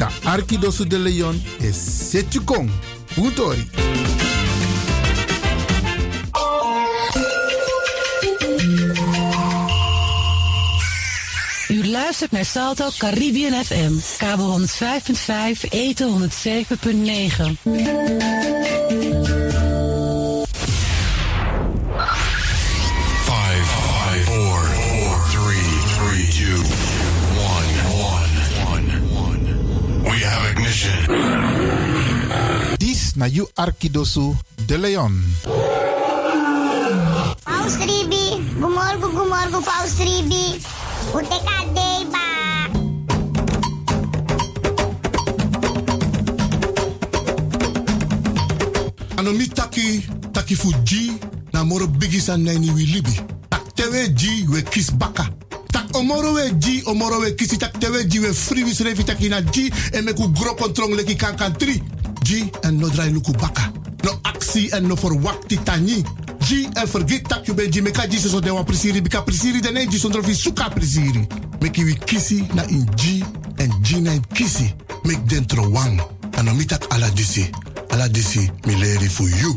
Da de Leon is Setjukong. Puntori. U luistert naar Salto Caribbean FM, kabel 105.5, eten 107.9. have ignition. Dis na you Arkidosu de Leon. Paus Ribi, gumorgo, gumorgo, Paus Ribi. Uteka deba. ano mi taki taki fu ji na moro bigi san nani wi libi tak tewe ji we kis baka tak omoro we ji omoro we kisi tak tewe ji we free wi srefi taki na ji en me ku gro kontrong leki kan kan tri. Ji en no drai luku baka. No aksi en no for wakti tani ji en forget tak you ben ji me ka ji so de wa prisiri bika prisiri de ne ji sondro fi suka prisiri. Meki wi kisi na in ji en ji na in kisi. Mek dentro wang ano mi tak ala disi. Ala disi mi leri fu you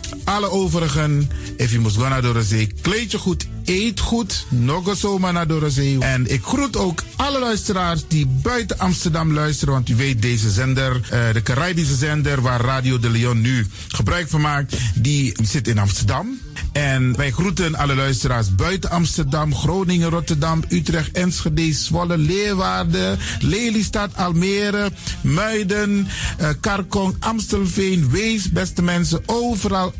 alle overigen, if you must go naar zee, kleed je goed, eet goed, nog zomaar naar de zee. En ik groet ook alle luisteraars die buiten Amsterdam luisteren, want u weet deze zender, eh, de Caribische zender waar Radio de Leon nu gebruik van maakt, die zit in Amsterdam. En wij groeten alle luisteraars buiten Amsterdam, Groningen, Rotterdam, Utrecht, Enschede, Zwolle, Leeuwarden, Lelystad, Almere, Muiden, eh, Karkong, Amstelveen, Wees, beste mensen, overal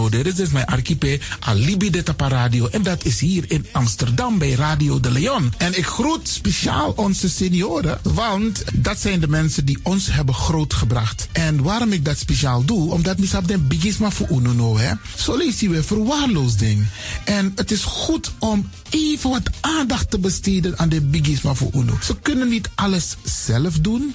Nono. Dit is dus mijn archipel Alibi de Tapa Radio. En dat is hier in Amsterdam bij Radio de Leon. En ik groet speciaal onze senioren, want dat zijn de mensen die ons hebben grootgebracht. En waarom ik dat speciaal doe, omdat misap den bigisma voor uno hè. Zo je weer verwaarloosding. En het is goed om even wat aandacht te besteden aan de bigisma voor uno. Ze kunnen niet alles zelf doen.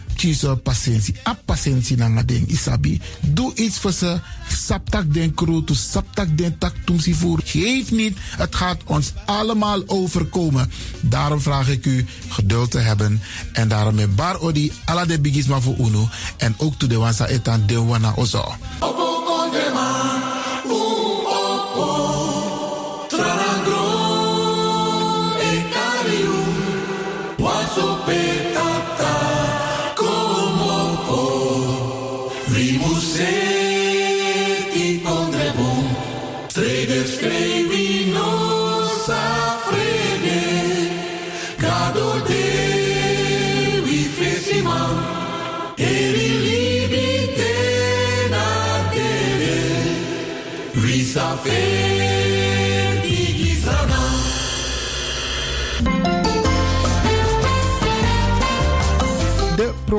tjiso patiëntie. A patiëntie na nga ding isabi. Doe iets voor ze. Saptak den kroto, saptak den tak tumsi voer. Geef niet, het gaat ons allemaal overkomen. Daarom vraag ik u geduld te hebben. En daarom met bar odi, ala de bigisma voor uno. En ook to de wansa etan de wana ozo.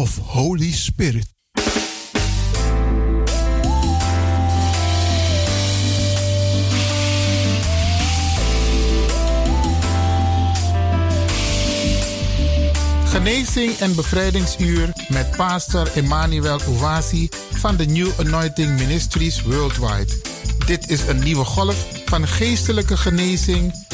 of Holy Spirit. Genezing en bevrijdingsuur met pastor Emmanuel Owasi van de New Anointing Ministries Worldwide. Dit is een nieuwe golf van geestelijke genezing,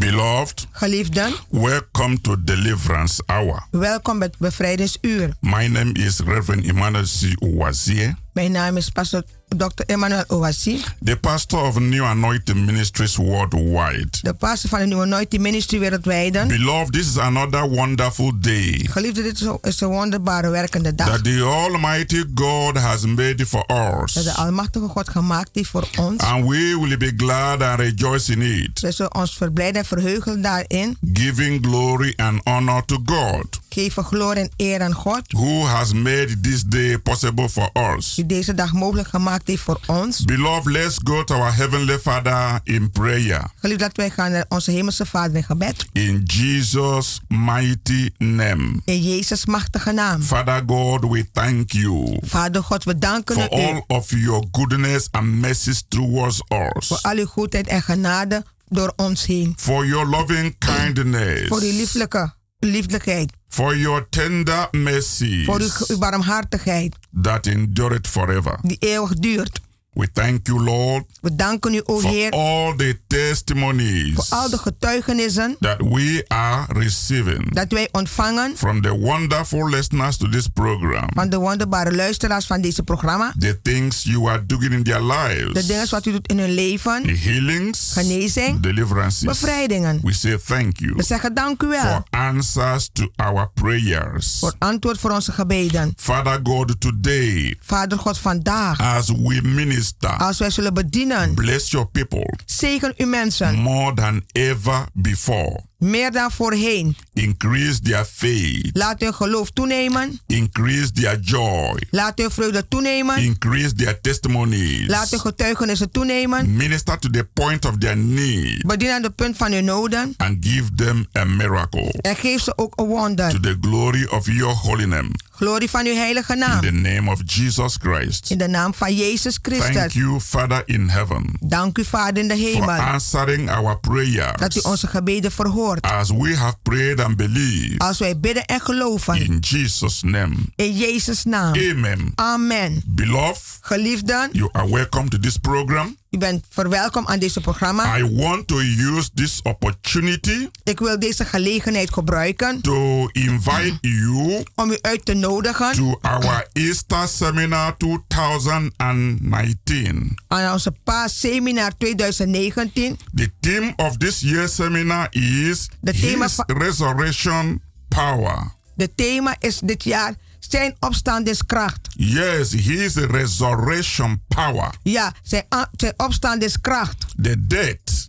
Beloved, Geliefden, welcome to Deliverance Hour. welkom bij het bevrijdingsuur. My name is Reverend Emmanuel C. Owazie, Mijn naam is pastor Dr. Emmanuel Owasi, the pastor of New Anointing Ministries worldwide. de pastor van de Nieuwe Anointing Ministry wereldwijd. Beloved, this is another wonderful day Geliefden, dit is een- wonderbare werkende dag. that the Almighty God has made for Dat de us. Almachtige God gemaakt heeft voor ons. And we will be glad and rejoice in it, We zullen ons verblijden en verheugen daarin. giving glory and honor to God, Geven glorie en eer aan God. who has made this day possible for us. Die deze dag mogelijk gemaakt heeft voor ons. Beloved, let's go to our Heavenly Father in prayer. Geliefd dat wij gaan naar onze hemelse Vader in gebed. In Jesus' mighty name. In Jezus' machtige naam. Father God, we thank you Vader God, we danken for u all of your goodness and mercies towards us. voor al uw goedheid en genade door ons heen. For your loving kindness. Voor uw lieflijke lieflijkheid. For your tender mercies Voor uw, barmhartigheid that endureth forever. die eeuwig duurt. We thank you, Lord, We danken u, o for Heer, all the testimonies voor al de getuigenissen that we are receiving dat wij ontvangen from the wonderful listeners to this program. van de wonderbare luisteraars van deze programma. The things you are doing in their De lives. dingen wat u doet in hun leven. The healings, Genezing, deliverances. bevrijdingen. We say thank you We zeggen dank u for wel answers to our prayers. voor antwoord voor onze gebeden. Father God, today, Vader God, vandaag, as we minister, als wij zullen bedienen, bless your people. Zegen uw mensen more than ever before. Meer dan voorheen. Increase their faith, Laat hun geloof toenemen. increase their joy, Laat hun vreugde toenemen. increase their testimonies. Laat hun getuigenissen toenemen. Minister to the point of their need Bedien aan de punt van hun noden. and give them a miracle En geef ze ook een to wonder. the glory of your holy name. Glorie van uw heilige In naam. the name of Jesus Christ. In de naam van Jezus Thank Christus. you, Father in heaven, Dank u, Vader in de for hemel. answering our Dat u prayers onze gebeden verhoort. As we have prayed and believed. Als wij bidden en geloven. In Jesus' name. In Jezus' naam. Amen. Amen. Beloved, Geliefden, you are welcome to this program. U bent verwelkom aan deze programma. I want to use this opportunity Ik wil deze gelegenheid gebruiken to invite you om u uit te nodigen to our Easter Seminar 2019. aan onze Paasseminar 2019. The theme of this year's seminar is De thema His Resurrection Power. De thema is dit jaar zijn opstandingskracht. Yes, His resurrection power. Ja, zijn, a- zijn opstandingskracht. The date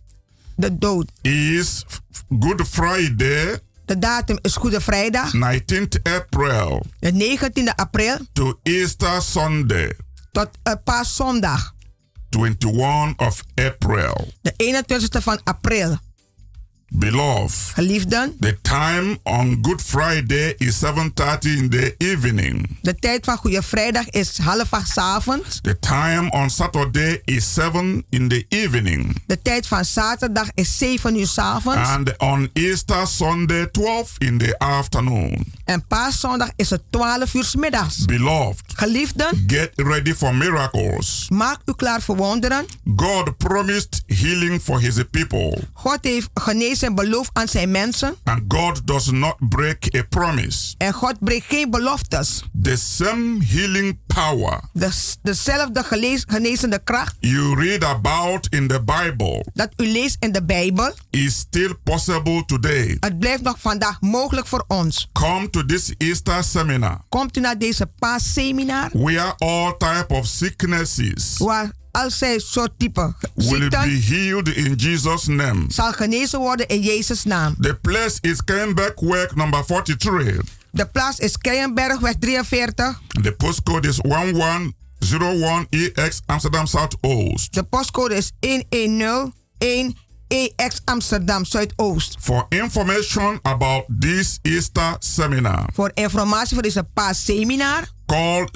De dood. is Good Friday, De datum is Goede Vrijdag, 19th April de 19e april to Easter Sunday, tot uh, Paaszondag, 21 of April. de 21e van april. Beloved, Geliefden, the time on Good Friday is 7:30 in the evening. de tijd van Goede Vrijdag is half acht avonds. The time on Saturday is 7 in the evening. De tijd van zaterdag is 7 uur 's avonds. And on Easter Sunday, 12 in the afternoon. En paaszondag is het 12 uur 's middags. Beloved, Geliefden, get ready for miracles. maak u klaar voor wonderen. God promised healing for his people. God heeft genezing beloofd aan zijn mensen. And God does not break a promise. En God breekt geen beloftes. The same healing power De, dezelfde gelees- genezende kracht you read about in the Bible dat u leest in de Bijbel. is still possible today. Het blijft nog vandaag mogelijk voor ons. Come to this Easter seminar Komt u naar deze paasseminar where all type of sicknesses waar al zijn soort type will be ziekten healed in Jesus' name. zal genezen worden in Jezus' naam. The place is Kenbeck Work number 43. De plaats is Keienbergweg 43. The postcode is 1101EX Amsterdam Zuidoost. De postcode is 1101 EX Amsterdam Zuidoost. For information about this Easter seminar, Voor informatie voor deze paasseminar, call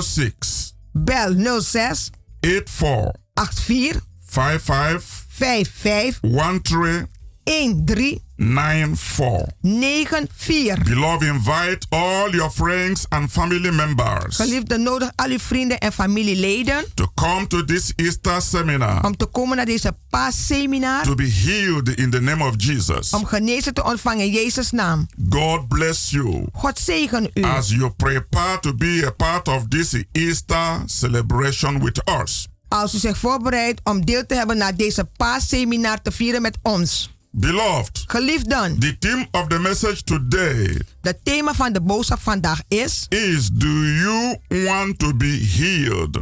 06 bel 06 84 84 55 55 13 13 94. 94. Beloved, invite all your friends and family members Geliefde, nodig al uw vrienden en familieleden to come to this Easter seminar om te komen naar deze paasseminar. to be healed in the name of Jesus. Om genezen te ontvangen in Jezus' naam. God bless you God zegen u. as you prepare to be a part of this Easter celebration with us. Als u zich voorbereidt om deel te hebben naar deze paasseminar te vieren met ons. Beloved, Geliefden, the theme of the message today het thema van de boodschap vandaag is: is Do you want to be healed?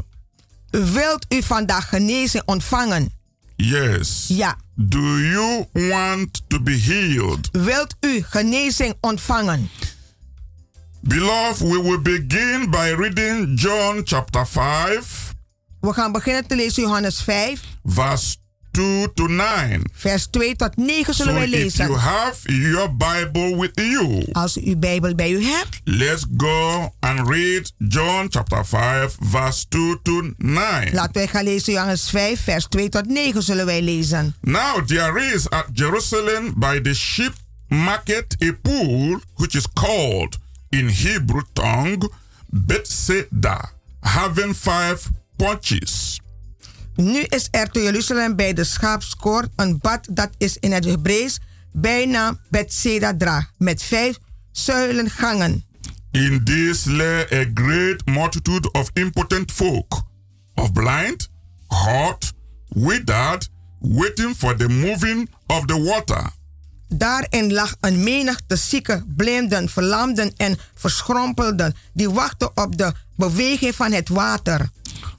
Wilt u vandaag genezing ontvangen? Yes. Ja. Do you want to be healed? Wilt u genezing ontvangen? Beloved, we will begin by reading John chapter 5, We gaan beginnen te lezen Johannes 5, verse 2 to 9. vers 2 tot 9 So zullen wij if you lezen. have your Bible with you, Als u uw Bijbel bij u hebt, let's go and read John chapter 5, verse 2 to 9. laten wij gaan lezen Johannes 5, vers 2 tot 9 zullen wij lezen. Now there is at Jerusalem by the sheep market a pool which is called in Hebrew tongue Bethesda, having five punches. Nu is er te Jeruzalem bij de schaapskoord een bad dat is in het Hebreeuws bijna Bethsaida dra, met vijf zuilengangen. In this lay a great multitude of impotent folk, of blind, hot, withered, waiting for the moving of the water. Daarin lag een menigte zieke, blinden, verlamden en verschrompelden, die wachten op de beweging van het water.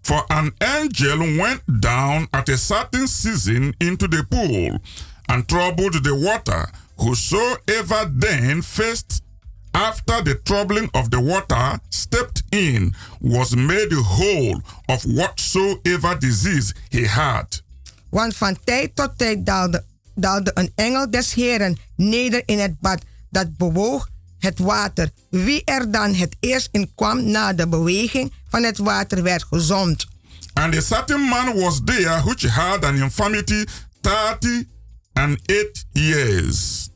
For an angel went down at a certain season into the pool and troubled the water. Whosoever then first, after the troubling of the water, stepped in, was made whole of whatsoever disease he had. Want van tijd tot tijd daalde, daalde een engel des Heren neder in het bad dat bewoog het water. Wie er dan het eerst in kwam na de beweging van het water werd gezond. And a certain man was there which had an infirmity thirty and eight years.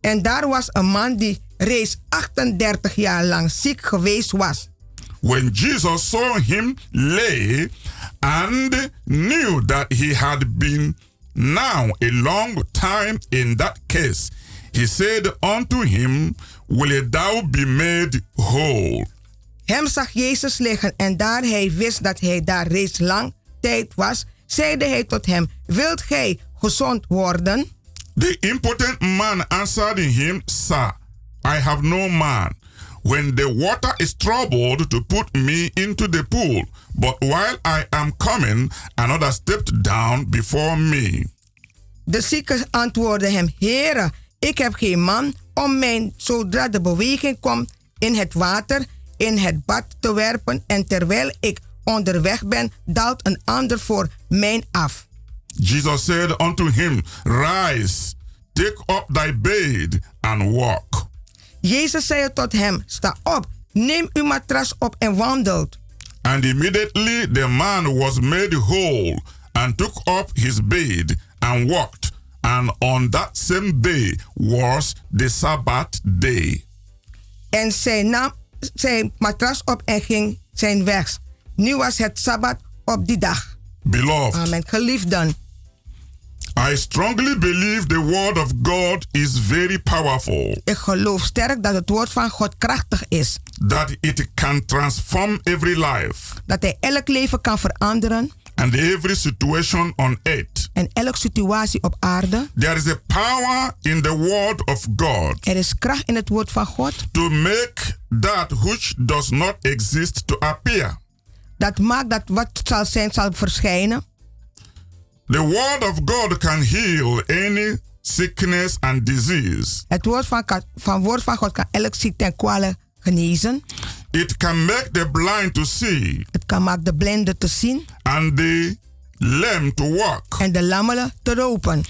En daar was een man die reeds 38 jaar lang ziek geweest was. When Jesus saw him lay and knew that he had been now a long time in that case, he said unto him, Will thou be made whole? Hem zag Jezus liggen en daar hij wist dat hij daar reeds lang tijd was, zeide hij tot hem, wilt gij gezond worden? The impotent man answered him, Sir, I have no man. When the water is troubled to put me into the pool, but while I am coming, another stepped down before me. De zieke antwoordde hem, Heere, ik heb geen man om mij zodra de beweging komt in het water in het bad te werpen en terwijl ik onderweg ben, daalt een ander voor mij af. Jesus said unto him, Rise, take up thy bed and walk. Jezus zei tot hem, sta op, neem uw matras op en wandelt. And immediately the man was made whole and took up his bed and walked. And on that same day was the Sabbath day. En zij nam zijn matras op en ging zijn weg. Nu was het Sabbat op die dag. Beloved, Amen. Geliefden, I strongly believe the word of God is very powerful, ik geloof sterk dat het woord van God krachtig is. that it can transform every life Dat hij elk leven kan veranderen and every situation on earth. en elke situatie op aarde. There is a power in the word of God Er is kracht in het woord van God to make that which does not exist to appear. dat maakt dat wat zal zijn zal verschijnen. The word of God can heal any sickness, and disease. Het woord van, van woord van God kan elk ziekte en kwalen genezen. It can make the blind to see Het kan maken de blinden te zien and the lame to walk. en de lammelen te lopen.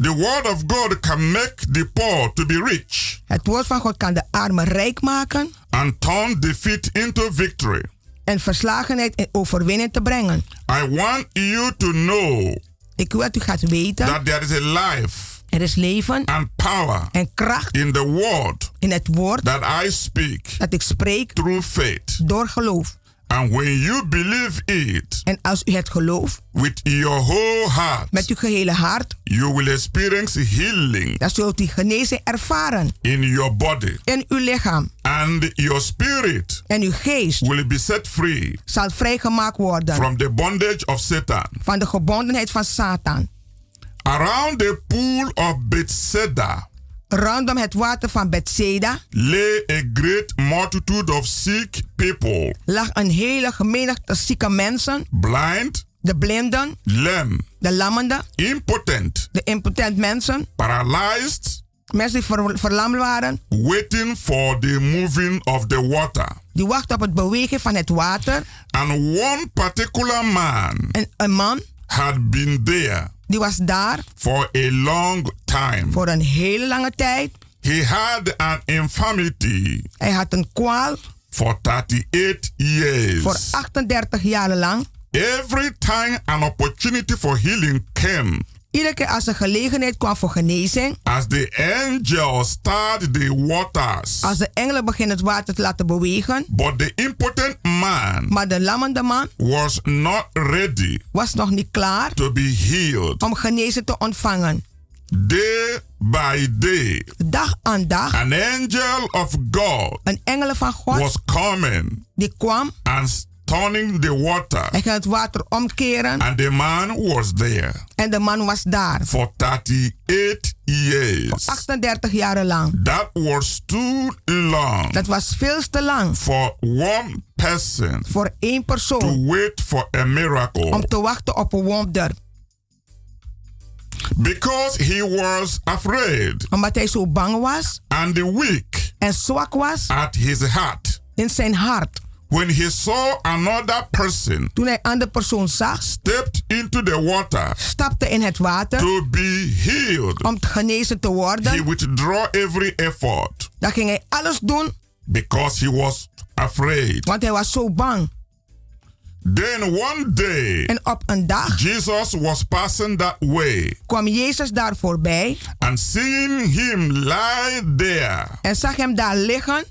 The word of God can make the poor to be rich Het woord van God kan de armen rijk maken and turn defeat into victory. en verslagenheid in overwinning te brengen. I want you to know Ik wil dat u gaat weten, that there is a life er is leven and power en kracht in the word in het woord that I speak dat ik spreek through faith. door geloof. And when you believe it En als u het gelooft with your whole heart, met uw gehele hart, you will experience healing dan zult u genezing ervaren in your body. in uw lichaam. And your spirit En uw geest will be set free zal vrijgemaakt worden from the bondage of Satan. van de gebondenheid van Satan. Around the pool of Bethesda Rondom het water van Bethsaida lay a great multitude of sick people, lag een hele menigte zieke mensen, blind, de blinden, lame, de lammenden, impotent, de impotent mensen, paralyzed, mensen die ver- verlamd waren, waiting for the moving of the water. die wachten op het bewegen van het water. And one particular man En een man, had been there die was daar for a long time. voor een hele lange tijd. He had an infirmity Hij had een kwaal for 38 years. voor 38 jaar lang. Every time an opportunity for healing came, Iedere keer als er gelegenheid kwam voor genezing, as the angel started the waters, als de engelen beginnen het water te laten bewegen, but the impotent man maar de lammende man was not ready was nog niet klaar to be healed. om genezen te ontvangen. Day by day, Dag aan dag, an angel of God een engel van God was coming die kwam and turning the water, en ging het water omkeren and the man was there en de man was daar. for 38 years. 38 jaar lang. That was too long Dat was veel te lang for one person voor één to persoon wait for a miracle om te wachten op een wonder. because he was afraid Omdat hij zo bang was and weak en zwak was at his heart. in zijn hart. When he saw another person Toen hij aan de persoon zag, stepped into the water stapte in het water to be healed, om genezen te he worden. withdraw every effort Dan ging hij alles doen, because he was afraid. want hij was zo bang. Then one day, En op een dag Jesus was passing that way kwam Jezus daar voorbij and seeing him lie there en zag hem daar liggen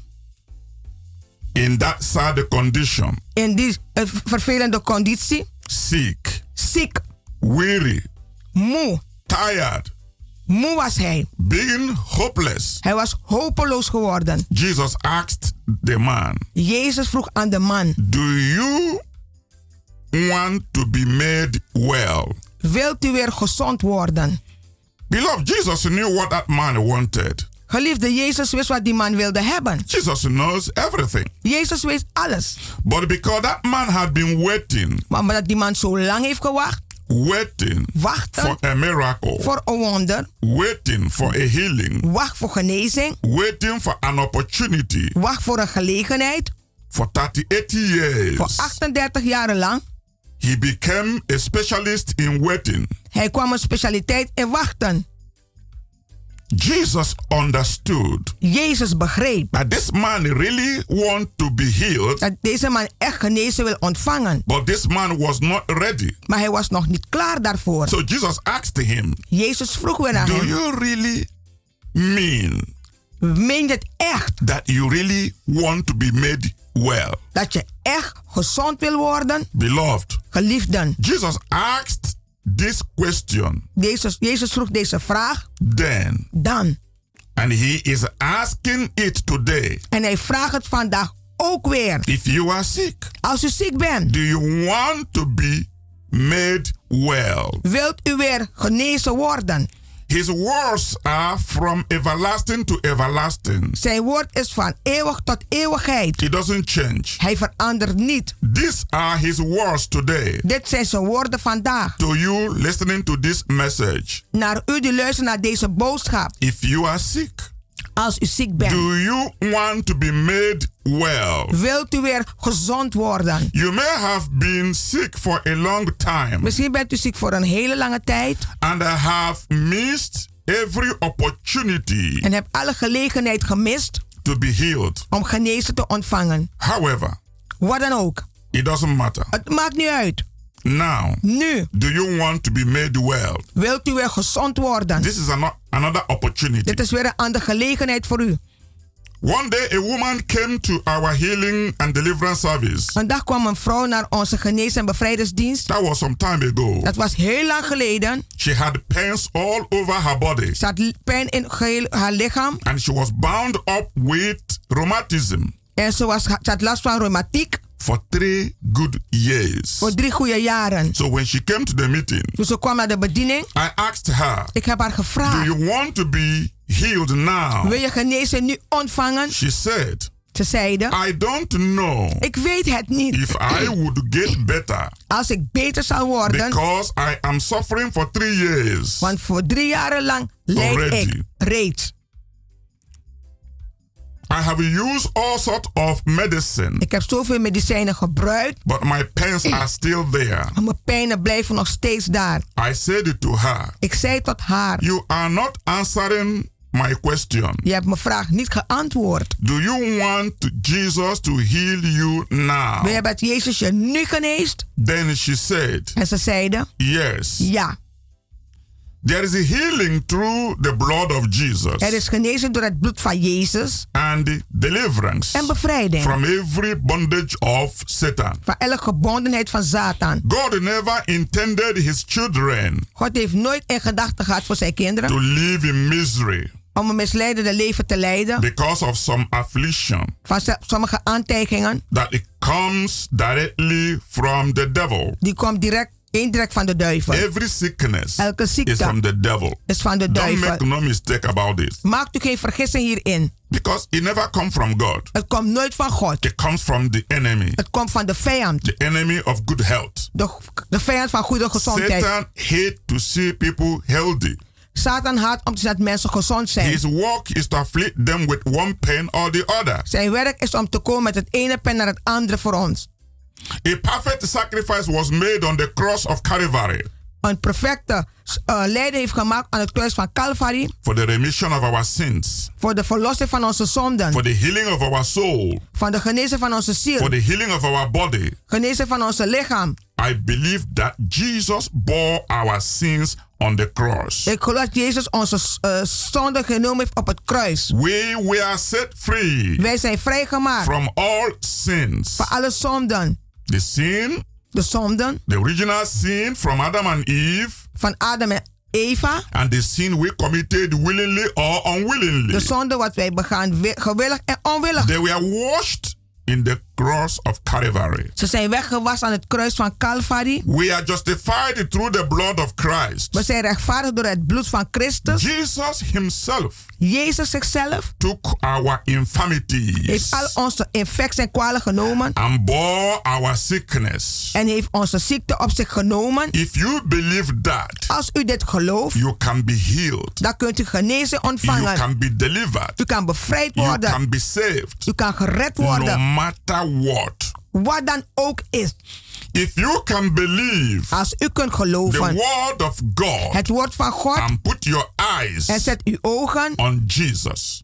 in that sad condition, in die eh, vervelende conditie. sick, Ziek, weary, moe. tired, Moe was hij. being hopeless. Hij was hopeloos geworden. Jesus asked the man, Jezus vroeg aan de man: Do you want to be made well? Wilt u weer gezond worden? Beloved, Jesus knew what that man wanted. Geliefde, Jezus wist wat die man wilde hebben. Jesus knows everything. Jezus wist alles. But because that man had been waiting, Maar omdat die man zo lang heeft gewacht, waiting wachten for a miracle, voor een wonder, waiting for a healing, wacht voor genezing, waiting for an opportunity wacht voor een gelegenheid, for 38 years, voor 38 jaren lang. he became a specialist in waiting. Hij kwam een specialiteit in wachten. Jesus understood Jezus begreep that this man really want to be healed, dat deze man echt genezen wil ontvangen. but this man was not ready. Maar hij was nog niet klaar daarvoor. So Jesus asked him, Jezus vroeg weer naar Do hem: you really mean Meen je het echt that you really want to be made well? dat je echt gezond wil worden? Beloved, Geliefden, Jesus asked this question Jezus, Jezus vroeg deze vraag then, dan. and he is asking it today. En hij vraagt het vandaag ook weer. If you are sick, Als u ziek bent, do you want to be made well? wilt u weer genezen worden? His words are from everlasting to everlasting. Zijn woord is van eeuwig tot eeuwigheid. It doesn't change. Hij verandert niet. These are his words today. Dit zijn zijn woorden vandaag. To you listening to this message. Naar u die luistert naar deze boodschap. If you are sick, Als u ziek bent. do you want to be made well? Wilt u weer gezond worden? You may have been sick for a long time Misschien bent u ziek voor een hele lange tijd. and have missed every opportunity En hebt alle gelegenheid gemist to be healed. om genezen te ontvangen. However, Wat dan ook. it doesn't matter. Het maakt niet uit. Now, Nu do you want to be made well? wilt u weer gezond worden. This is ano- another opportunity. Dit is weer een andere gelegenheid voor u. One day, a woman came to our healing and deliverance service. Een dag kwam een vrouw naar onze genees- en bevrijdingsdienst. That was some time ago. Dat was heel lang geleden. She had pains all over her body Ze had pijn in geheel haar lichaam. and she was bound up with rheumatism En ze, was, ze had last van reumatiek for three good years. voor drie goede jaren. So when she came to the meeting, Toen ze kwam naar de bediening, I asked her, ik heb haar Do gevraagd: you want to be healed now? Wil je genezen nu ontvangen? She said, Ze zeiden: I don't know Ik weet het niet. if I would get better Als ik beter zal worden, because I am suffering for three years. want voor drie jaren lang leid Already. ik reeds. I have used all sorts of medicine, Ik heb zoveel medicijnen gebruikt, but my pains are still there. maar mijn pijnen blijven nog steeds daar. I said it to her, Ik zei tot haar: You are not answering my question. Je hebt mijn vraag niet geantwoord. Do you want Jesus to heal you now? Wil je dat Jezus je nu geneest? Then she said, En ze zeiden: Yes. Ja. There is a healing through the blood of Jesus Er is genezen door het bloed van Jezus and deliverance en bevrijding from every bondage of Satan. van elke gebondenheid van Satan. God never intended his children God heeft nooit in gedachten gehad voor zijn to kinderen live in misery om een misleidende leven te leiden because of some affliction van sommige aantijgingen. that it comes directly from the devil. Die komt direct, indirect van de duivel. Every sickness Elke is ziekte from the devil. is van de Don't make duivel. no mistake about this Maakt u geen vergissing hierin. because it never comes from God. Het komt nooit van God. It comes from the enemy, Het komt van de vijand. the enemy of good health. De, de vijand van goede gezondheid. Satan hates to see people healthy. Satan haat om te zien dat mensen gezond zijn. His work is to afflict them with one pain or the other. Zijn werk is om te komen met het ene pen naar het andere voor ons. A perfect sacrifice was made on the cross of Calvary Een perfecte uh, lijden heeft gemaakt aan het kruis van Calvary. for the remission of our sins, Voor de verlossing van onze zonden. for the healing of our soul, Van de genezen van onze for the healing of our body. Genezen van onze lichaam. I believe that Jesus bore our sins on the cross. Ik geloof dat Jezus onze uh, zonde genomen heeft op het kruis. We were set free Wij zijn vrijgemaakt from all sins. van alle zonden. The sin, De zonden the original sin from Adam and Eve, van Adam en Eva. and the sin we committed willingly or unwillingly. De zonde wat wij begaan wi- gewillig en onwillig. They were washed in the cross of Calvary. Ze zijn weggewassen aan het kruis van Calvary. We are justified through the blood of Christ. We zijn rechtvaardig door het bloed van Christus. Jesus himself Jezus zichzelf took our infirmities heeft al onze infecties en kwalen genomen. and bore our sickness. En heeft onze ziekte op zich genomen. If you believe that, Als u dit gelooft, you can be healed. dan kunt u genezen You ontvangen. can be delivered. U kan bevrijd You worden. can be saved. U kan gered No worden. Matter what. Wat dan ook is. If you can believe Als u kunt the geloven. word of God Het woord van God. and put your eyes En zet uw ogen on Jesus,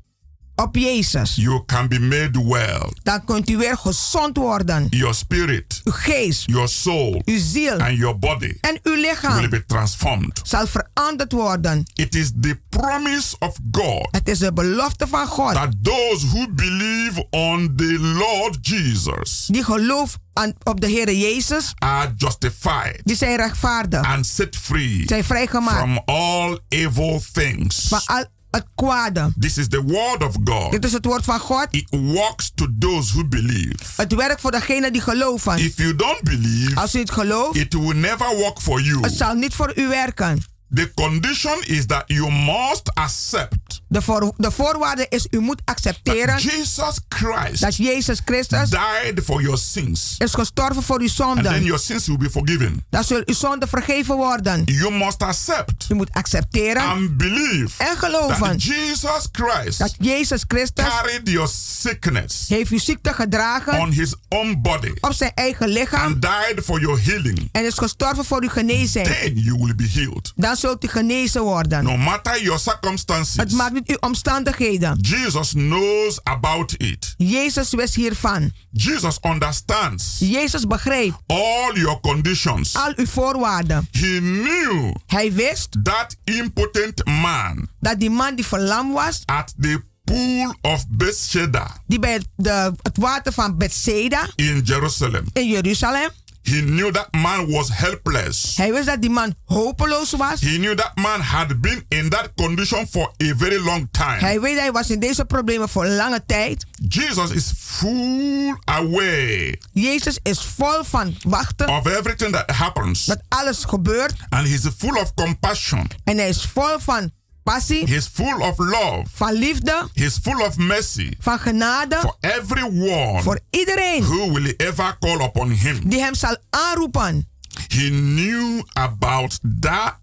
op Jezus. you can be made well. Dan kunt u weer gezond worden. Your spirit, Uw geest, your soul, uw ziel and your body en uw will be transformed. zal veranderd worden. It is the promise of God Het is de belofte van God. that those who believe on the Lord Jesus Die geloof aan, op de Heer Jezus, are justified die zijn rechtvaardig. and set free Zijn vrijgemaakt from all evil things. van al het kwade. This is the word of God. Dit is het woord van God. It works to those who believe. Het werkt voor degenen die geloven. If you don't believe, Als u het gelooft, it will never work for you. het zal niet voor u werken. The condition is that you must accept De, voor, de voorwaarde is, u moet accepteren Jesus Christ dat Jezus Christus died for your sins. is gestorven voor uw And then zonden. your sins will be forgiven. Dan zullen uw zonden vergeven worden. You must accept U moet accepteren and believe en geloven that Jesus Christ dat Jezus Christus carried your sickness heeft uw ziekte gedragen on his own body op zijn eigen lichaam and died for your healing. en is gestorven voor uw genezing. Then you will be healed. Dan zult u genezen worden. No matter your circumstances, Het maakt niet uw omstandigheden. Jesus knows about it. Jezus wist hiervan. Jesus understands Jezus begreep all your conditions. al uw voorwaarden. He knew Hij wist that impotent man dat die man die verlamd was, at the pool of Bethesda die bij het, de, het water van Bethsaida in Jerusalem. in Jeruzalem, He knew that man was helpless. hij wist dat die man hopeloos was. He knew that man had been in that condition for a very long time. Hij weet hij was in deze problemen voor lange tijd. Jesus is full aware Jezus is vol van wachten of everything that happens, dat alles gebeurt. and he's full of compassion. En hij is vol van passie, He's full of love. van liefde, He's full of mercy van genade for everyone voor iedereen who will ever call upon him. die hem zal aanroepen. He knew about that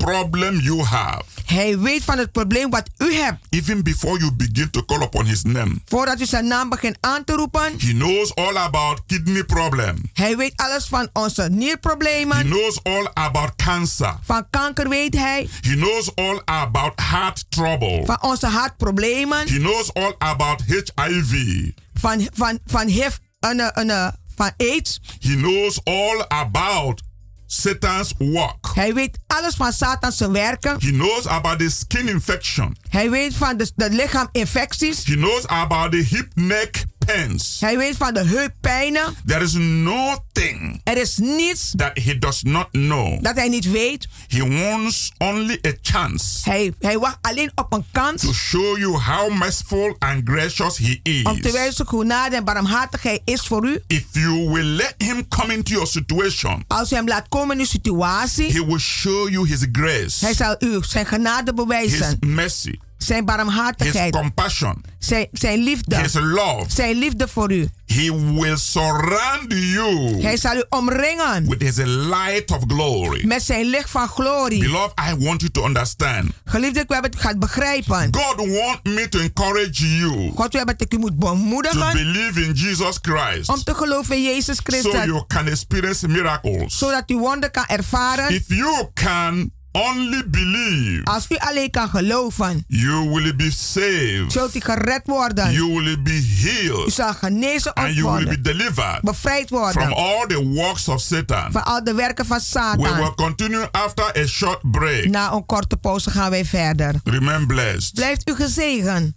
problem you have Hij weet van het probleem wat u hebt. even before you begin to call upon his name. Voordat u zijn naam begint aan te roepen. He knows all about kidney problem. Hij weet alles van onze He knows all about cancer. Van kanker weet hij. He knows all about heart trouble. Van onze hartproblemen. He knows all about HIV. Van, van, van HIV en, en, van AIDS. He knows all about Satan's work. Hij weet alles van Satan zijn werken. He knows about the skin infection. Hij weet van de, de lichaaminfecties. He knows about the hip neck pains. Hij weet van de heuppijnen. There is nothing Er is niets that he does not know. dat hij niet weet. He wants only a chance Hij, hij wacht alleen op een kans to show you how merciful and gracious he om te is. wijzen hoe genade en barmhartig hij is voor u. If you will let him come into your situation, Als u hem laat komen in uw situatie, he will show you his grace, hij zal u zijn genade his bewijzen. mercy, Zijn his barmhartigheid. compassion, Zijn, zijn liefde. his love. Zijn liefde voor u. He will surround you Hij zal u omringen with his light of glory. met zijn licht van glorie. Beloved, I want you to understand. Geliefde, ik wil u gaat begrijpen. God want me to encourage you God wil dat ik u moet to bemoedigen believe in Jesus Christ om te geloven in Jezus so Christus. you can experience miracles. Zodat u wonder kan ervaren. If you can only believe, Als u alleen kan geloven, you will be saved. zult u gered worden. You will be U healed. zal genezen And you will be worden. delivered Bevrijd from worden all the works of Satan. van al de werken van We will Satan. continue after a short break. Na een korte pauze gaan wij verder. Remain blessed. Blijft u gezegend.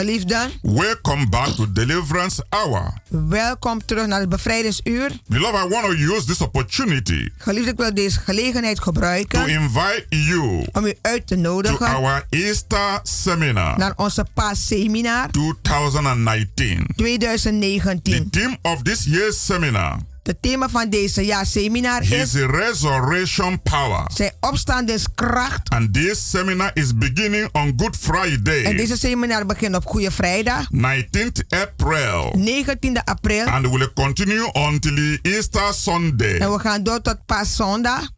Geliefden, welcome back to Deliverance Hour. welkom terug naar het bevrijdingsuur. Beloved, I want to use this opportunity Geliefden, ik wil deze gelegenheid to gebruiken invite you om u uit te to nodigen our Easter seminar naar onze paasseminar 2019. 2019. The theme of this year's seminar Het thema van deze jaarseminar is is resurrection power. zijn opstandingskracht. And this seminar is beginning on Good En Friday, deze seminar begint op Goede Vrijdag, 19th April, 19 april. and will continue until Easter Sunday, En we gaan door tot paaszondag,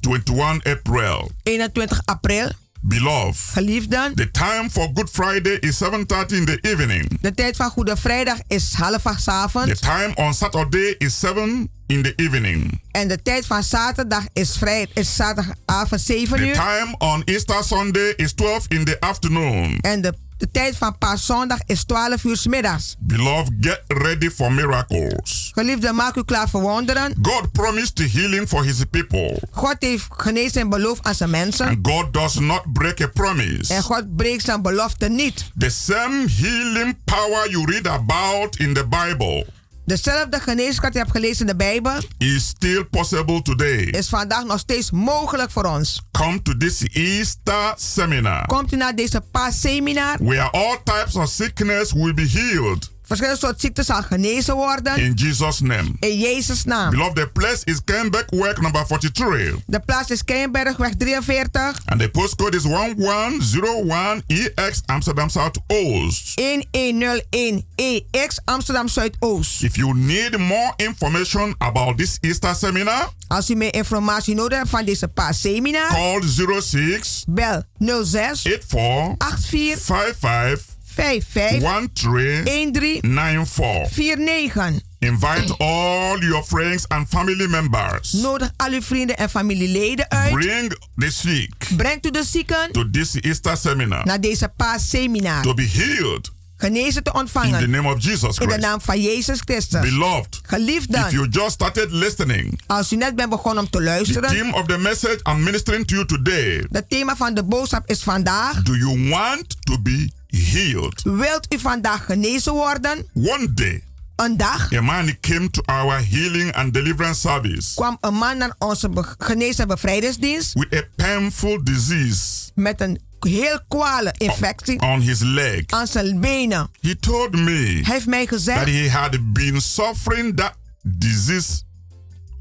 21 April. 21 april. Beloved, Geliefden, the time for Good Friday is 7:30 in the evening. de tijd van Goede Vrijdag is half acht 's The time on Saturday is 7 in the evening. En de tijd van zaterdag is, vrij, is zaterdagavond 7 The time on Easter Sunday is 12 in the afternoon. En de, de tijd van paaszondag is 12 uur middags. Beloved, get ready for miracles. Geliefden, maak u klaar voor wonderen. God promised healing for his people. God heeft genezing en beloof aan zijn mensen. And God does not break a promise. En God breekt zijn belofte niet. The same healing power you read about in the Bible Dezelfde geneeskracht die je hebt gelezen in de Bijbel is still possible today. is vandaag nog steeds mogelijk voor ons. Come to this Easter seminar Komt u naar deze paasseminar. where all types of sickness will be healed Verschillende soorten ziekten zal genezen worden. in Jesus' name. In Jezus' naam. Beloved, the place is Kenbeck Work number 43. De plaats is Keienbergweg 43. And the postcode is 1101EX Amsterdam Southoost. 1101EX Amsterdam Zuidoost. If you need more information about this Easter seminar, Als u meer informatie nodig hebt van deze paasseminar, call 06 bel 06 84 84 55 55 13 13 94. 49. Invite all your friends and family members. Nodig al uw vrienden en familieleden uit. Bring the sick Brengt u de zieken to this Easter seminar naar deze paasseminar. to be healed Genezen te in the ontvangen. name of Jesus In de naam van Jezus Christus. Beloved, if Geliefden, you just started listening, als u net bent begonnen om te the luisteren. theme of the message I'm ministering to you today, Het thema van de boodschap is vandaag. do you want to be healed? Wilt u vandaag genezen worden? One day, Een dag a man came to our healing and deliverance service kwam een man naar onze be- genees- en bevrijdingsdienst with a painful disease met een heel kwale infectie on his leg. aan zijn benen. He told me Hij heeft mij that gezegd he had been suffering that disease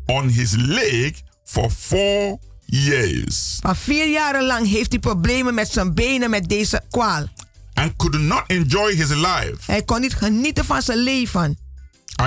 on his leg for four years van vier jaren lang heeft hij problemen met zijn benen met deze kwaal. And could not enjoy his life. Hij kon niet genieten van zijn leven.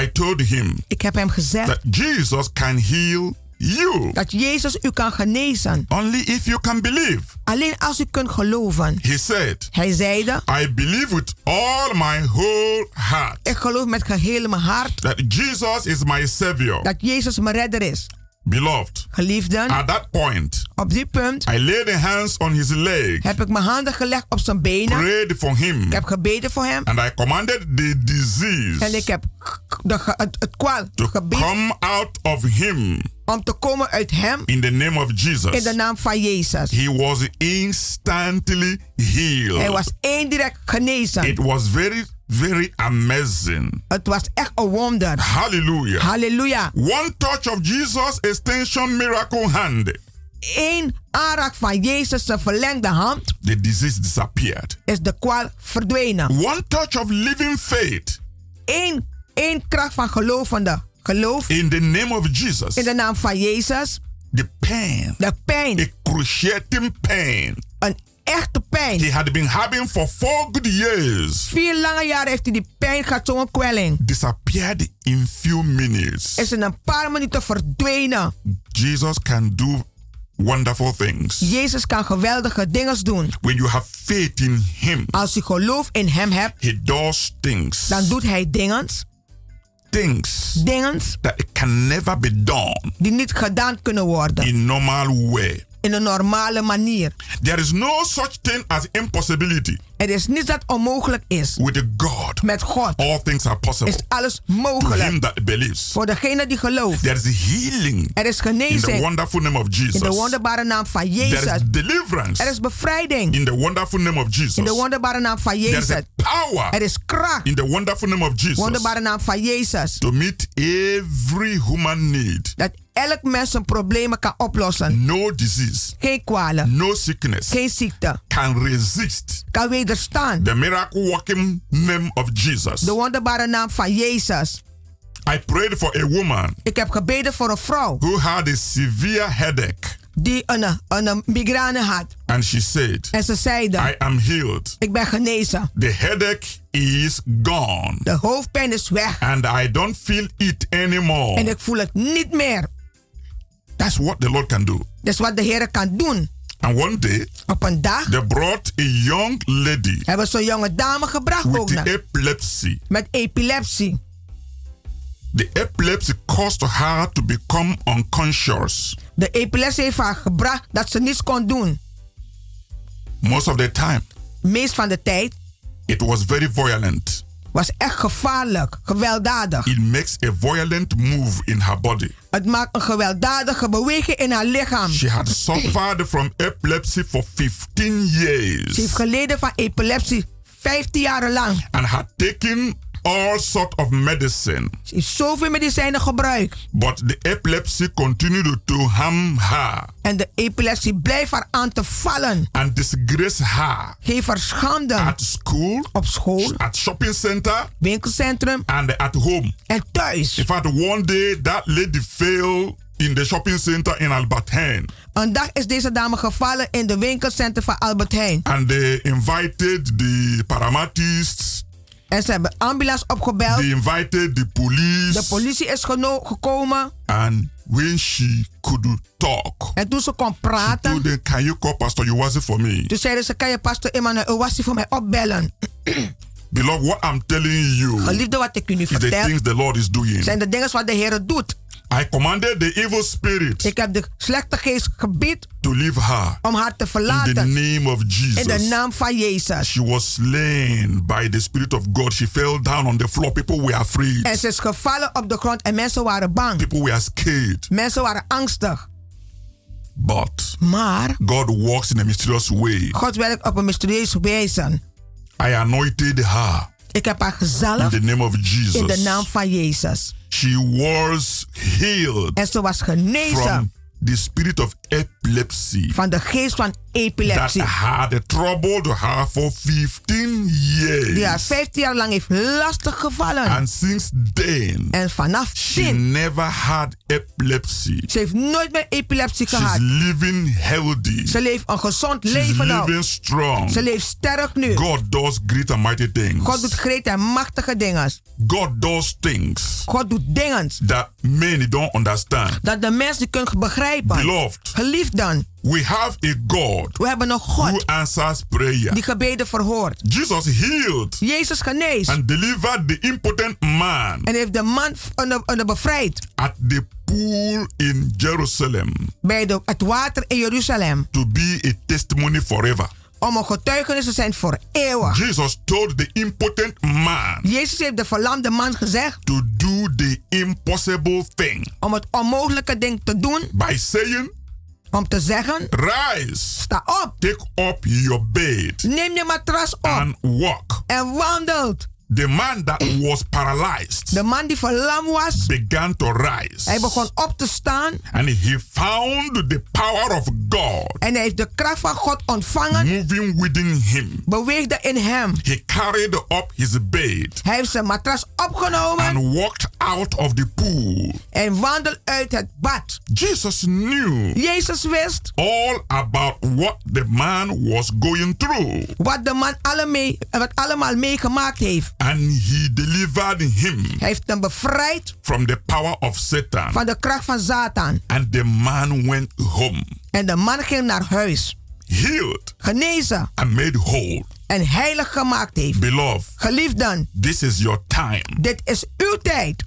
I told him Ik heb hem gezegd that Jesus can heal you dat Jezus u kan genezen. only if you can believe. Alleen als u kunt geloven. He said, Hij zeide, I believe with all my whole heart ik geloof met geheel mijn hart that Jesus is my Savior. dat Jezus mijn redder is. Beloved, Geliefden, at that point, op die punt I laid the hands on his leg, heb ik mijn handen gelegd op zijn benen. prayed for him, Ik heb gebeden voor hem. and I commanded the En disease ik heb de, het, het kwaal to gebied come out of him om te komen uit hem in the name of in Jesus. de naam van Jezus. He was instantly healed. Hij was indirect genezen. It was very, very amazing. Het was echt een wonder. Hallelujah. Hallelujah. One touch of Jesus' extension miracle hand, Eén aanraak van Jezus, zijn verlengde hand, the disease disappeared. is de kwaal verdwenen. One touch of living faith Eén, één kracht van gelovende geloof in the name of Jesus. in de naam van Jezus. The pain, De pijn, excruciating pain een echte pijn. he had been having for four good years Vier lange jaren heeft hij die pijn gehad, zo'n kwelling. disappeared in few minutes. Is in een paar minuten verdwenen. Jesus can do wonderful things. Jezus kan geweldige dingen doen. When you have faith in him, Als je geloof in hem hebt, he does things. dan doet hij dingen, Things dingen that can never be done die niet gedaan kunnen worden in normal way. In een normale manier. There is no such thing as impossibility. Er is niets dat onmogelijk is. With God, Met God all things are possible. is alles To mogelijk. him that believes. Voor degene die gelooft. There is healing Er is in the genezing wonderful name of in Jesus. de wonderbare naam van There is Jezus. deliverance Er is bevrijding in the wonderful name of Jesus. in de wonderbare naam van There is Jezus. power Er is kracht in the wonderful name of Jesus wonderbare naam van Jezus. to meet every human need. Dat elk mens zijn problemen kan oplossen. No disease, Geen kwalen, no sickness geen ziekte. can resist Kan wederstaan. the miracle working name of Jesus. De wonderbare naam van Jezus. I prayed for a woman Ik heb gebeden voor een vrouw who had a severe headache die een, een migraine had. and she said, En ze zeide, I am healed. ik ben genezen. The headache is gone De hoofdpijn is weg. and I don't feel it anymore. En ik voel het niet meer. That's what the Lord can do. Dat is wat de Heer kan doen. And one day, Op een dag they brought a young lady hebben een jonge dame gebracht ook with naar, epilepsy. met epilepsie. The epilepsy caused her to become unconscious. De epilepsie heeft haar gebracht dat ze niets kon doen. Most of the time, Meest van de tijd it was very violent. Was echt gevaarlijk, gewelddadig. It makes a violent move in her body. Het maakt een gewelddadige beweging in haar lichaam. She had suffered from epilepsy for 15 years Ze heeft geleden van epilepsie 15 jaar lang. and had taken all sort of medicine, Ze heeft zoveel medicijnen gebruikt. but the epilepsy continued to harm her En de epilepsie blijft haar aan te vallen. and disgrace her Geef haar schande. at school, op school, at shopping center, winkelcentrum and at home. en thuis. In fact, one day that lady fell in the shopping center in Albert Heijn. Een dag is deze dame gevallen in de winkelcentrum van Albert Heijn. And they invited the paramedics. En ze hebben ambulance opgebeld. They invited the police. De politie is gekomen. And when she could talk, En toen ze kon she praten, told them, "Can you call Pastor Uwazi for me?" toen zeiden ze, kan je pastor Emmanuel Owassi voor mij opbellen? Beloved, what I'm telling you Geliefde, wat ik u nu is the vertel, things the Lord is doing. zijn de dingen wat de Heer doet. I commanded the evil spirit Ik heb de slechte geest gebied to leave her om haar te in the verlaten. name of In de Jesus. naam van Jezus. She was slain by the Spirit of God. She fell down on the floor. People were afraid. En ze is gevallen op de grond en mensen waren bang. People were scared. Mensen waren angstig. But Maar God works in a mysterious way. God werkt op een mysterieuze wijze. I anointed her Ik heb haar in gezalfd the name of Jesus. in de naam van Jezus. She was healed En ze was genezen. from the spirit of epilepsy van de geest van that epilepsie. had troubled her for 15 years. Die haar 15 jaar lang heeft lastig gevallen. And since then, En vanaf she toen, never had epilepsy. ze heeft nooit meer epilepsie She's gehad. living healthy. Ze leeft een gezond She's leven nou. living strong. Ze leeft sterk nu. God does great and mighty things. God doet grote en machtige dingen. God does things God doet dingen that many don't understand. dat de mensen niet kunnen begrijpen. Beloved, Geliefd dan, we have a God we hebben een who God answers prayer. die gebeden verhoort. Jesus healed Jezus geneest and delivered the impotent man en heeft de man onder, onder bevrijd at the pool in Jerusalem bij de, het water in Jeruzalem. to be a testimony forever. Om een getuigenis te zijn voor eeuwig. Jesus told the impotent man Jezus heeft de verlamde man gezegd to do the impossible thing om het onmogelijke ding te doen. by saying, Om te zeggen, Rise, sta op, take up your bed, neem je matras op and walk. en wandelt. The man that was paralyzed De man die verlamd was, began to rise. hij begon op te staan And he found the power of God en hij heeft de kracht van God ontvangen, moving within him. beweegde in hem. He carried up his bed Hij heeft zijn matras opgenomen and walked out of the pool. en wandelde uit het bad. Jesus knew Jezus wist all about what the man was going through. wat de man alle mee, wat allemaal meegemaakt heeft. And he delivered him Hij heeft hem bevrijd from the power of Satan. van de kracht van Satan. And the man went home, En de man ging naar huis, healed genezen and made whole. en heilig gemaakt heeft. Beloved, Geliefden, this is your time. dit is uw tijd.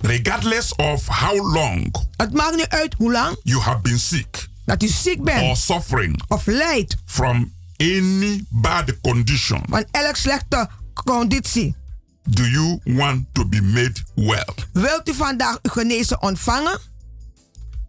Regardless of how long Het maakt niet uit hoe lang you have been sick dat u ziek bent or suffering of lijdt from any bad condition, van elk slechte conditie. do you want to be made well? Wilt u vandaag uw genezen ontvangen?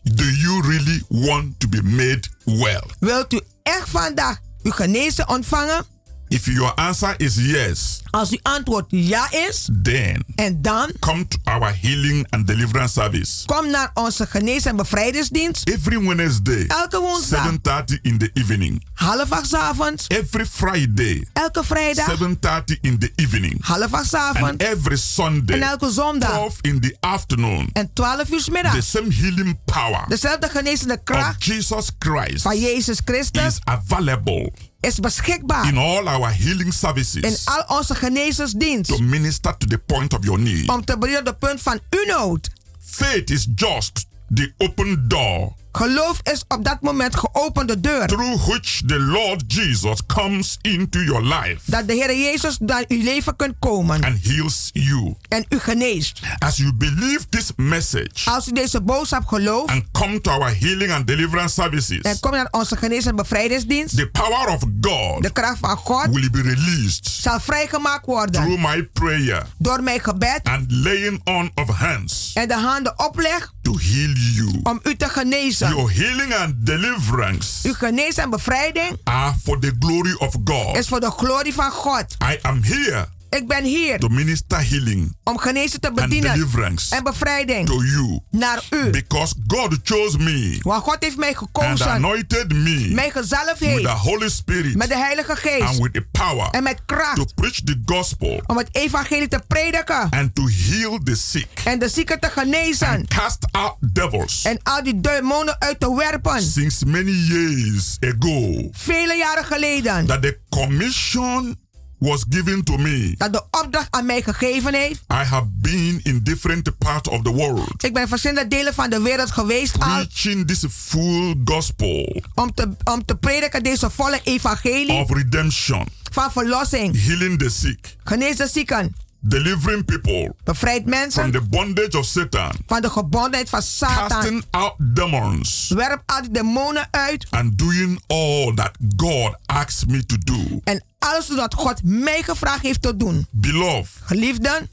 Do you really want to be made well? Wilt u echt vandaag uw genezen ontvangen? If your answer is yes, Als uw antwoord ja is, then en dan come to our healing and deliverance service kom naar onze genees- en bevrijdingsdienst. every Wednesday, Elke woensdag, 7:30 in the evening. half acht avonds. Every Friday, Elke vrijdag, 7:30 in the evening. half acht 's And avonds. every Sunday, En elke zondag. 12 in the afternoon. En 12 uur 's The same healing power Dezelfde genezende of kracht Jesus Christ van Jezus Christus is available is beschikbaar in all our healing in services al onze genezersdienst. to minister to the point of your need. Om te bedienen op het punt van uw nood. Faith is just the open door Geloof is op dat moment geopende deur. through which the Lord Jesus comes into your life Dat de Heer Jezus naar uw leven kunt komen and heals you. en u geneest. As you believe this message Als u deze boodschap gelooft and come to our healing and deliverance en services, kom naar onze genees- en bevrijdingsdienst, the power of God de kracht van God will be released zal vrijgemaakt worden through my prayer door mijn gebed and laying on of hands en de handen opleg to heal you. om u te genezen. Your healing and deliverance Uw genees- en bevrijding are for the glory of God. is voor de glorie van God. I am here Ik ben hier to minister healing om genezen te and bedienen en bevrijding to you naar u. because God chose me Want God heeft mij and gekozen, anointed me mij gezalfd with the heeft Holy Spirit met de Heilige and Geest with the power en met to kracht preach the gospel om het evangelie te prediken and to heal the sick en de zieken te genezen and cast out devils. en al die demonen uit te werpen. Since many years ago, Vele jaren geleden that the commission was given to me. dat de opdracht aan mij gegeven heeft. I have been in different parts of the world Ik ben in verschillende delen van de wereld geweest al preaching this full gospel om te, om te prediken deze volle evangelie of redemption, van verlossing. healing the sick, Genees de zieken, delivering people bevrijd from mensen the bondage of Satan, van de gebondenheid van Satan. casting out demons, Werp al die demonen uit and doing all that God asks me to do. en alles wat God mij gevraagd heeft te doen. Beloved, Geliefden,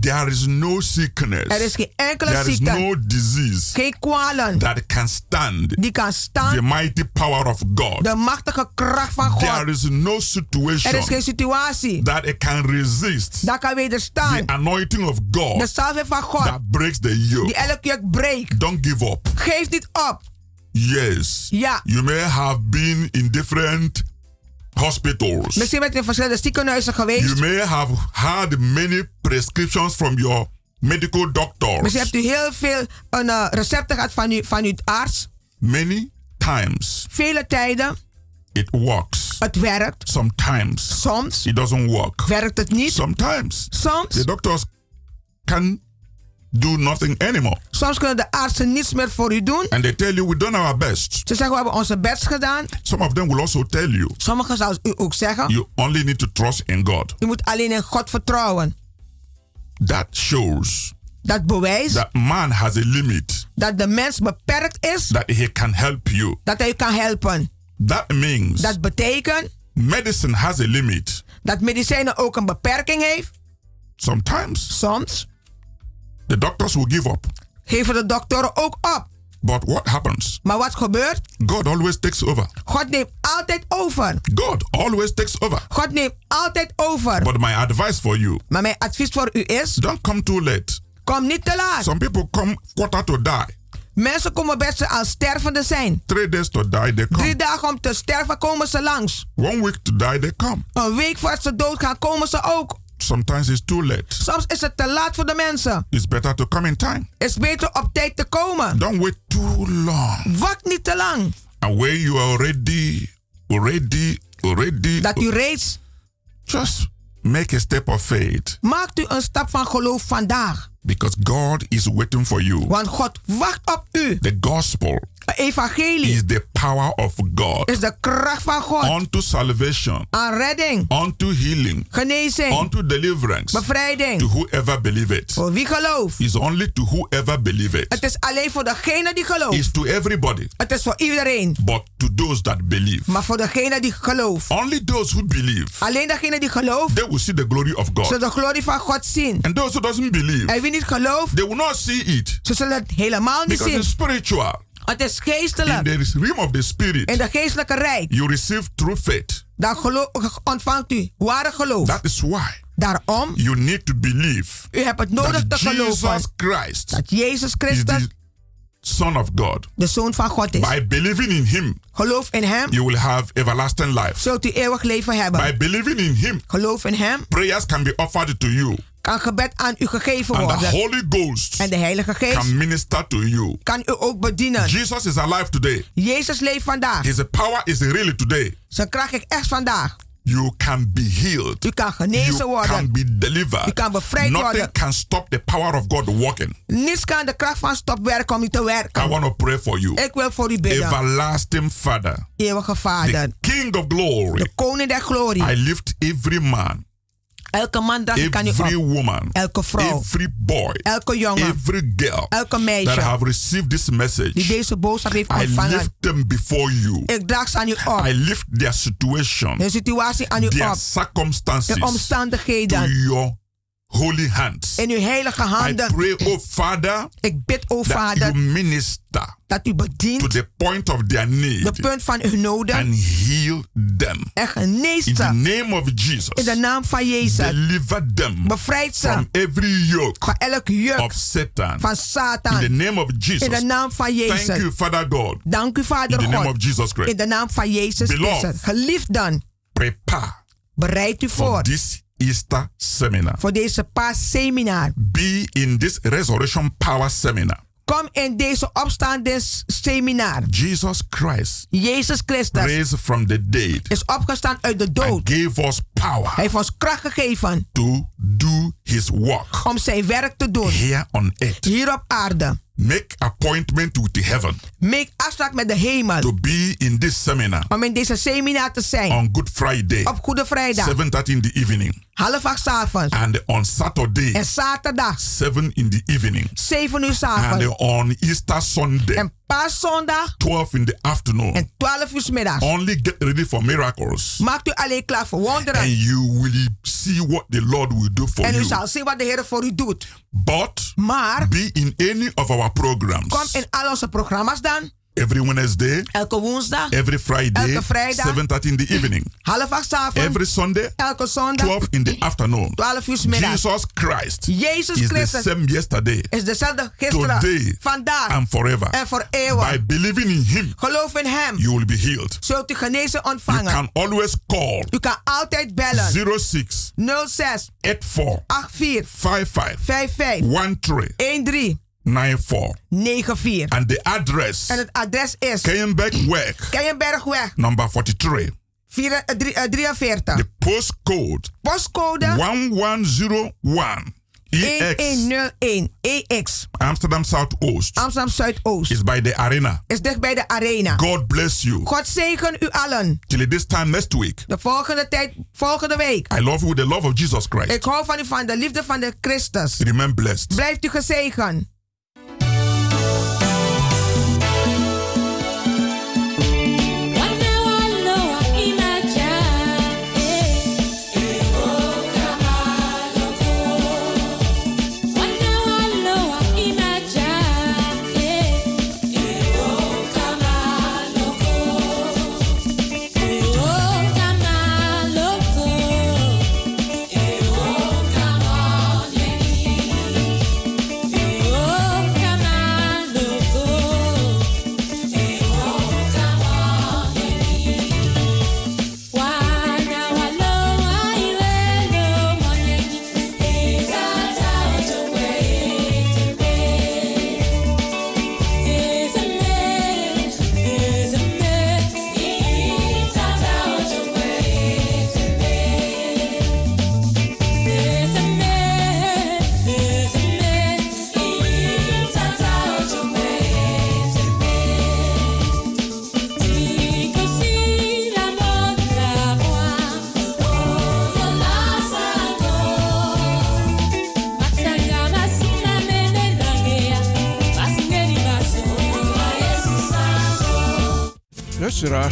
there is no sickness, er is geen enkele there is ziekte, no disease geen kwalen that can stand die kan the staan. mighty power of God. De machtige kracht van There God. is no Er is situation geen situatie that it can resist dat kan the wederstaan. anointing of De God salve van God that breaks the die yoke. elke juk breekt. Don't give up. Geef niet op. Yes. Ja. You may have been in different hospitals. Misschien bent u in verschillende ziekenhuizen You geweest. may have had many prescriptions from your medical doctors. Misschien hebt u heel veel een, eh, recepten gehad van, u, van uw arts. Many times Vele tijden. it works. Het werkt. Sometimes Soms it doesn't work. werkt het niet. Sometimes Soms, the doctors can do nothing anymore. soms kunnen de artsen niets meer voor u doen. And they tell you, we've done our best. Ze zeggen, we hebben onze best gedaan. Some of them will also tell you, Sommigen zouden u ook zeggen, you only need to trust in God. u moet alleen in God vertrouwen. That shows Dat bewijst that man has a limit, dat de mens beperkt is, that he can help you. dat hij u kan helpen. That means Dat betekent medicine has a limit. dat medicijnen ook een beperking heeft. Sometimes Soms the doctors will give up. geven de doktoren ook op. But what happens? Maar wat gebeurt? God always takes over. God neemt altijd over. God always takes over. God neemt altijd over. But my advice for you, Maar mijn advies voor u is, don't come too late. kom niet te laat. Some people come quarter to die. Mensen komen best als stervende zijn. Three days to die, they Drie come. dagen om te sterven komen ze langs. One week to die, they come. Een week voordat ze doodgaan komen ze ook. Sometimes it's too late. Soms is het te laat voor de mensen. It's better to come in time. Is beter op tijd te komen. Don't wait too long. Wacht niet te lang. And when you are ready, ready, ready, Dat u reeds just make a step of faith maakt u een stap van geloof vandaag. Because God is waiting for you. Want God wacht op u. The gospel Evangelie is the power of God is de kracht van God. unto salvation, Aan redding, unto healing, genezing, unto deliverance bevrijding. to whoever believe it. Voor wie gelooft. Is only to whoever believe it. Het is alleen voor degene die gelooft. Is to everybody, Het is voor iedereen. but to those that believe. Maar voor degene die gelooft. Only those who believe, Alleen degene die gelooft. they will see the glory of God. Zullen de glorie van God zien. And those who doesn't believe, En wie niet gelooft. they will not see it. Ze zullen het helemaal niet Because zien. it's spiritual. Het is In geestelijk. the realm of the spirit, In de geestelijke rijk. you receive through faith. Dan ontvangt u ware geloof. That is why Daarom, you need to believe u hebt het nodig te geloven. Jesus Christ Dat Jezus is Christus the Son of God. de Zoon van God is. By believing in Him, Geloof in Hem. you will have everlasting life. Zult u eeuwig leven hebben. By believing in Him, Geloof in Hem. prayers can be offered to you, Kan gebed aan u gegeven and the worden. Holy Ghost En de Heilige Geest can minister to you. kan u ook bedienen. Jesus is alive today. Jezus leeft vandaag. His power is real today. Zijn kracht is echt vandaag. You can be healed. U kan genezen You worden. can be delivered. U kan bevrijd Nothing worden. can stop the power of God working. Niets kan de kracht van stop werken om u te I werken. want to pray for you. Ik wil voor u bidden. Everlasting Father, Eeuwige Vader. the King of glory, De koning der glorie. I lift every man, Elke man draag ik aan u every op. woman, Elke vrouw. every boy, Elke jongen. every girl Elke that meisje. have received this Die message. deze boodschap heeft I ontvangen. lift them before you. Ik draag ze aan u op. I lift their situation, De situatie aan u their op. circumstances De to omstandigheden. your holy hands. In uw heilige I handen. pray, oh Father, Ik bid, o you Vader, minister dat u to bedient the point of their de need punt van uw noden. and heal them. En geneest In the ze. name of Jesus, In de naam van Jezus. deliver them Bevrijd from ze every yoke van elk juk of Satan. van In the Satan. name of In de Jesus. naam van Thank Jezus. you, Father God. Dank u, In Vader the name of God. Jesus Christ. In de naam van Jezus Beloved. Christus. Geliefd dan, Prepare bereid u for voor. this Easter seminar. Voor deze paasseminar. Be in this resurrection power seminar. Kom in deze opstandingsseminar. Jesus Christ Jezus Christus raised from the dead is opgestaan uit de and dood. gave us Hij power heeft ons kracht gegeven to do his work om zijn werk te doen. here on earth. Hier op aarde. Make appointment with heaven Make afspraak met de hemel. to be in this seminar Om in deze seminar te zijn. on Good Friday, Op Goede Vrijdag. 7:30 in the evening, Half acht avonds. and on Saturday, En zaterdag. 7 in the evening, 7 uur 's and avonds. on Easter Sunday, En paaszondag. 12 in the afternoon. En 12 uur middags. Only get ready for miracles, Maakt u alleen klaar voor wonderen. and you will see what the Lord will do for En u you. zal zien wat de Heer voor u doet. But Maar be in any of our programs kom in al onze programma's dan. Every Wednesday, Elke woensdag. every Friday, Elke vrijdag. 7:30 in the evening, Half acht 's avonds. every Sunday, Elke zondag. 12 in the afternoon. 12 uur. Jesus Christ Jezus is the Christus same yesterday, is dezelfde gisteren. today, Vandaag. and forever. En voor eeuwig. By believing in Him, Geloof in hem. you will be healed. Zult u genezen You ontvangen. can always call U kan altijd bellen. 06 06 84 84 55 55 13 13 94. 94. And the address En het adres is Keienbergweg, Keienbergweg number 43. 4 eh, eh, 43. The postcode Postcode 1101 EX 1101 EX. Amsterdam Southoost Amsterdam Zuidoost. is by the arena. Is dicht bij de arena. God bless you. God zegen u allen. Till this time next week. De volgende tijd, volgende week. I love you with the love of Jesus Christ. Ik hou van u van de liefde van de Christus. Remain blessed. Blijft u gezegend.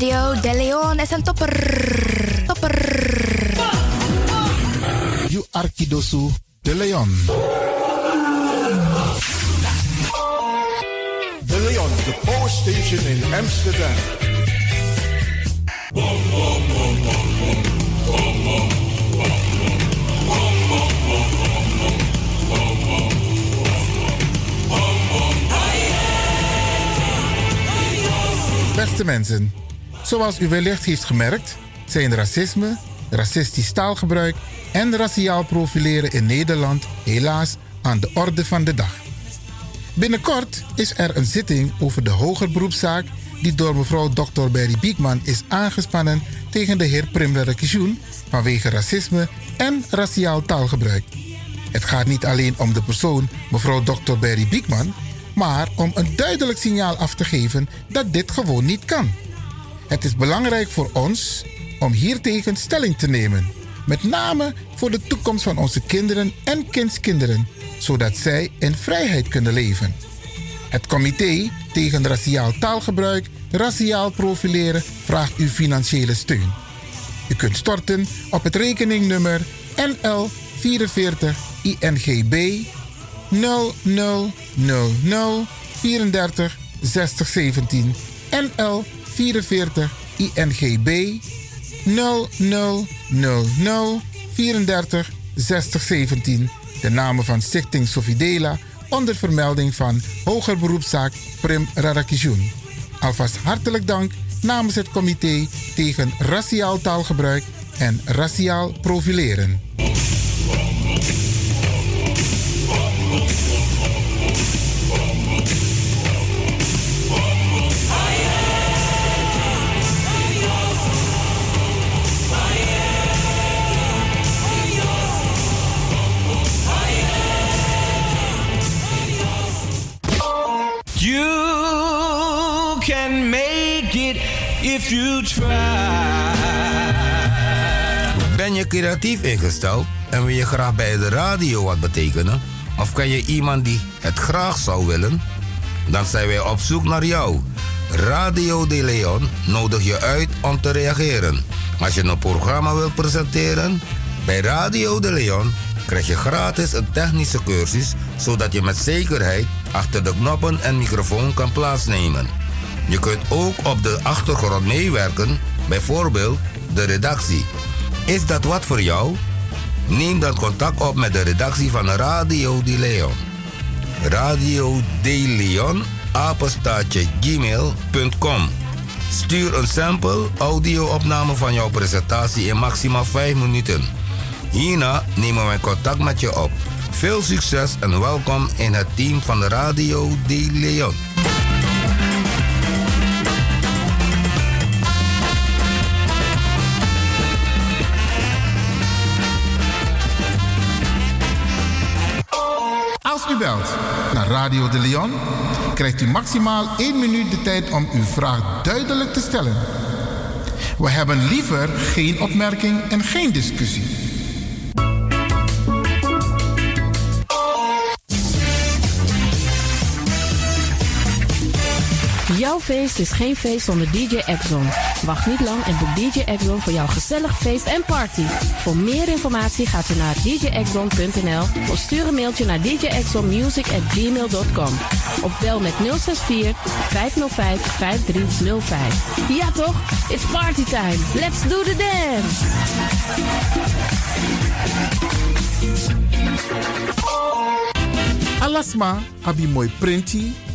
Radio De Leon is een topper. Topper. You Arkidosu de Leon. De Leon, the power station in Amsterdam. Beste mensen, zoals u wellicht heeft gemerkt, zijn racisme, racistisch taalgebruik en raciaal profileren in Nederland helaas aan de orde van de dag. Binnenkort is er een zitting over de hoger beroepszaak die door mevrouw Dr. Berry Biekman is aangespannen tegen de heer Primrere Kishoen vanwege racisme en raciaal taalgebruik. Het gaat niet alleen om de persoon mevrouw Dr. Berry Biekman, maar om een duidelijk signaal af te geven dat dit gewoon niet kan. Het is belangrijk voor ons om hiertegen stelling te nemen, met name voor de toekomst van onze kinderen en kindskinderen, zodat zij in vrijheid kunnen leven. Het comité tegen raciaal taalgebruik, raciaal profileren vraagt uw financiële steun. U kunt storten op het rekeningnummer NL 44 INGB 0000 34 60 17 NL 44 INGB 0000 34 60 17 de namen van Stichting Sofidela onder vermelding van Hoger Beroepszaak Prim Radakishun. Alvast hartelijk dank namens het comité tegen raciaal taalgebruik en raciaal profileren. If you try. Ben je creatief ingesteld en wil je graag bij de radio wat betekenen? Of ken je iemand die het graag zou willen? Dan zijn wij op zoek naar jou. Radio De Leon nodigt je uit om te reageren. Als je een programma wilt presenteren, bij Radio De Leon krijg je gratis een technische cursus zodat je met zekerheid achter de knoppen en microfoon kan plaatsnemen. Je kunt ook op de achtergrond meewerken, bijvoorbeeld de redactie. Is dat wat voor jou? Neem dan contact op met de redactie van Radio De Leon. Radio De Leon, apenstaatje gmail.com. Stuur een sample audio-opname van jouw presentatie in maximaal 5 minuten. Hierna nemen wij contact met je op. Veel succes en welkom in het team van Radio De Leon. Belt naar Radio de Leon, krijgt u maximaal 1 minuut de tijd om uw vraag duidelijk te stellen. We hebben liever geen opmerking en geen discussie. Jouw feest is geen feest zonder DJ Exxon. Wacht niet lang en boek DJ Exxon voor jouw gezellig feest en party. Voor meer informatie gaat u naar djexxon.nl of stuur een mailtje naar djexxonmusic@gmail.com of bel met 064 505 5305. Ja toch? It's party time. Let's do the dance. Alasma abi moi prenti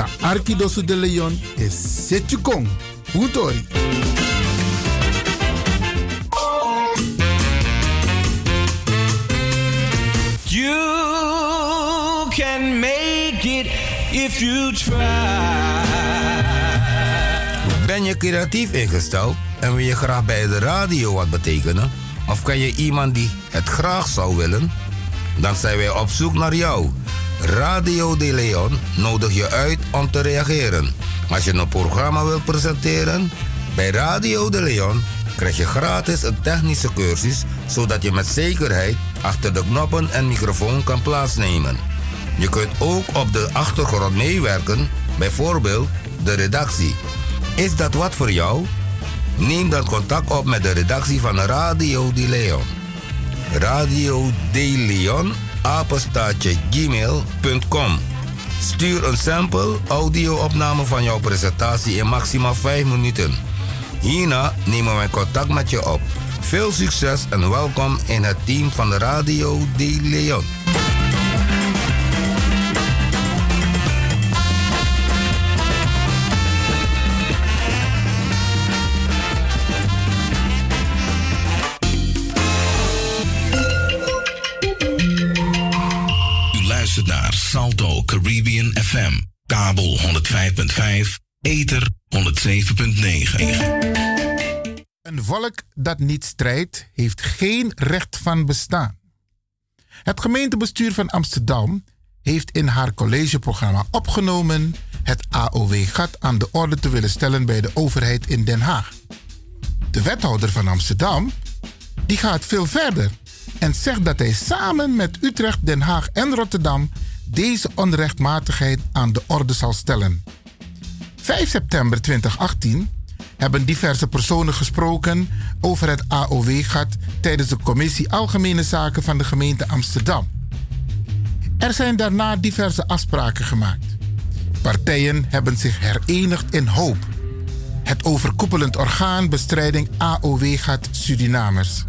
Ta Arkidosu de Leon is Setjukong. Hutori. You can make it if you try. Ben je creatief ingesteld en wil je graag bij de radio wat betekenen? Of ken je iemand die het graag zou willen? Dan zijn wij op zoek naar jou. Radio De Leon nodigt je uit om te reageren. Als je een programma wilt presenteren, bij Radio De Leon krijg je gratis een technische cursus zodat je met zekerheid achter de knoppen en microfoon kan plaatsnemen. Je kunt ook op de achtergrond meewerken, bijvoorbeeld de redactie. Is dat wat voor jou? Neem dan contact op met de redactie van Radio De Leon. Radio De Leon, apenstaatje gmail.com. Stuur een sample audio-opname van jouw presentatie in maximaal 5 minuten. Hierna nemen wij contact met je op. Veel succes en welkom in het team van de Radio De Leon. Caribbean FM, kabel 105.5, ether 107.9. Een volk dat niet strijdt, heeft geen recht van bestaan. Het gemeentebestuur van Amsterdam heeft in haar collegeprogramma opgenomen het AOW-gat aan de orde te willen stellen bij de overheid in Den Haag. De wethouder van Amsterdam die gaat veel verder en zegt dat hij samen met Utrecht, Den Haag en Rotterdam deze onrechtmatigheid aan de orde zal stellen. 5 september 2018 hebben diverse personen gesproken over het AOW-gat tijdens de Commissie Algemene Zaken van de gemeente Amsterdam. Er zijn daarna diverse afspraken gemaakt. Partijen hebben zich herenigd in hoop. Het overkoepelend orgaan bestrijding AOW-gat Surinamers.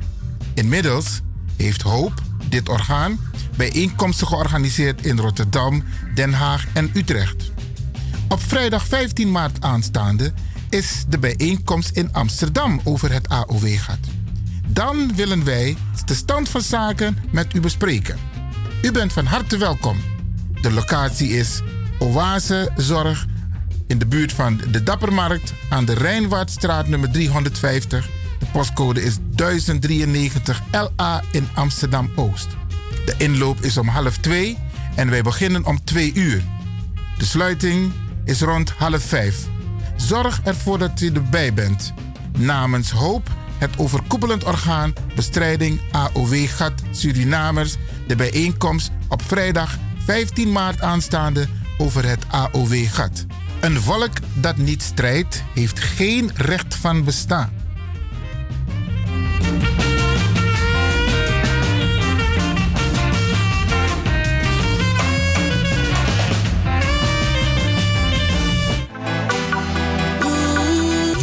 Inmiddels heeft Hoop, dit orgaan, bijeenkomsten georganiseerd in Rotterdam, Den Haag en Utrecht. Op vrijdag 15 maart aanstaande is de bijeenkomst in Amsterdam over het AOW-gat. Dan willen wij de stand van zaken met u bespreken. U bent van harte welkom. De locatie is Oase Zorg in de buurt van de Dappermarkt aan de Rijnwaardstraat nummer 350. De postcode is 1093 LA in Amsterdam Oost. De inloop is om half twee en wij beginnen om twee uur. De sluiting is rond half vijf. Zorg ervoor dat u erbij bent. Namens Hoop, het overkoepelend orgaan bestrijding AOW-gat Surinamers, de bijeenkomst op vrijdag 15 maart aanstaande over het AOW-gat. Een volk dat niet strijdt, heeft geen recht van bestaan.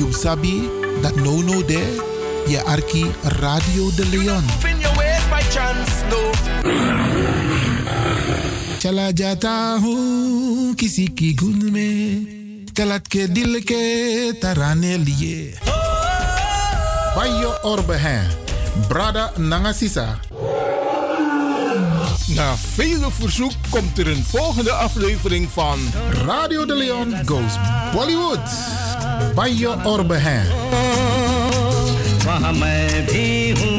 You sabi dat no no there, je arki Radio de Leon. In your ways by chance, no. Chala jata hu kisi ki gun me telat ke dil ke tarane liye. Bayo orbe hen, brada nangasisa. Na vele verzoek komt er een volgende aflevering van Radio de Leon Goes Bollywood. Orbe hen. वहाँ मैं भी हूँ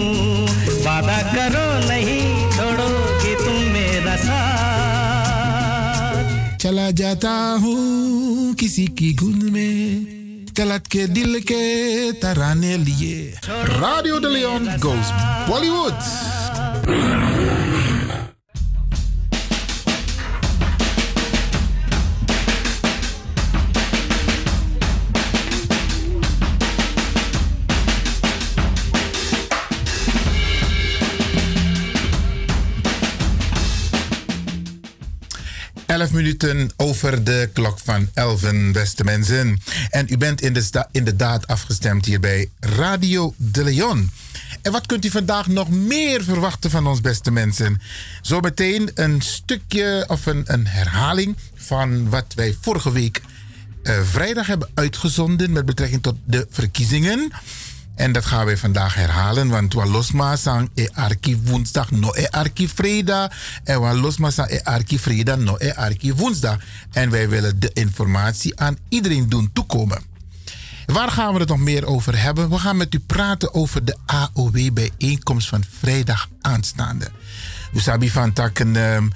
वादा करो नहीं छोड़ोगी तुम मेरा साथ चला जाता हूँ किसी की गुन में तलत के दिल के तराने लिए Radio de Leon goes Bollywood. Minuten over de klok van 11, beste mensen. En u bent in inderdaad afgestemd hier bij Radio de Leon. En wat kunt u vandaag nog meer verwachten van ons, beste mensen? Zometeen een stukje of een, een herhaling van wat wij vorige week eh, vrijdag hebben uitgezonden met betrekking tot de verkiezingen. En dat gaan wij vandaag herhalen, want we losma sang e arki woensdag no e arki vrijdag. En we losma e arki vrijdag no e arki woensdag. En wij willen de informatie aan iedereen doen toekomen. Waar gaan we het nog meer over hebben? We gaan met u praten over de AOW-bijeenkomst van vrijdag aanstaande. U sabi van takken. ehm,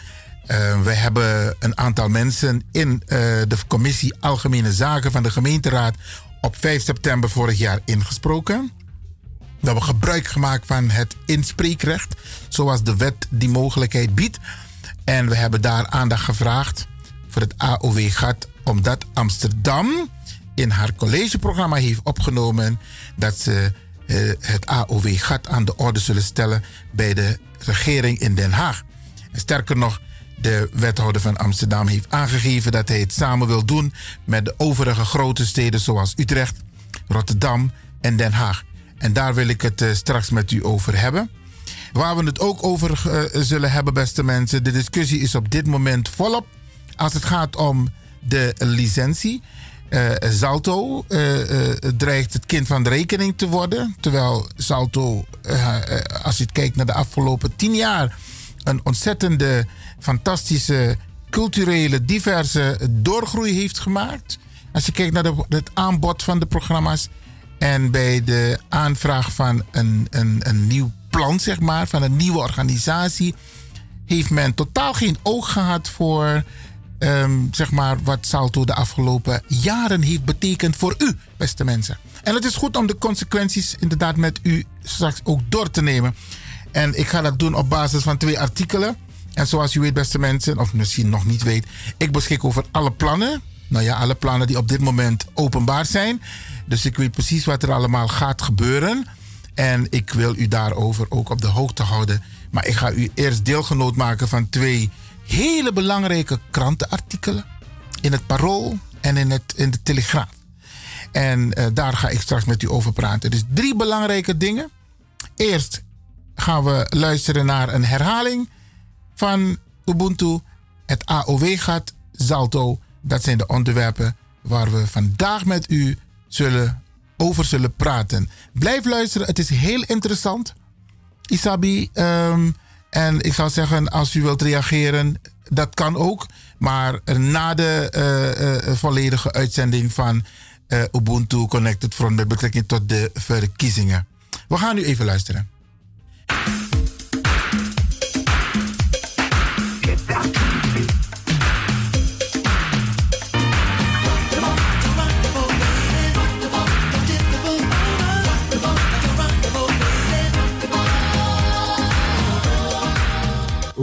eh, we hebben een aantal mensen in eh, de commissie Algemene Zaken van de gemeenteraad op 5 september vorig jaar ingesproken. We hebben gebruik gemaakt van het inspreekrecht, zoals de wet die mogelijkheid biedt. En we hebben daar aandacht gevraagd voor het AOW-gat, omdat Amsterdam in haar collegeprogramma heeft opgenomen dat ze eh, het AOW-gat aan de orde zullen stellen bij de regering in Den Haag. En sterker nog, de wethouder van Amsterdam heeft aangegeven dat hij het samen wil doen met de overige grote steden zoals Utrecht, Rotterdam en Den Haag. En daar wil ik het eh, straks met u over hebben. Waar we het ook over eh, zullen hebben, beste mensen. De discussie is op dit moment volop. Als het gaat om de licentie. Salto eh, eh, dreigt het kind van de rekening te worden. Terwijl Salto, als je kijkt naar de afgelopen tien jaar, een ontzettende, fantastische, culturele, diverse doorgroei heeft gemaakt. Als je kijkt naar het aanbod van de programma's en bij de aanvraag van een, een, een nieuw plan, zeg maar, van een nieuwe organisatie, heeft men totaal geen oog gehad voor ehm, zeg maar wat Salto de afgelopen jaren heeft betekend voor u, beste mensen. En het is goed om de consequenties inderdaad met u straks ook door te nemen. En ik ga dat doen op basis van twee artikelen. En zoals u weet, beste mensen, of misschien nog niet weet, ik beschik over alle plannen. Nou ja, alle plannen die op dit moment openbaar zijn. Dus ik weet precies wat er allemaal gaat gebeuren. En ik wil u daarover ook op de hoogte houden. Maar ik ga u eerst deelgenoot maken van twee hele belangrijke krantenartikelen. In het Parool en in, het, in de Telegraaf. En eh, daar ga ik straks met u over praten. Dus drie belangrijke dingen. Eerst gaan we luisteren naar een herhaling van Ubuntu. Het AOW-gat, Zalto. Dat zijn de onderwerpen waar we vandaag met u zullen, over zullen praten. Blijf luisteren, het is heel interessant. Isabi, ehm, en ik zou zeggen, als u wilt reageren, dat kan ook. Maar na de eh, eh, volledige uitzending van eh, Ubuntu Connected Front met betrekking tot de verkiezingen. We gaan nu even luisteren.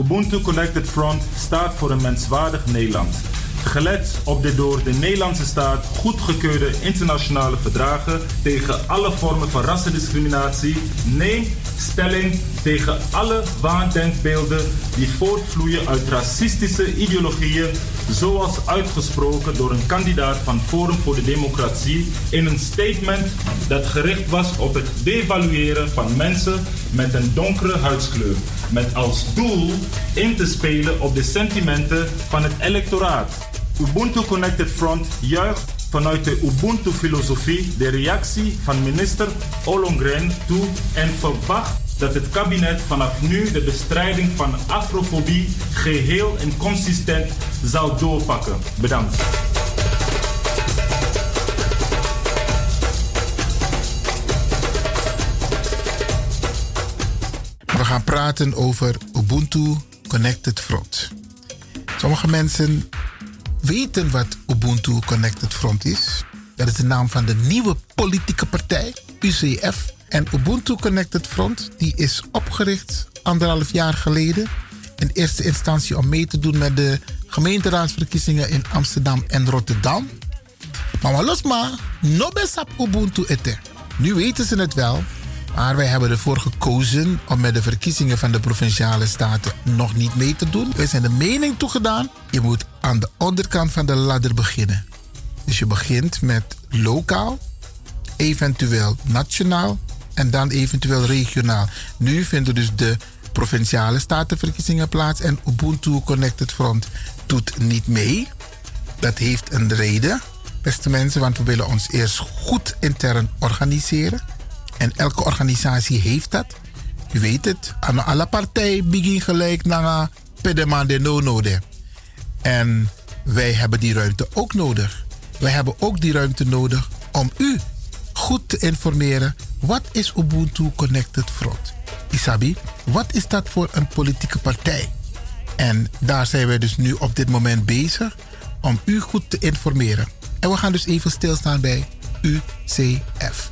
Ubuntu Connected Front staat voor een menswaardig Nederland. Gelet op de door de Nederlandse staat goedgekeurde internationale verdragen tegen alle vormen van rassendiscriminatie. Nee, stelling tegen alle waandenkbeelden die voortvloeien uit racistische ideologieën, zoals uitgesproken door een kandidaat van Forum voor de Democratie in een statement dat gericht was op het devalueren van mensen met een donkere huidskleur, met als doel in te spelen op de sentimenten van het electoraat. Ubuntu Connected Front juicht vanuit de Ubuntu-filosofie de reactie van minister Ollongren toe en verwacht dat het kabinet vanaf nu de bestrijding van afrofobie geheel en consistent zal doorpakken. Bedankt. We gaan praten over Ubuntu Connected Front. Sommige mensen weten wat Ubuntu Connected Front is. Dat is de naam van de nieuwe politieke partij, UCF. En Ubuntu Connected Front die is opgericht anderhalf jaar geleden. In eerste instantie om mee te doen met de gemeenteraadsverkiezingen in Amsterdam en Rotterdam. Maar los maar, no Ubuntu ete. Nu weten ze het wel, maar wij hebben ervoor gekozen om met de verkiezingen van de provinciale staten nog niet mee te doen. Wij zijn de mening toegedaan, je moet aan de onderkant van de ladder beginnen. Dus je begint met lokaal, eventueel nationaal en dan eventueel regionaal. Nu vinden dus de provinciale statenverkiezingen plaats en Ubuntu Connected Front doet niet mee. Dat heeft een reden, beste mensen, want we willen ons eerst goed intern organiseren. En elke organisatie heeft dat. U weet het, aan alle partijen begin gelijk naar pedema de no. En wij hebben die ruimte ook nodig. Wij hebben ook die ruimte nodig om u goed te informeren. Wat is Ubuntu Connected Front? Isabi, wat is dat voor een politieke partij? En daar zijn wij dus nu op dit moment bezig om u goed te informeren. En we gaan dus even stilstaan bij UCF.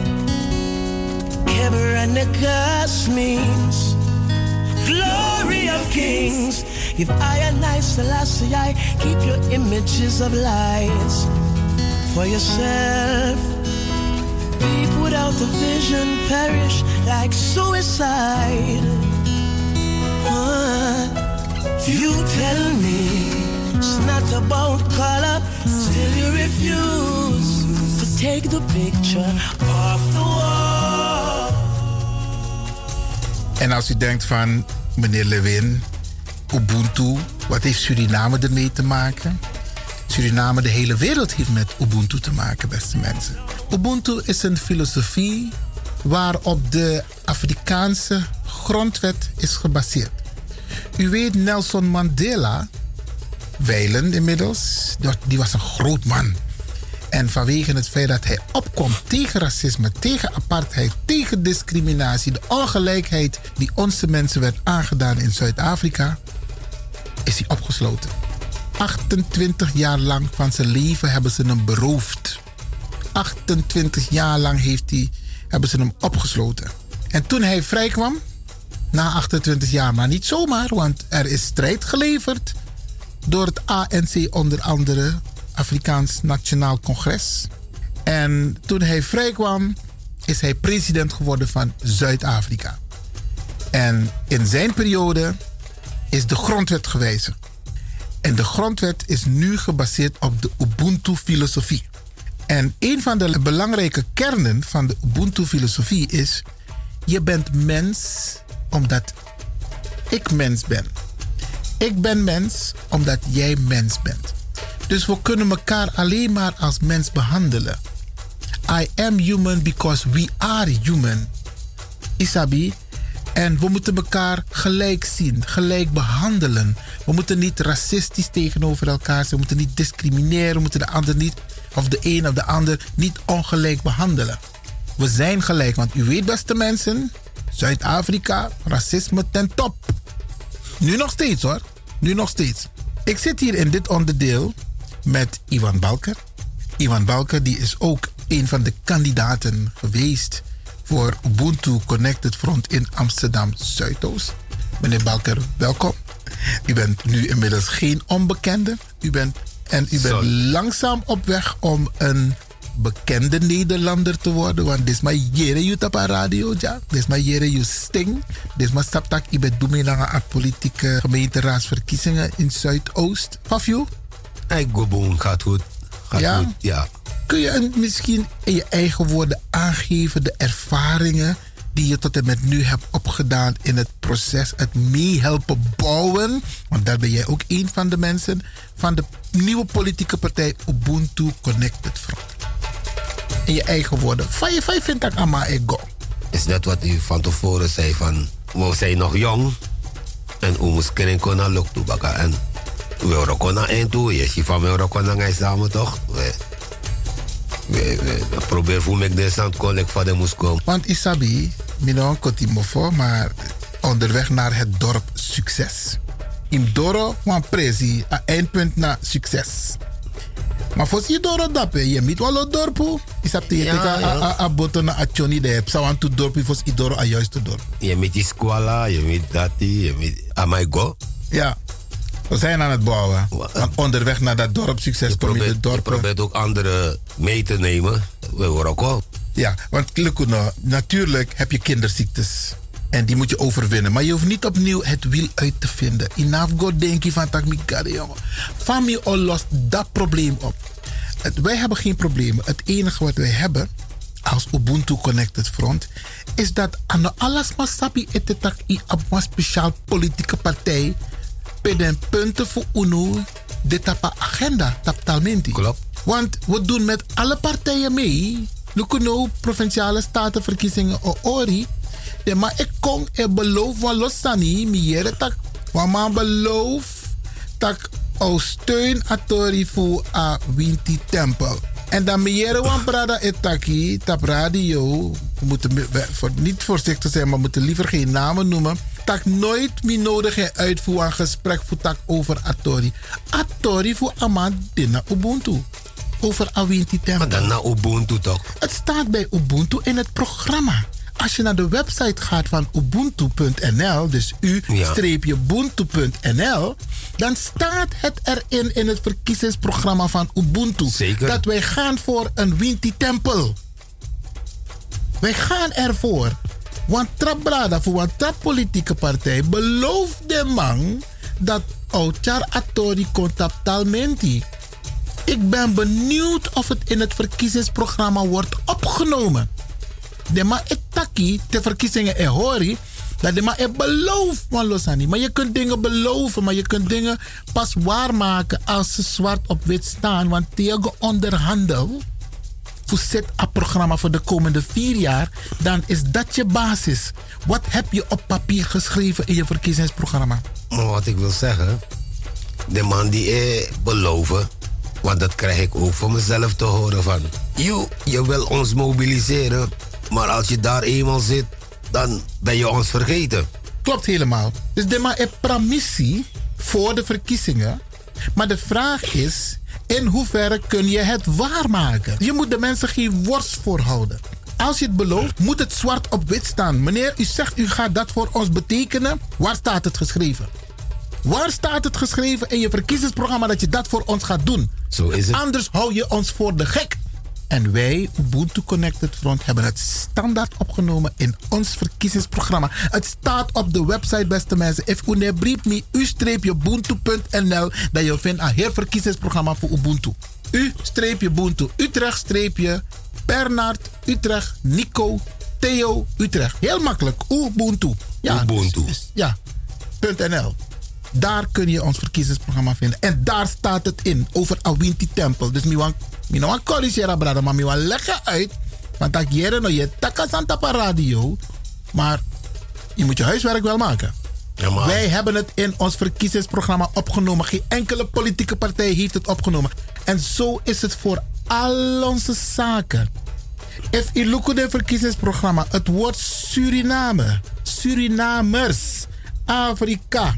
the of Marcus Garvey. Cabernicus means glory of kings. If I and I, Selassie, I keep your images of lies for yourself. People without a vision perish like suicide. What? You tell me it's not about color, still you refuse take the picture off the wall. En als u denkt van, meneer Lewin, Ubuntu, wat heeft Suriname ermee te maken? Suriname, de hele wereld heeft met Ubuntu te maken, beste mensen. Ubuntu is een filosofie waarop de Afrikaanse grondwet is gebaseerd. U weet Nelson Mandela, wijlen inmiddels, die was een groot man. En vanwege het feit dat hij opkomt tegen racisme, tegen apartheid, tegen discriminatie, de ongelijkheid die onze mensen werd aangedaan in Zuid-Afrika, is hij opgesloten. 28 jaar lang van zijn leven hebben ze hem beroofd. 28 jaar lang heeft hij, hebben ze hem opgesloten. En toen hij vrijkwam, na 28 jaar, maar niet zomaar, want er is strijd geleverd door het ANC, onder andere Afrikaans Nationaal Congres. En toen hij vrijkwam, is hij president geworden van Zuid-Afrika. En in zijn periode is de grondwet gewijzigd. En de grondwet is nu gebaseerd op de Ubuntu-filosofie. En een van de belangrijke kernen van de Ubuntu-filosofie is: je bent mens omdat ik mens ben. Ik ben mens omdat jij mens bent. Dus we kunnen elkaar alleen maar als mens behandelen. I am human because we are human. Isabi. En we moeten elkaar gelijk zien, gelijk behandelen. We moeten niet racistisch tegenover elkaar zijn. We moeten niet discrimineren. We moeten de ander niet, of de een of de ander, niet ongelijk behandelen. We zijn gelijk, want u weet, beste mensen, Zuid-Afrika, racisme ten top. Nu nog steeds hoor. Nu nog steeds. Ik zit hier in dit onderdeel met Ivan Balker. Ivan Balker die is ook een van de kandidaten geweest voor Ubuntu Connected Front in Amsterdam Zuidoost. Meneer Balker, welkom. U bent nu inmiddels geen onbekende. U bent, en u bent langzaam op weg om een bekende Nederlander te worden. Want dit is maar jere je op radio, ja. Dit is maar jere je sting. Dit is maar staptak. Ik ben dominee aan politieke gemeenteraadsverkiezingen in Zuidoost. Fafio? Ik go gaat goed. Gaat Ja? goed, ja. Kun je misschien in je eigen woorden aangeven de ervaringen die je tot en met nu hebt opgedaan in het proces, het meehelpen bouwen? Want daar ben jij ook een van de mensen van de nieuwe politieke partij Ubuntu Connected Front. In je eigen woorden. Van je vijf vind ik ama ego. Is net wat u van tevoren zei van... We zijn nog jong. En we moeten kunnen kunnen luk toe baka. En we horen kunnen eind toe. Je ziet van horen kunnen gaan samen toch? We, we, we, we proberen voor mij de zand van de moest komen. Want Isabi, Minon Kotimofo, maar onderweg naar het dorp succes. In Doro, wan presi, een eindpunt naar succes. Maar voor je Doro dape, je moet wel het dorp. Isap te je a- a- a achoni de heb. Sawan tu dorp, voor je Doro a juiste dorp. Je moet die squala, je moet dat, je moet... Amai go. Ja, we zijn aan het bouwen. Want onderweg naar dat dorp succes kom je de probeert ook anderen mee te nemen. We horen ook wel. Ja, want Lukuno, natuurlijk heb je kinderziektes. En die moet je overwinnen. Maar je hoeft niet opnieuw het wiel uit te vinden. Enough go denk je van tak mi kari, jongen. Family al lost dat probleem op. Het- wij hebben geen problemen. Het enige wat wij hebben als Ubuntu Connected Front is dat aan alles maar sabi etetak i een speciaal politieke partij peden punten voor UNO de tapa agenda taptalmenti. Klopt. Want we doen met alle partijen mee. Lukuno provinciale statenverkiezingen ori. De maar ik kom en beloof van losani miere tak. Want maar beloof tak o steun atori voor a winti tempel. En dan miere wan brada etaki tap radio. We moeten voor, niet voorzichtig zijn, maar we moeten liever geen namen noemen. Tak nooit meer nodig en uitvoer aan gesprek voor tak over atori. Atori voor aman dinna Ubuntu. Over a winti tempel. Maar dan naar Ubuntu toch? Het staat bij Ubuntu in het programma. Als je naar de website gaat van ubuntu.nl, dus u-ubuntu.nl, dan staat het erin in het verkiezingsprogramma van Ubuntu. Zeker. Dat wij gaan voor een Winti-tempel. Wij gaan ervoor. Want Trabrada voor een politieke partij belooft de man dat Ochar Atori contactalmenti. Ik ben benieuwd of het in het verkiezingsprogramma wordt opgenomen. De ma etaki de verkiezingen e hori. Dat de ma e beloof van. Maar je kunt dingen beloven, maar je kunt dingen pas waarmaken als ze zwart op wit staan. Want tegen onderhandel voor zet een programma voor de komende vier jaar, dan is dat je basis. Wat heb je op papier geschreven in je verkiezingsprogramma? Wat ik wil zeggen, de man die eh, beloven, want dat krijg ik ook van mezelf te horen van, "Joe, je wil ons mobiliseren, maar als je daar eenmaal zit, dan ben je ons vergeten. Klopt helemaal. Dus de maar een promissie voor de verkiezingen. Maar de vraag is, in hoeverre kun je het waarmaken? Je moet de mensen geen worst voorhouden. Als je het belooft, moet het zwart op wit staan. Meneer, u zegt u gaat dat voor ons betekenen. Waar staat het geschreven? Waar staat het geschreven in je verkiezingsprogramma dat je dat voor ons gaat doen? Zo is het. Anders hou je ons voor de gek. En wij, Ubuntu Connected Front, hebben het standaard opgenomen in ons verkiezingsprogramma. Het staat op de website, beste mensen. If u brief me, u-ubuntu.nl, dat je vindt een heel verkiezingsprogramma voor Ubuntu. U-Ubuntu, Utrecht- Bernard, Utrecht, Nico, Theo, Utrecht. Heel makkelijk, Ubuntu. Ja, Ubuntu. dus- ja, .nl. Daar kun je ons verkiezingsprogramma vinden. En daar staat het in over Awinti Tempel. Dus mi wan mi no wan corrigeren brada, maar mi wan leggen uit. Want dat jere no je taka santa pa radio. Maar je moet je huiswerk wel maken. Wij hebben het in ons verkiezingsprogramma opgenomen. Geen enkele politieke partij heeft het opgenomen. En zo is het voor al onze zaken. If look het verkiezingsprogramma, het woord Suriname, Surinamers, Afrika.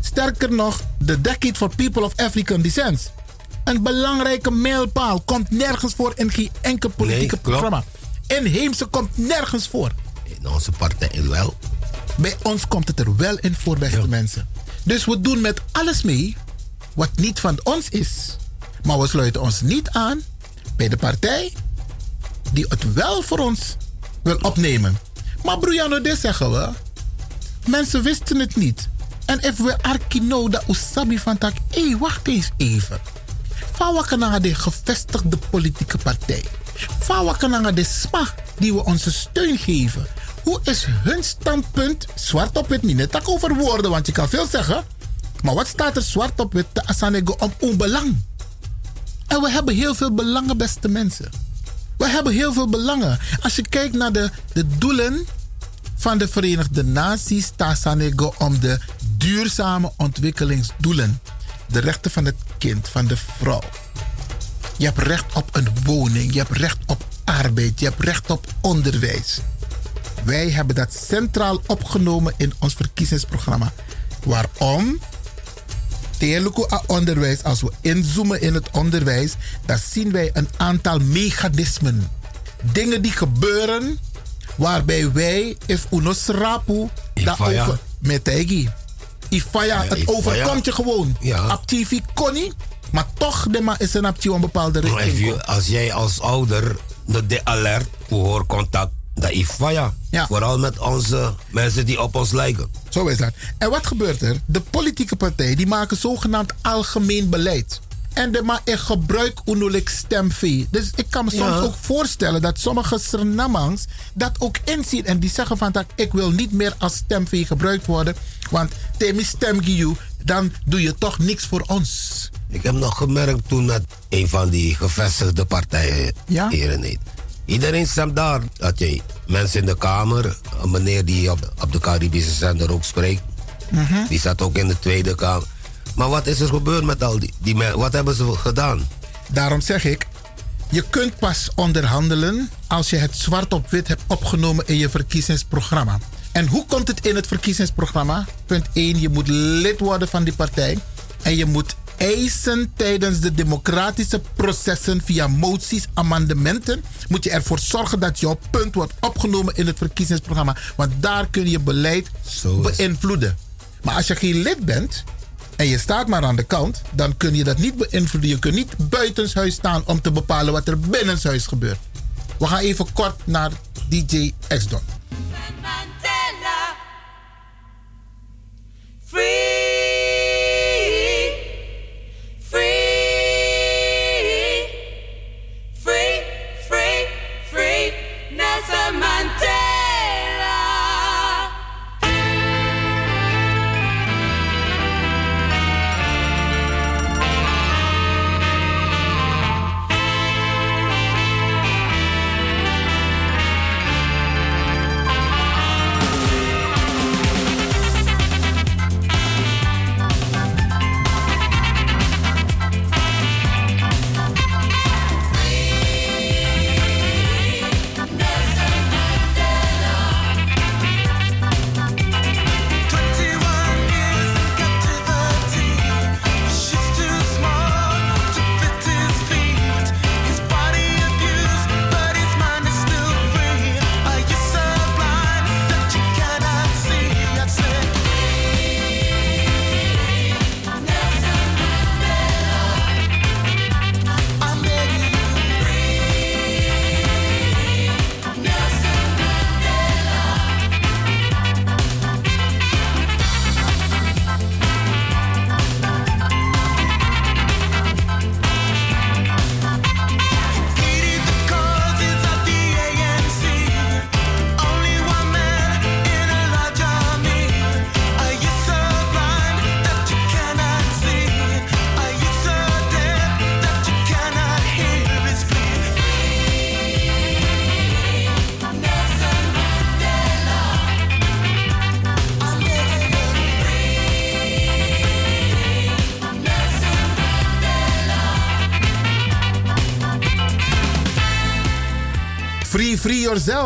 Sterker nog, de Decade for People of African Descent. Een belangrijke mijlpaal komt nergens voor in geen enkel politieke programma. Inheemse komt nergens voor. In onze partij wel. Bij ons komt het er wel in voor, beste mensen. Dus we doen met alles mee wat niet van ons is. Maar we sluiten ons niet aan bij de partij die het wel voor ons wil opnemen. Maar Brujano, dit zeggen we. Mensen wisten het niet. En if we arkino da usabi van tak, hé, hey, wacht eens even. Fawakananga de gevestigde politieke partij. Fawakananga de SMA die we onze steun geven. Hoe is hun standpunt, zwart op wit, niet over woorden, want je kan veel zeggen. Maar wat staat er zwart op wit te asanego om onbelang? En we hebben heel veel belangen, beste mensen. We hebben heel veel belangen. Als je kijkt naar de, de doelen van de Verenigde Naties, staat Sanego om de duurzame ontwikkelingsdoelen. De rechten van het kind, van de vrouw. Je hebt recht op een woning, je hebt recht op arbeid, je hebt recht op onderwijs. Wij hebben dat centraal opgenomen in ons verkiezingsprogramma. Waarom? Telugu a onderwijs, als we inzoomen in het onderwijs, dan zien wij een aantal mechanismen. Dingen die gebeuren waarbij wij, if unos rapu, daarover met Ifaya, het Ifaya. overkomt je gewoon. Ja. Op TV kon maar toch de ma is een op een bepaalde richting. als jij als ouder de, de alert voor contact, dat fire. Vooral met onze mensen die op ons lijken. Zo is dat. En wat gebeurt er? De politieke partijen die maken zogenaamd algemeen beleid. En de maar ik gebruik unulik stemvee. Dus ik kan me soms Ja. ook voorstellen dat sommige Srenamangs dat ook inzien. En die zeggen van dat ik wil niet meer als stemvee gebruikt worden. Want temi stem you, dan doe je toch niks voor ons. Ik heb nog gemerkt toen met een van die gevestigde partijen Ja? hier Nederland. Iedereen stemt daar. Dat je mensen in de Kamer, een meneer die op, op de Caribische zender ook spreekt, Mhm. die zat ook in de Tweede Kamer. Maar wat is er gebeurd met al die, die mensen? Wat hebben ze gedaan? Daarom zeg ik, je kunt pas onderhandelen als je het zwart op wit hebt opgenomen in je verkiezingsprogramma. En hoe komt het in het verkiezingsprogramma? Punt 1, je moet lid worden van die partij. En je moet eisen tijdens de democratische processen via moties, amendementen. Moet je ervoor zorgen dat jouw punt wordt opgenomen in het verkiezingsprogramma. Want daar kun je beleid beïnvloeden. Maar als je geen lid bent, en je staat maar aan de kant, dan kun je dat niet beïnvloeden. Je kunt niet buitenshuis staan om te bepalen wat er binnenshuis gebeurt. We gaan even kort naar DJ X-Don. Free, free,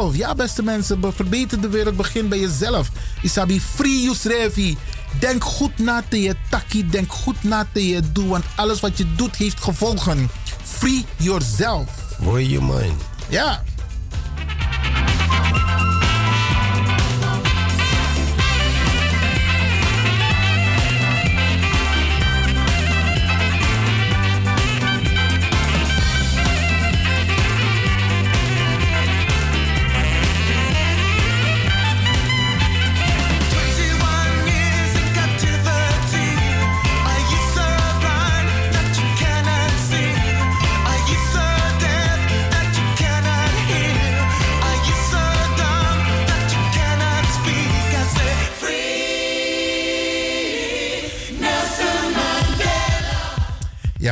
Ja, beste mensen, be- verbeter de wereld, begin bij jezelf. Isabi, free yourself. Denk goed na te je takkie, denk goed na te je doe, want alles wat je doet heeft gevolgen. Free yourself. Free your mind. Ja.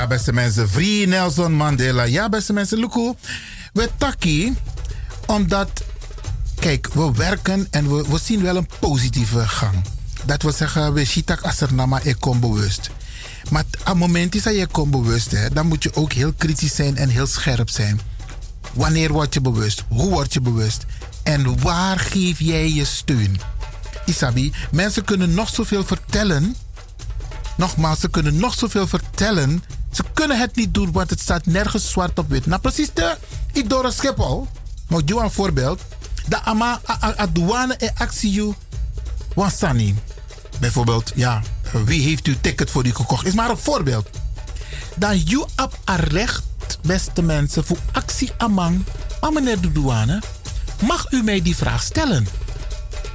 Beste mensen, Free Nelson Mandela. Ja, beste mensen, Luku. We takkie, omdat, kijk, we werken en we, we zien wel een positieve gang. Dat wil zeggen, we shitak asernama, ik kom bewust. Maar op het moment dat je komt bewust, hè, dan moet je ook heel kritisch zijn en heel scherp zijn. Wanneer word je bewust? Hoe word je bewust? En waar geef jij je steun? Isabi, mensen kunnen nog zoveel vertellen. Nogmaals, ze kunnen nog zoveel vertellen. Ze kunnen het niet doen, want het staat nergens zwart op wit. Nou, precies de Idora Schiphol. Maar doe een voorbeeld. De ama douane en actie wansani. Bijvoorbeeld, ja, wie heeft uw ticket voor u gekocht? Is maar een voorbeeld. Dan you op recht, beste mensen, voor actie amang. Meneer de douane, mag u mij die vraag stellen?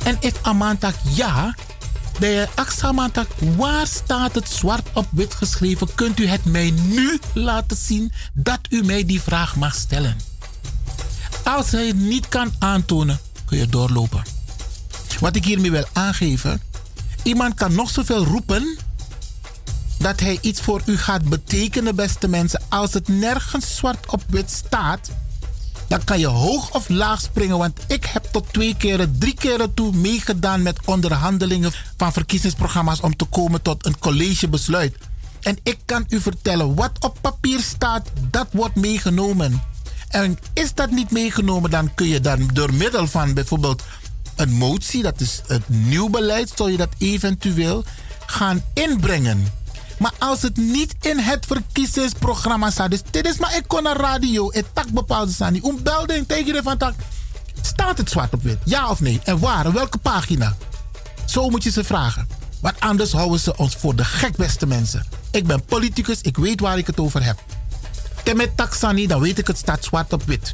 En if amantak ja, de Aksamantak, waar staat het zwart op wit geschreven? Kunt u het mij nu laten zien dat u mij die vraag mag stellen? Als hij het niet kan aantonen, kun je doorlopen. Wat ik hiermee wil aangeven, iemand kan nog zoveel roepen dat hij iets voor u gaat betekenen, beste mensen. Als het nergens zwart op wit staat, dan kan je hoog of laag springen. Want ik heb tot twee keren, drie keren toe meegedaan met onderhandelingen van verkiezingsprogramma's om te komen tot een collegebesluit. En ik kan u vertellen, wat op papier staat, dat wordt meegenomen. En is dat niet meegenomen, dan kun je dan door middel van bijvoorbeeld een motie, dat is het nieuw beleid, zou je dat eventueel gaan inbrengen. Maar als het niet in het verkiezingsprogramma staat, dus dit is maar ik kon naar radio, het tak bepaalde staan niet. Ombelding tegen de van tak. Staat het zwart op wit? Ja of nee? En waar? Welke pagina? Zo moet je ze vragen. Want anders houden ze ons voor de gek, beste mensen. Ik ben politicus, ik weet waar ik het over heb. Temet sani, dan weet ik het staat zwart op wit.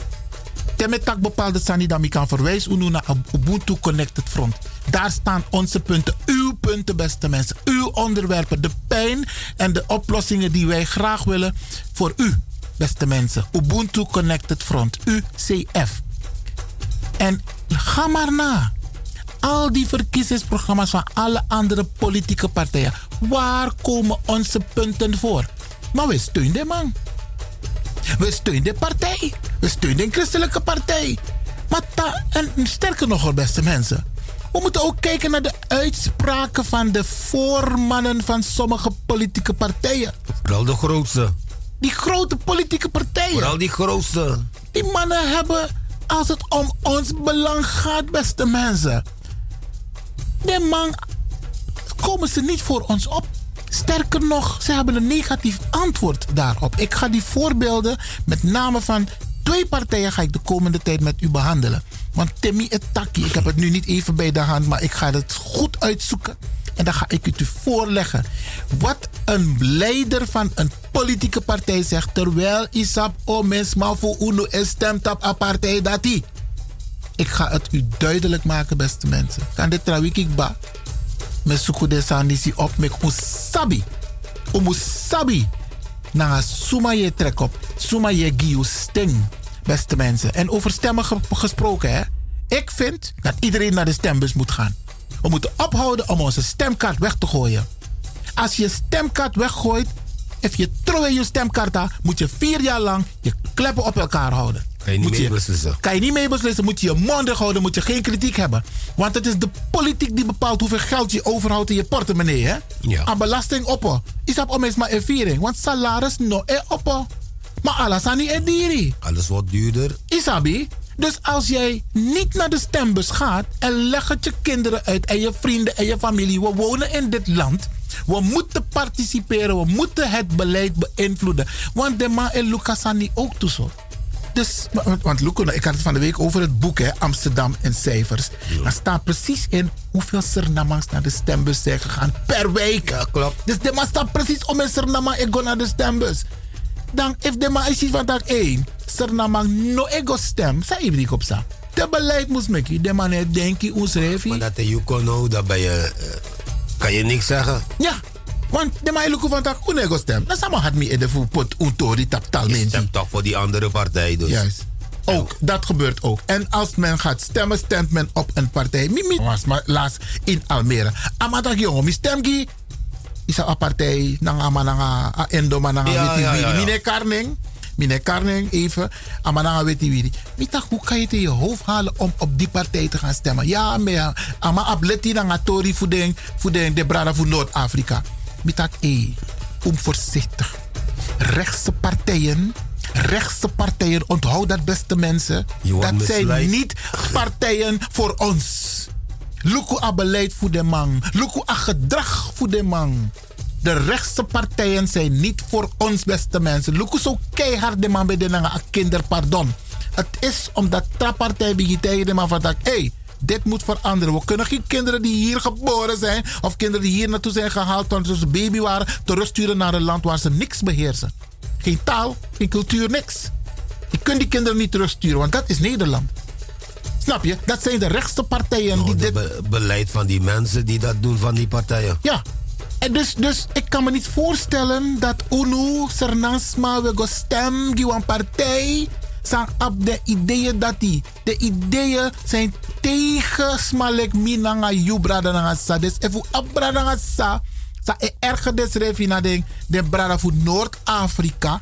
Temet tak bepaalde dan ik kan verwijzen naar Ubuntu Connected Front. Daar staan onze punten, uw punten, beste mensen. Uw onderwerpen, de pijn en de oplossingen die wij graag willen voor u, beste mensen. Ubuntu Connected Front, UCF. En ga maar na. Al die verkiezingsprogramma's van alle andere politieke partijen. Waar komen onze punten voor? Maar we steunen de man. We steunen de partij. We steunen de christelijke partij. Maar ta- en sterker nog, beste mensen. We moeten ook kijken naar de uitspraken van de voormannen van sommige politieke partijen. Vooral de grootste. Die grote politieke partijen. Vooral die grootste. Die mannen hebben, als het om ons belang gaat, beste mensen. De man komen ze niet voor ons op. Sterker nog, ze hebben een negatief antwoord daarop. Ik ga die voorbeelden, met name van twee partijen, ga ik de komende tijd met u behandelen. Want Timmy Etaki, ik heb het nu niet even bij de hand, maar ik ga het goed uitzoeken. En dan ga ik het u voorleggen. Wat een leider van een politieke partij zegt. Terwijl Isap Omes voor Uno stemt op partij dat. Ik ga het u duidelijk maken, beste mensen. Kan dit trouwens Met suku de sandisi op met usabi. Umusabi. Na suma je trek op. Suma je giu sting. Beste mensen. En over stemmen ge- gesproken, hè. Ik vind dat iedereen naar de stembus moet gaan. We moeten ophouden om onze stemkaart weg te gooien. Als je stemkaart weggooit, if je trouw in je stemkaart had, moet je vier jaar lang je kleppen op elkaar houden. Kan je niet mee beslissen. Kan je niet mee beslissen, moet je je mond houden, moet je geen kritiek hebben. Want het is de politiek die bepaalt hoeveel geld je overhoudt in je portemonnee. Hè? Ja. Aan belasting op. Is dat om eens maar een viering. Want salaris no e op. Maar alles aan die diri. Alles wordt duurder. Isabi, Dus als jij niet naar de stembus gaat en leg het je kinderen uit en je vrienden en je familie. We wonen in dit land. We moeten participeren. We moeten het beleid beïnvloeden. Want de ma en Lucasani ook toe zo. Dus, want, want Luco, ik had het van de week over het boek hè, Amsterdam en cijfers. Daar staat precies in hoeveel Surinamangs naar de stembus zijn gegaan per week. Ja, klopt. Dus de man staat precies om in Suriname ik ga naar de stembus. Dan, if de man is van dag 1, Suriname no ego stem, sa ibrik op sa. De beleid moest maken. De man heeft denk ik ons Maar dat je kon nou, dat ben je, eh, kan je niks zeggen. Ja, want de man lukken van unego stem. Dan samen had me in de voetpot untori tap talmenti. Stem toch voor die andere partij dus. Juist. Ook, dat gebeurt ook. En als men gaat stemmen, stemt men op een partij. Mimi was maar laatst in Almere. Amadag jongen, mi stemgi. Is partij, nanga a endo mananga, Ja, witi ja, ja, wiri. ja. Mine Karning. Mine Karning, even. Amananga witi wiri. Mita, hoe kan je het in je hoofd halen om op die partij te gaan stemmen? Ja, maar ama ableti nanga tori voor de, voor de, de brada voor Noord-Afrika. Mita, eh, om voorzichtig. Rechtse partijen rechtse partijen, onthoud dat beste mensen. Dat zijn niet partijen voor ons. Luku a beleid voor de man. Luku a gedrag voor de man. De rechtse partijen zijn niet voor ons beste mensen. Luku zo keihard de man bij de nanga a kinderpardon. Het is omdat de partij begint tegen de man van dat, hey, dit moet veranderen. We kunnen geen kinderen die hier geboren zijn of kinderen die hier naartoe zijn gehaald toen ze baby waren, terugsturen naar een land waar ze niks beheersen. Geen taal, geen cultuur, niks. Je kunt die kinderen niet terugsturen, want dat is Nederland. Snap je? Dat zijn de rechtste partijen die dit... Be- beleid van die mensen die dat doen van die partijen. Ja. Dus, dus ik kan me niet voorstellen dat UNO, Sernansma, we go stem, die partij, zijn op de ideeën dat die. De ideeën zijn tegen smalek minanga you brada nanga sa. Dus even op brada nanga sa, sa e erger des refi na de, brada voor Noord-Afrika.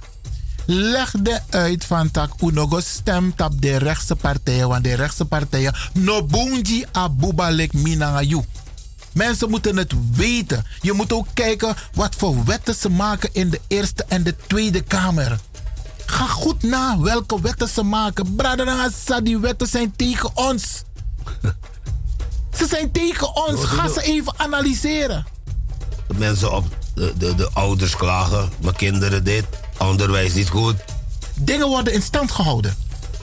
Legde uit van tak unogo stemt op de rechtse partijen, want de rechtse partijen no bunji abubalek minanga you. Mensen moeten het weten. Je moet ook kijken wat voor wetten ze maken in de Eerste en de Tweede Kamer. Ga goed na welke wetten ze maken. Bradangasa, die wetten zijn tegen ons. Ze zijn tegen ons. Ga ze even analyseren. De mensen op de, de, de ouders klagen. Mijn kinderen dit. Onderwijs niet goed. Dingen worden in stand gehouden.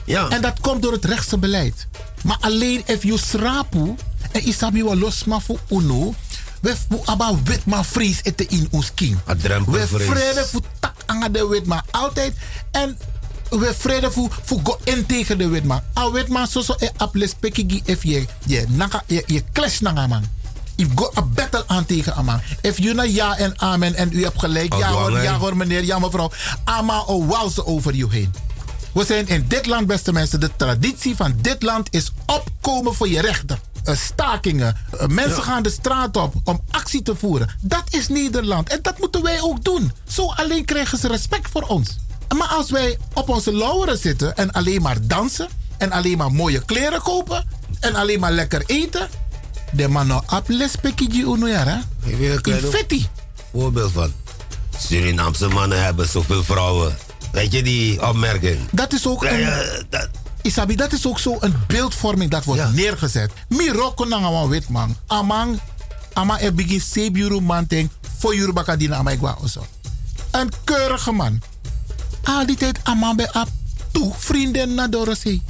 Ja. En dat komt door het rechtse beleid. Maar alleen if you srapu en isabi wa losma voor uno, we fu aba wet ma vries ete in ons king. We vrede voor tak anga de wet ma altijd en we vrede voor voor go in tegen de wet ma. A wet ma so so e aples pekigi if je je naka je, je clash nanga man. Ik go a battle aan tegen Aman. If you na ja en amen en u hebt gelijk. Oh, ja hoor, ja hoor meneer, ja mevrouw. Ama o walsen over je heen. We zijn in dit land, beste mensen, de traditie van dit land is opkomen voor je rechten. Eh, Stakingen. Eh, Mensen Ja. gaan de straat op om actie te voeren. Dat is Nederland. En dat moeten wij ook doen. Zo alleen krijgen ze respect voor ons. Maar als wij op onze lauweren zitten en alleen maar dansen. En alleen maar mooie kleren kopen. En alleen maar lekker eten. De man no aples pekiji uno jara. Ik wil een klein Infetti. voorbeeld van. Surinaamse mannen hebben zoveel vrouwen. Weet je die opmerking? Dat is ook Ja, een... ja, dat- Isabi, dat is ook zo een beeldvorming dat wordt neergezet. Miroko wit man. Amang, ama er seburu man ting voor Yoruba kadina ama igwa oso. Een keurige man. Al die tijd ama bij ap. Toe, vrienden na Dorothy.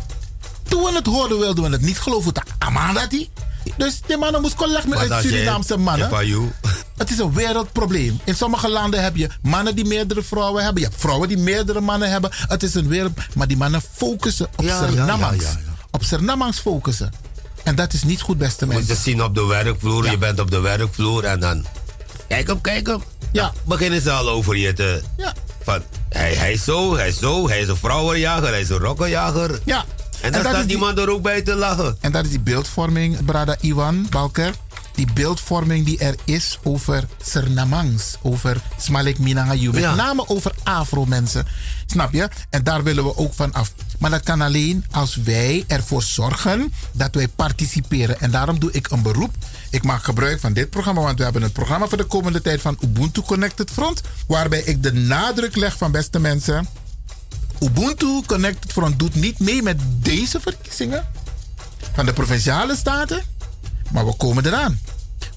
Toen we het hoorden, wilden we het niet geloven. Dat ama dat die. Dus die mannen moest collega met uit Surinaamse mannen. Het is een wereldprobleem. In sommige landen heb je mannen die meerdere vrouwen hebben. Je hebt vrouwen die meerdere mannen hebben. Het is een wereld. Maar die mannen focussen op Ja, ja, Surinamangs. ja, ja, Op Surinamangs focussen. En dat is niet goed, beste Je moet mensen. je zien op de werkvloer. Je bent op de werkvloer en dan... Kijk hem, kijk hem. Ja. Beginnen ze al over je te... Ja. Van, hij, hij is zo, hij is zo. Hij is een vrouwenjager, hij is een rokkenjager. Ja. En dan dat staat is die die- man er ook bij te lachen. En dat is die beeldvorming, Brada Iwan Balker. Die beeldvorming die er is over Surinamangs. Over Smalek Minangayu. Met Ja. name over Afro-mensen. Snap je? En daar willen we ook van af. Maar dat kan alleen als wij ervoor zorgen dat wij participeren. En daarom doe ik een beroep. Ik maak gebruik van dit programma, want we hebben het programma voor de komende tijd van Ubuntu Connected Front. Waarbij ik de nadruk leg van beste mensen. Ubuntu Connected Front doet niet mee met deze verkiezingen van de provinciale staten, maar we komen eraan.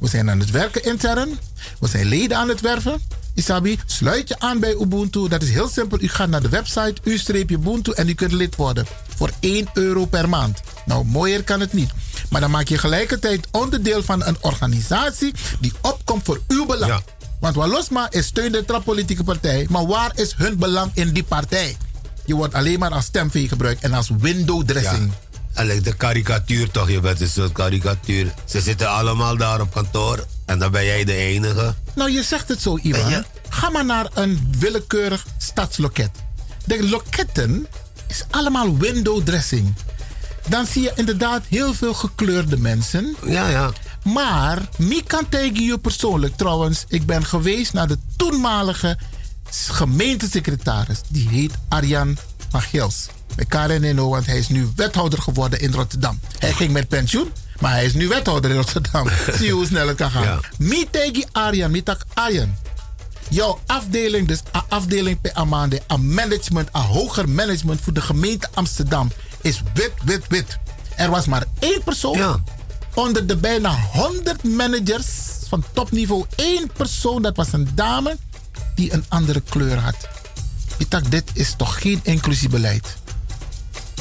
We zijn aan het werken intern. We zijn leden aan het werven. Isabi, sluit je aan bij Ubuntu. Dat is heel simpel. U gaat naar de website u-ubuntu en u kunt lid worden. Voor 1 euro per maand. Nou, mooier kan het niet. Maar dan maak je gelijkertijd onderdeel van een organisatie die opkomt voor uw belang. Want Walosma is steun de trappolitieke partij. Maar waar is hun belang in die partij? Je wordt alleen maar als stemvee gebruikt en als window dressing. Alleen de karikatuur toch, je bent een soort karikatuur. Ze zitten allemaal daar op kantoor en dan ben jij de enige. Nou, je zegt het zo, Ivan. Ga maar naar een willekeurig stadsloket. De loketten is allemaal window dressing. Dan zie je inderdaad heel veel gekleurde mensen. Ja, ja. Maar, wie kan tegen je persoonlijk trouwens? Ik ben geweest naar de toenmalige gemeentesecretaris. Die heet Arjan. Ik kan herinneren, want hij is nu wethouder geworden in Rotterdam. Hij ging met pensioen, maar hij is nu wethouder in Rotterdam. Zie je hoe snel het kan gaan. Ja. Arjan, mi tak Arjan. Jouw afdeling, dus a afdeling per Amande, a management, a hoger management voor de gemeente Amsterdam is wit, wit, wit. Er was maar één persoon onder de bijna 100 managers van topniveau. één persoon, dat was een dame, die een andere kleur had. Ik dit is toch geen inclusiebeleid?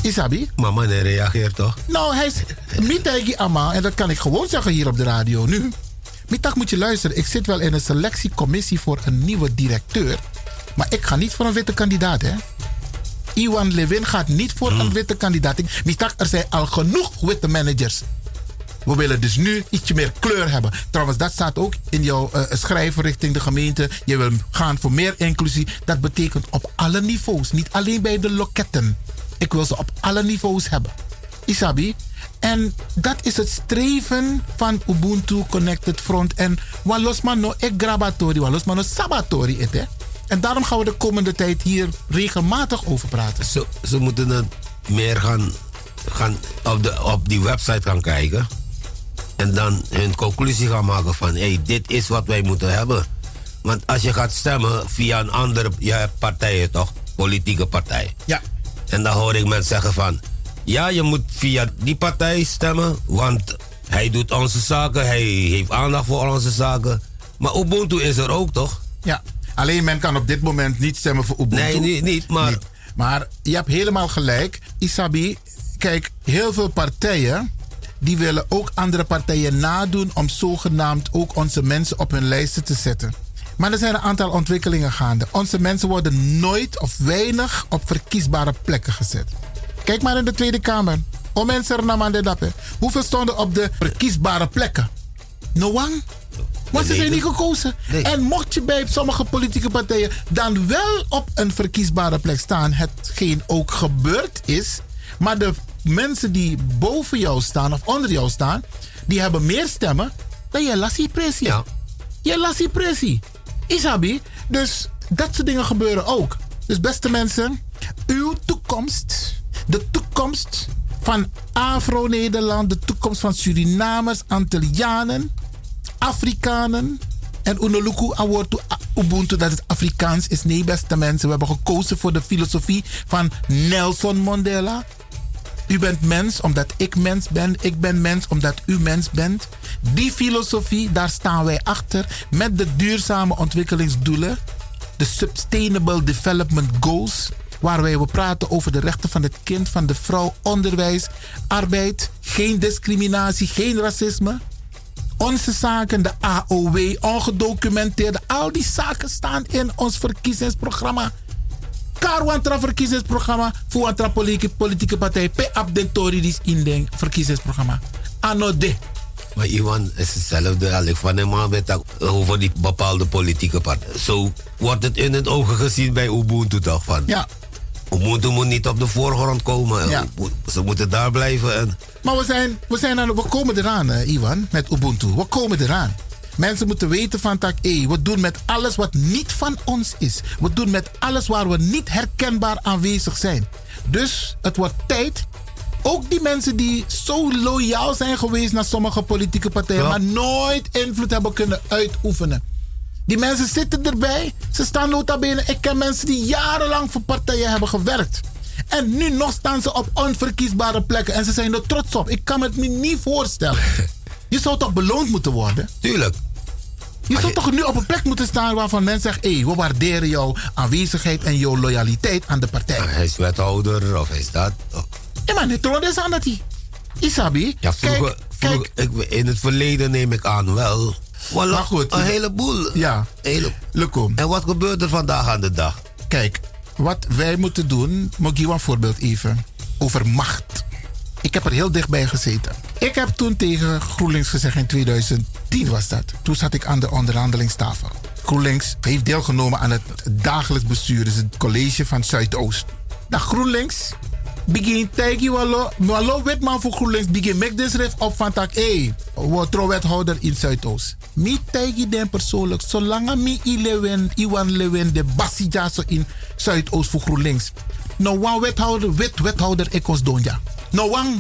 Isabi? Mama, nee, reageert toch? Nou, hij is Mitagi Ama, en dat kan ik gewoon zeggen hier op de radio nu. Mitak moet je luisteren, ik zit wel in een selectiecommissie voor een nieuwe directeur. Maar ik ga niet voor een witte kandidaat, hè? Iwan Levin gaat niet voor een witte kandidaat. Ik- Mitak, er zijn al genoeg witte managers. We willen dus nu ietsje meer kleur hebben. Trouwens, dat staat ook in jouw eh, schrijven richting de gemeente. Je wil gaan voor meer inclusie. Dat betekent op alle niveaus. Niet alleen bij de loketten. Ik wil ze op alle niveaus hebben. Isabi. En dat is het streven van Ubuntu Connected Front. En walosman no ek grabatori, walosman no sabatori it, hè. En daarom gaan we de komende tijd hier regelmatig over praten. Ze, ze moeten het meer gaan, gaan op, de, op die website gaan kijken. En dan hun conclusie gaan maken van... hé, hey, dit is wat wij moeten hebben. Want als je gaat stemmen via een andere... Je hebt partijen toch? Politieke partij. Ja. En dan hoor ik mensen zeggen van... Ja, je moet via die partij stemmen. Want hij doet onze zaken. Hij heeft aandacht voor onze zaken. Maar Ubuntu is er ook, toch? Ja, alleen men kan op dit moment niet stemmen voor Ubuntu. Nee, niet, niet maar... Maar je hebt helemaal gelijk. Isabi, kijk, heel veel partijen... die willen ook andere partijen nadoen... om zogenaamd ook onze mensen op hun lijsten te zetten. Maar er zijn een aantal ontwikkelingen gaande. Onze mensen worden nooit of weinig op verkiesbare plekken gezet. Kijk maar in de Tweede Kamer. Mensen de dappen. Hoeveel stonden op de verkiesbare plekken? No one. Maar ze zijn niet gekozen. En mocht je bij sommige politieke partijen dan wel op een verkiesbare plek staan, hetgeen ook gebeurd is, maar de mensen die boven jou staan of onder jou staan, die hebben meer stemmen dan je lassie pressie. Ja. Je lassie pressie. Isabi. Dus dat soort dingen gebeuren ook. Dus beste mensen, uw toekomst, de toekomst van Afro-Nederland, de toekomst van Surinamers, Antillianen, Afrikanen en Unoluku Awortu Ubuntu, dat het Afrikaans is. Nee, beste mensen, we hebben gekozen voor de filosofie van Nelson Mandela. U bent mens omdat ik mens ben. Ik ben mens omdat u mens bent. Die filosofie, daar staan wij achter met de duurzame ontwikkelingsdoelen. De Sustainable Development Goals. Waar wij we praten over de rechten van het kind, van de vrouw, onderwijs, arbeid. Geen discriminatie, geen racisme. Onze zaken, de AOW, ongedocumenteerde. Al die zaken staan in ons verkiezingsprogramma. Karwantra verkiezingsprogramma voor een politieke, politieke partij. Pe abdentori is in het verkiezingsprogramma. Anno de. Maar Iwan is hetzelfde ik van hem weet over die bepaalde politieke partij. Zo wordt het in het ogen gezien bij Ubuntu toch van. Ja. Ubuntu moet niet op de voorgrond komen. Ja. Ze moeten daar blijven. En Maar we, zijn, we, zijn aan, we komen eraan, eh, Iwan, met Ubuntu. We komen eraan. Mensen moeten weten van tak, hé, we doen met alles wat niet van ons is. We doen met alles waar we niet herkenbaar aanwezig zijn. Dus het wordt tijd. Ook die mensen die zo loyaal zijn geweest naar sommige politieke partijen, Ja. maar nooit invloed hebben kunnen uitoefenen. Die mensen zitten erbij. Ze staan nota bene. Ik ken mensen die jarenlang voor partijen hebben gewerkt. En nu nog staan ze op onverkiesbare plekken. En ze zijn er trots op. Ik kan het me niet voorstellen. Je zou toch beloond moeten worden? Tuurlijk. Je zou toch nu op een plek moeten staan waarvan mensen zeggen... hé, we waarderen jouw aanwezigheid en jouw loyaliteit aan de partij. Hij is wethouder of is dat. Ja, maar net trouw is aan dat hij. Isabi, Ja, vroeger, vroeger- ik, in het verleden neem ik aan wel. Voilà, Maar goed, een heleboel. Ja. Hele... Lukom. En wat gebeurt er vandaag aan de dag? Kijk, wat wij moeten doen, moet ik je een voorbeeld even. Over macht. Ik heb er heel dichtbij gezeten. Ik heb toen tegen GroenLinks gezegd in 2010 was dat. Toen zat ik aan de onderhandelingstafel. GroenLinks heeft deelgenomen aan het dagelijks bestuur, dus het college van Zuidoost. Dat GroenLinks begin tegen wallo, wallo wetman voor GroenLinks begin make this ref op van tak, hé, trouw wethouder in Zuidoost. Mi tegen den persoonlijk, zolang mi Iwan Lewen de basija zo in Zuidoost voor GroenLinks. No one wethouder, wet wethouder ik ons donja. No one.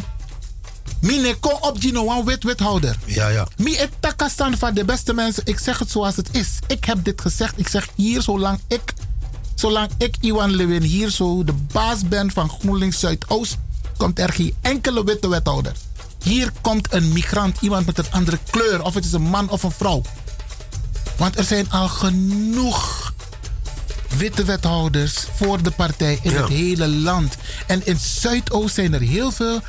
Mi ne op die no one wet wethouder. Ja, ja. Mi et takastan van de beste mensen. Ik zeg het zoals het is. Ik heb dit gezegd. Ik zeg hier zolang ik, zolang ik Iwan Lewin hier zo de baas ben van GroenLinks Zuidoost, komt er geen enkele witte wethouder. Hier komt een migrant, iemand met een andere kleur, of het is een man of een vrouw. Want er zijn al genoeg witte wethouders voor de partij in Ja. het hele land. En in Zuidoost zijn er heel veel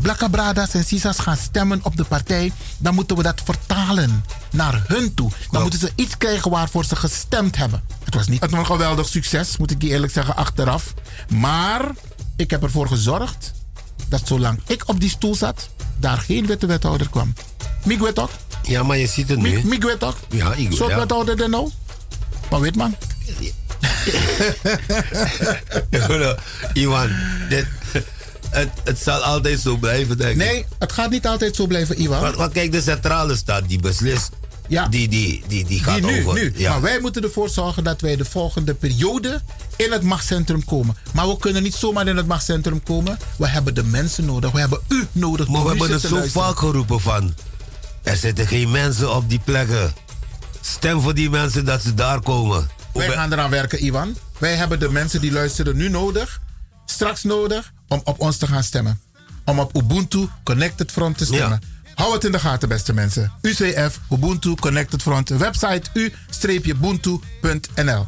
blakkabradas en sisas gaan stemmen op de partij. Dan moeten we dat vertalen naar hun toe. Dan moeten ze iets krijgen waarvoor ze gestemd hebben. Het was niet een geweldig succes, moet ik je eerlijk zeggen, achteraf. Maar ik heb ervoor gezorgd dat zolang ik op die stoel zat, daar geen witte wethouder kwam. Miguel toch? Ja, maar je ziet het nu. Miguel toch? Ja, ik Soort ja. wethouder dan nou? Maar weet man. Iwan, dit, het, het zal altijd zo blijven, denk ik. Nee, het gaat niet altijd zo blijven, Iwan. Want, want kijk, de centrale staat die beslist. Ja. Die, die, die, die gaat Die nu, over. nu. Ja. Maar wij moeten ervoor zorgen dat wij de volgende periode in het machtscentrum komen. Maar we kunnen niet zomaar in het machtscentrum komen. We hebben de mensen nodig. We hebben u nodig. Maar we hebben het te zo luisteren. vaak geroepen van... Er zitten geen mensen op die plekken. Stem voor die mensen dat ze daar komen. Wij gaan eraan werken, Iwan. Wij hebben de mensen die luisteren nu nodig, straks nodig, om op ons te gaan stemmen. Om op Ubuntu Connected Front te stemmen. Hou het in de gaten, beste mensen. UCF, Ubuntu Connected Front. Website u-ubuntu.nl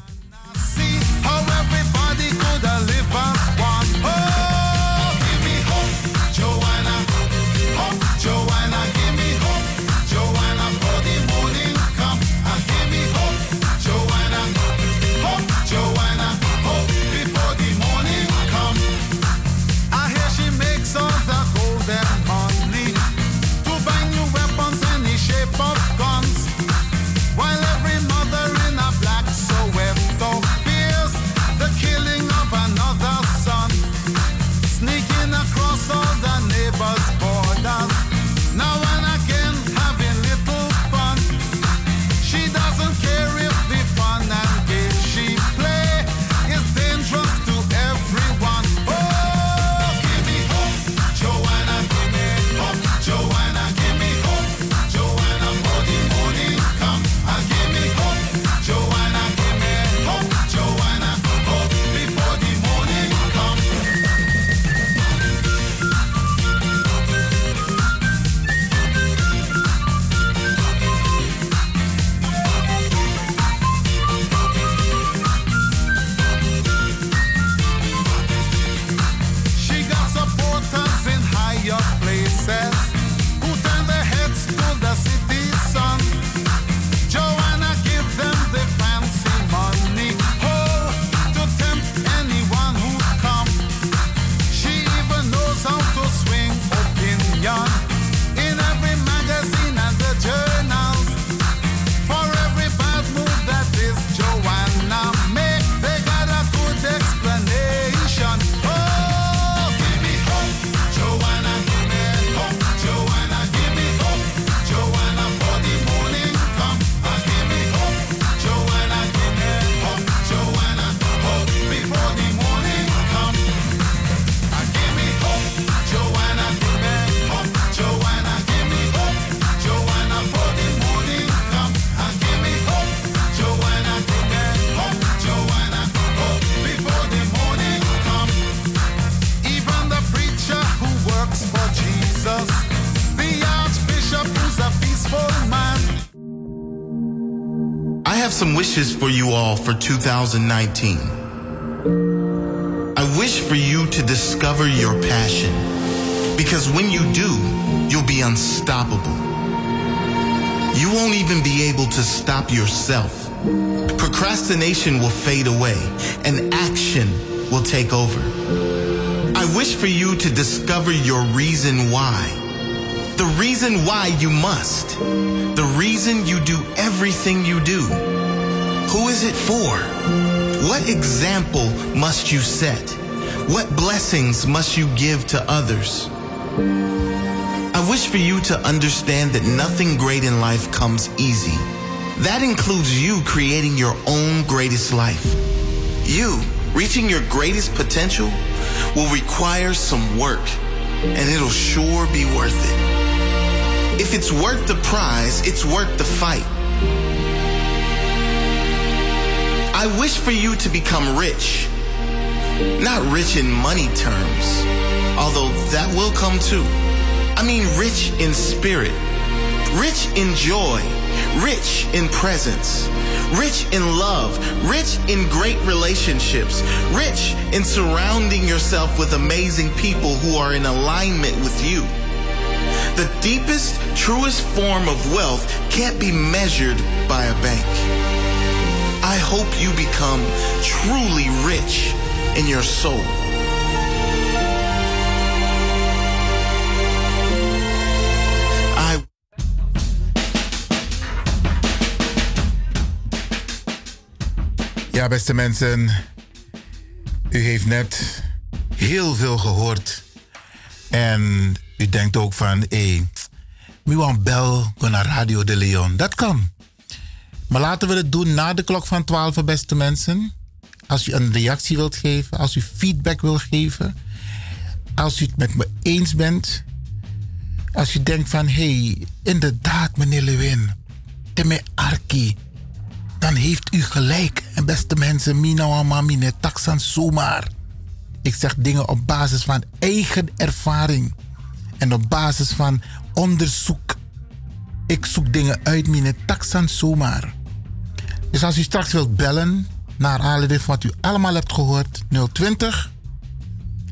wishes for you all for 2019. I wish for you to discover your passion because when you do, you'll be unstoppable. You won't even be able to stop yourself. Procrastination will fade away and action will take over. I wish for you to discover your reason why. The reason why you must. The reason you do everything you do. Who is it for? What example must you set? What blessings must you give to others? I wish for you to understand that nothing great in life comes easy. That includes you creating your own greatest life. You reaching your greatest potential will require some work, and it'll sure be worth it. If it's worth the prize, it's worth the fight. I wish for you to become rich. Not rich in money terms, although that will come too. I mean, rich in spirit, rich in joy, rich in presence, rich in love, rich in great relationships, rich in surrounding yourself with amazing people who are in alignment with you. The deepest, truest form of wealth can't be measured by a bank. I hope you become truly rich in your soul. Ja, beste mensen. U heeft net heel veel gehoord. En u denkt ook van, hé, hey, we want bel naar Radio de Leon. Dat kan. Maar laten we het doen na de klok van 12, beste mensen. Als u een reactie wilt geven, als u feedback wilt geven, als u het met me eens bent, als u denkt van, hé, hey, inderdaad, meneer Lewin, teme arki, dan heeft u gelijk. En beste mensen, mina wa mami ne taksan zomaar. Ik zeg dingen op basis van eigen ervaring en op basis van onderzoek. Ik zoek dingen uit, mine taksan zomaar. Dus als u straks wilt bellen, naar aanleiding van wat u allemaal hebt gehoord, 020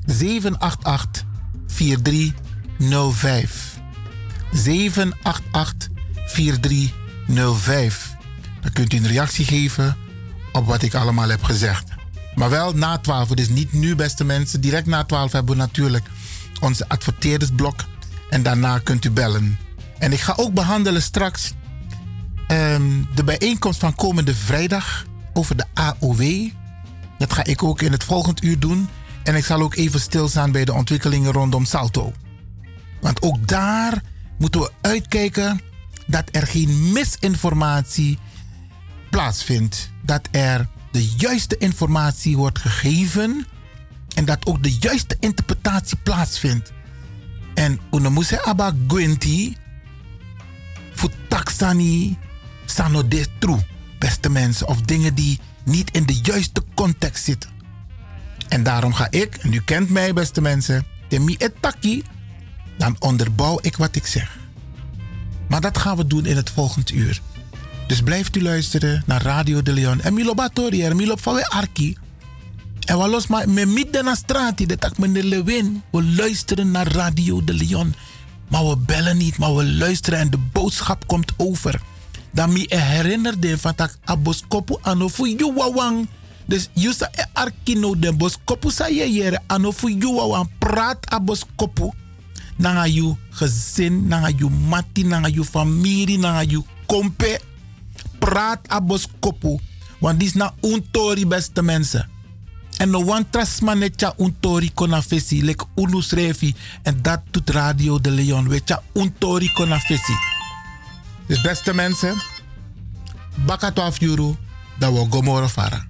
788 4305. 788 4305. Dan kunt u een reactie geven op wat ik allemaal heb gezegd. Maar wel na 12, dus niet nu, beste mensen. Direct na 12 hebben we natuurlijk onze adverteerdersblok. En daarna kunt u bellen. En ik ga ook behandelen straks um, de bijeenkomst van komende vrijdag over de AOW. Dat ga ik ook in het volgend uur doen. En ik zal ook even stilstaan bij de ontwikkelingen rondom Salto. Want ook daar moeten we uitkijken dat er geen misinformatie plaatsvindt. Dat er de juiste informatie wordt gegeven en dat ook de juiste interpretatie plaatsvindt. En unemuse aba gwenti futaksani sano de true, beste mensen, of dingen die niet in de juiste context zitten. En daarom ga ik, en u kent mij, beste mensen, de mi etaki, dan onderbouw ik wat ik zeg. Maar dat gaan we doen in het volgende uur. Dus blijft u luisteren naar Radio de Leon. En Milo Batori, en Milo van Arki. En we los maar met midden naar straat, dat meneer Lewin. We luisteren naar Radio de Leon. Maar we bellen niet, maar we luisteren en de boodschap komt over. Dan me herinnerde van dat aboskopu anofu yuwawang. Dus yusa e arkino de boskopu sa je jere anofu yuwawang. Praat aboskopu. Nanga you gezin, nanga you mati, nanga you familie, nanga you kompe. Praat aboskopu. Want dit is na untori beste mensen. En no one trasmanetja untori kona fesi. Lek unu schrefi. En dat doet Radio de Leon. Wetja untori kona fesi. Dus beste mensen. Baka 12 euro. Dat we gomoro fara.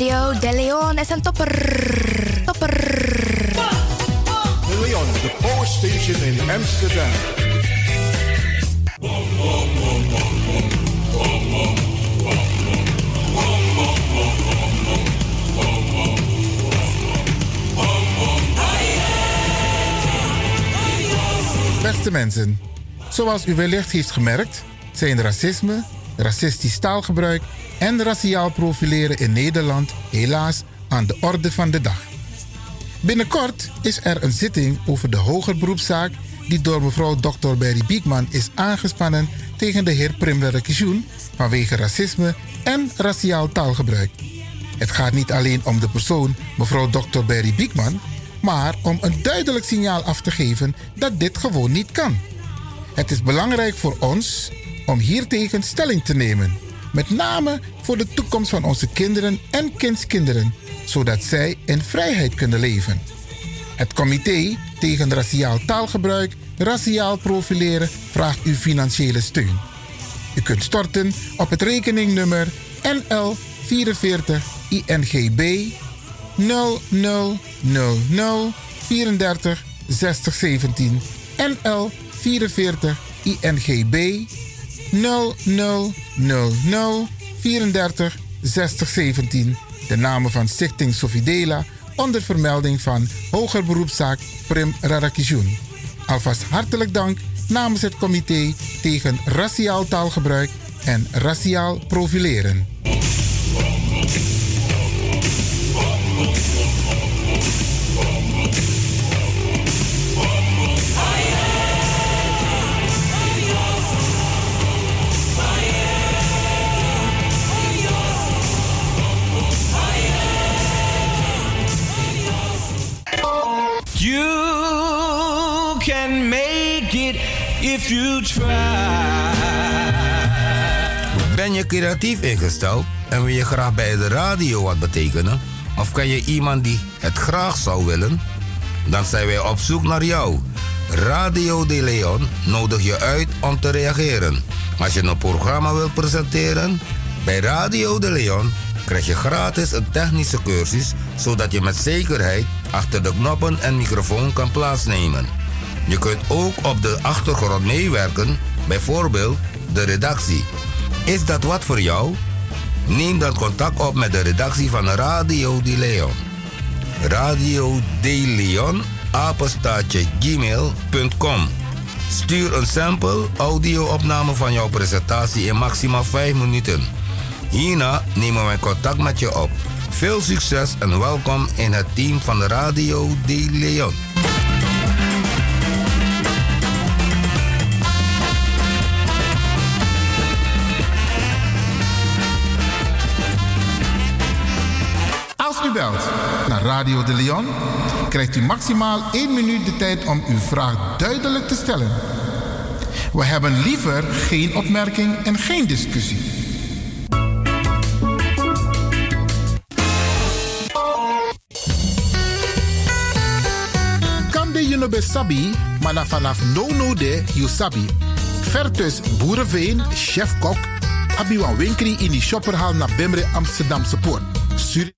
Radio De Leon is een topper. Topper. De Leon, the power station in Amsterdam. Beste mensen, zoals u wellicht heeft gemerkt, zijn racisme, racistisch taalgebruik en raciaal profileren in Nederland helaas aan de orde van de dag. Binnenkort is er een zitting over de hoger beroepszaak die door mevrouw Dr. Berry Biekman is aangespannen tegen de heer Primwerk Kishoen vanwege racisme en raciaal taalgebruik. Het gaat niet alleen om de persoon mevrouw Dr. Berry Biekman, maar om een duidelijk signaal af te geven dat dit gewoon niet kan. Het is belangrijk voor ons om hiertegen stelling te nemen, met name voor de toekomst van onze kinderen en kindskinderen, zodat zij in vrijheid kunnen leven. Het comité tegen raciaal taalgebruik, raciaal profileren vraagt uw financiële steun. U kunt storten op het rekeningnummer NL 44 INGB 0000 34 60 17 NL 44 INGB 0000 34 60 17. De namen van Stichting Sofidela onder vermelding van Hoger Beroepszaak Prim Radakishun. Alvast hartelijk dank namens het comité tegen raciaal taalgebruik en raciaal profileren. You can make it if you try. Ben je creatief ingesteld en wil je graag bij de radio wat betekenen? Of ken je iemand die het graag zou willen? Dan zijn wij op zoek naar jou. Radio De Leon nodigt je uit om te reageren. Als je een programma wilt presenteren, bij Radio De Leon krijg je gratis een technische cursus zodat je met zekerheid achter de knoppen en microfoon kan plaatsnemen. Je kunt ook op de achtergrond meewerken, bijvoorbeeld de redactie. Is dat wat voor jou? Neem dan contact op met de redactie van Radio De Leon. Radio De Leon, apenstaatje gmail.com. Stuur een sample audio-opname van jouw presentatie in maximaal 5 minuten. Hierna nemen wij contact met je op. Veel succes en welkom in het team van Radio De Leon. Als u belt naar Radio de Leon, krijgt u maximaal 1 minuut de tijd om uw vraag duidelijk te stellen. We hebben liever geen opmerking en geen discussie. De Junobe Sabi, maar na vanaf no no de you sabi. Vertus Boerenveen, chef-kok, Abiwan Winkri in die shopperhal naar Bemre Amsterdamse Poort.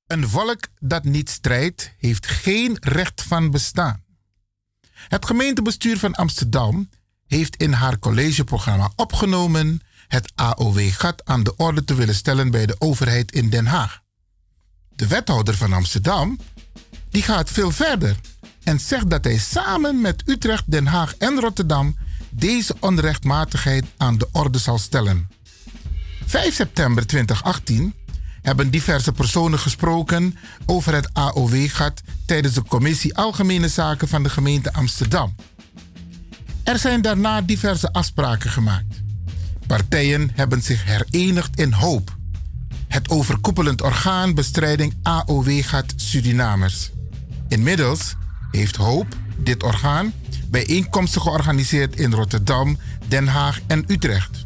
Een volk dat niet strijdt, heeft geen recht van bestaan. Het gemeentebestuur van Amsterdam heeft in haar collegeprogramma opgenomen het AOW-gat aan de orde te willen stellen bij de overheid in Den Haag. De wethouder van Amsterdam die gaat veel verder en zegt dat hij samen met Utrecht, Den Haag en Rotterdam deze onrechtmatigheid aan de orde zal stellen. 5 september 2018 hebben diverse personen gesproken over het AOW-gat tijdens de Commissie Algemene Zaken van de gemeente Amsterdam. Er zijn daarna diverse afspraken gemaakt. Partijen hebben zich herenigd in hoop. Het overkoepelend orgaan bestrijding AOW-gat Surinamers. Inmiddels heeft Hoop, dit orgaan, bijeenkomsten georganiseerd in Rotterdam, Den Haag en Utrecht.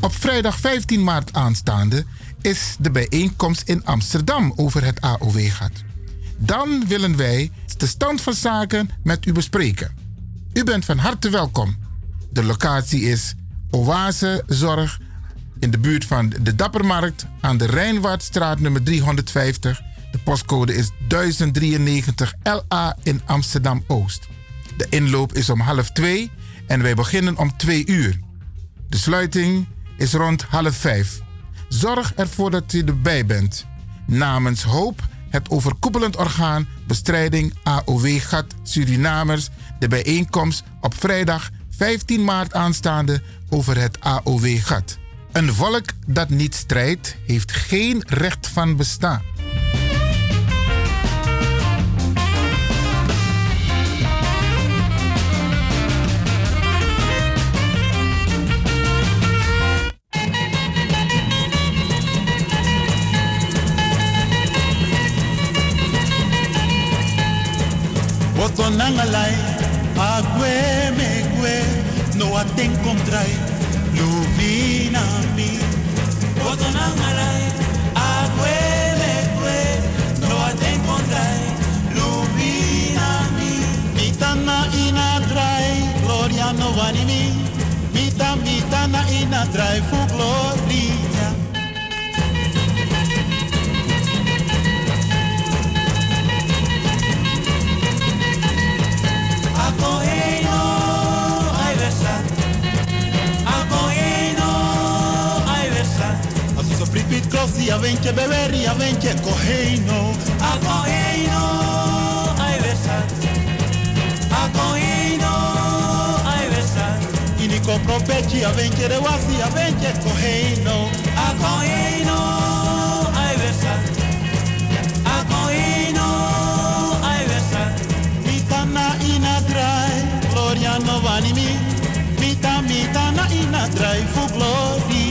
Op vrijdag 15 maart aanstaande is de bijeenkomst in Amsterdam over het AOW-gat. Dan willen wij de stand van zaken met u bespreken. U bent van harte welkom. De locatie is Oase Zorg in de buurt van de Dappermarkt aan de Rijnwaardstraat nummer 350. De postcode is 1093 LA in Amsterdam Oost. De inloop is om half twee en wij beginnen om twee uur. De sluiting is rond half vijf. Zorg ervoor dat u erbij bent. Namens Hoop, het overkoepelend orgaan bestrijding AOW-gat Surinamers, de bijeenkomst op vrijdag 15 maart aanstaande over het AOW-gat. Een volk dat niet strijdt, heeft geen recht van bestaan. tonangalai akwe mekwe no aten kontrai luvina mi otonangalai akwe mekwe no aten kontrai mi mitana ina drai gloria no vanini mitam mitana ina drai fu gloria dosi, a venche beveri, a venche cojeino. A cojeino, ay besar. A cojeino, ay besar. Y ni copropechi, a venche de wasi, a venche cojeino. A cojeino, ay besar. A cojeino, ay besar. Mitana inadrai, gloria no vanimi. Mita, mitana ina dry fu glory.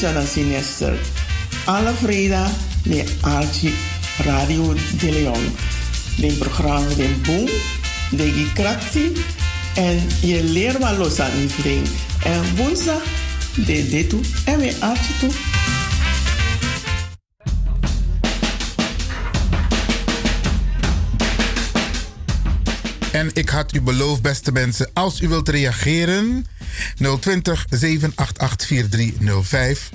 sarà sinester, alle Freda met Archie Radio de Leon. Dit programma de Boom, de Gikrakti en je leerma los aan die En woensdag de dit en met Archie toe. En ik had u beloofd, beste mensen, als u wilt reageren, 020 788 4305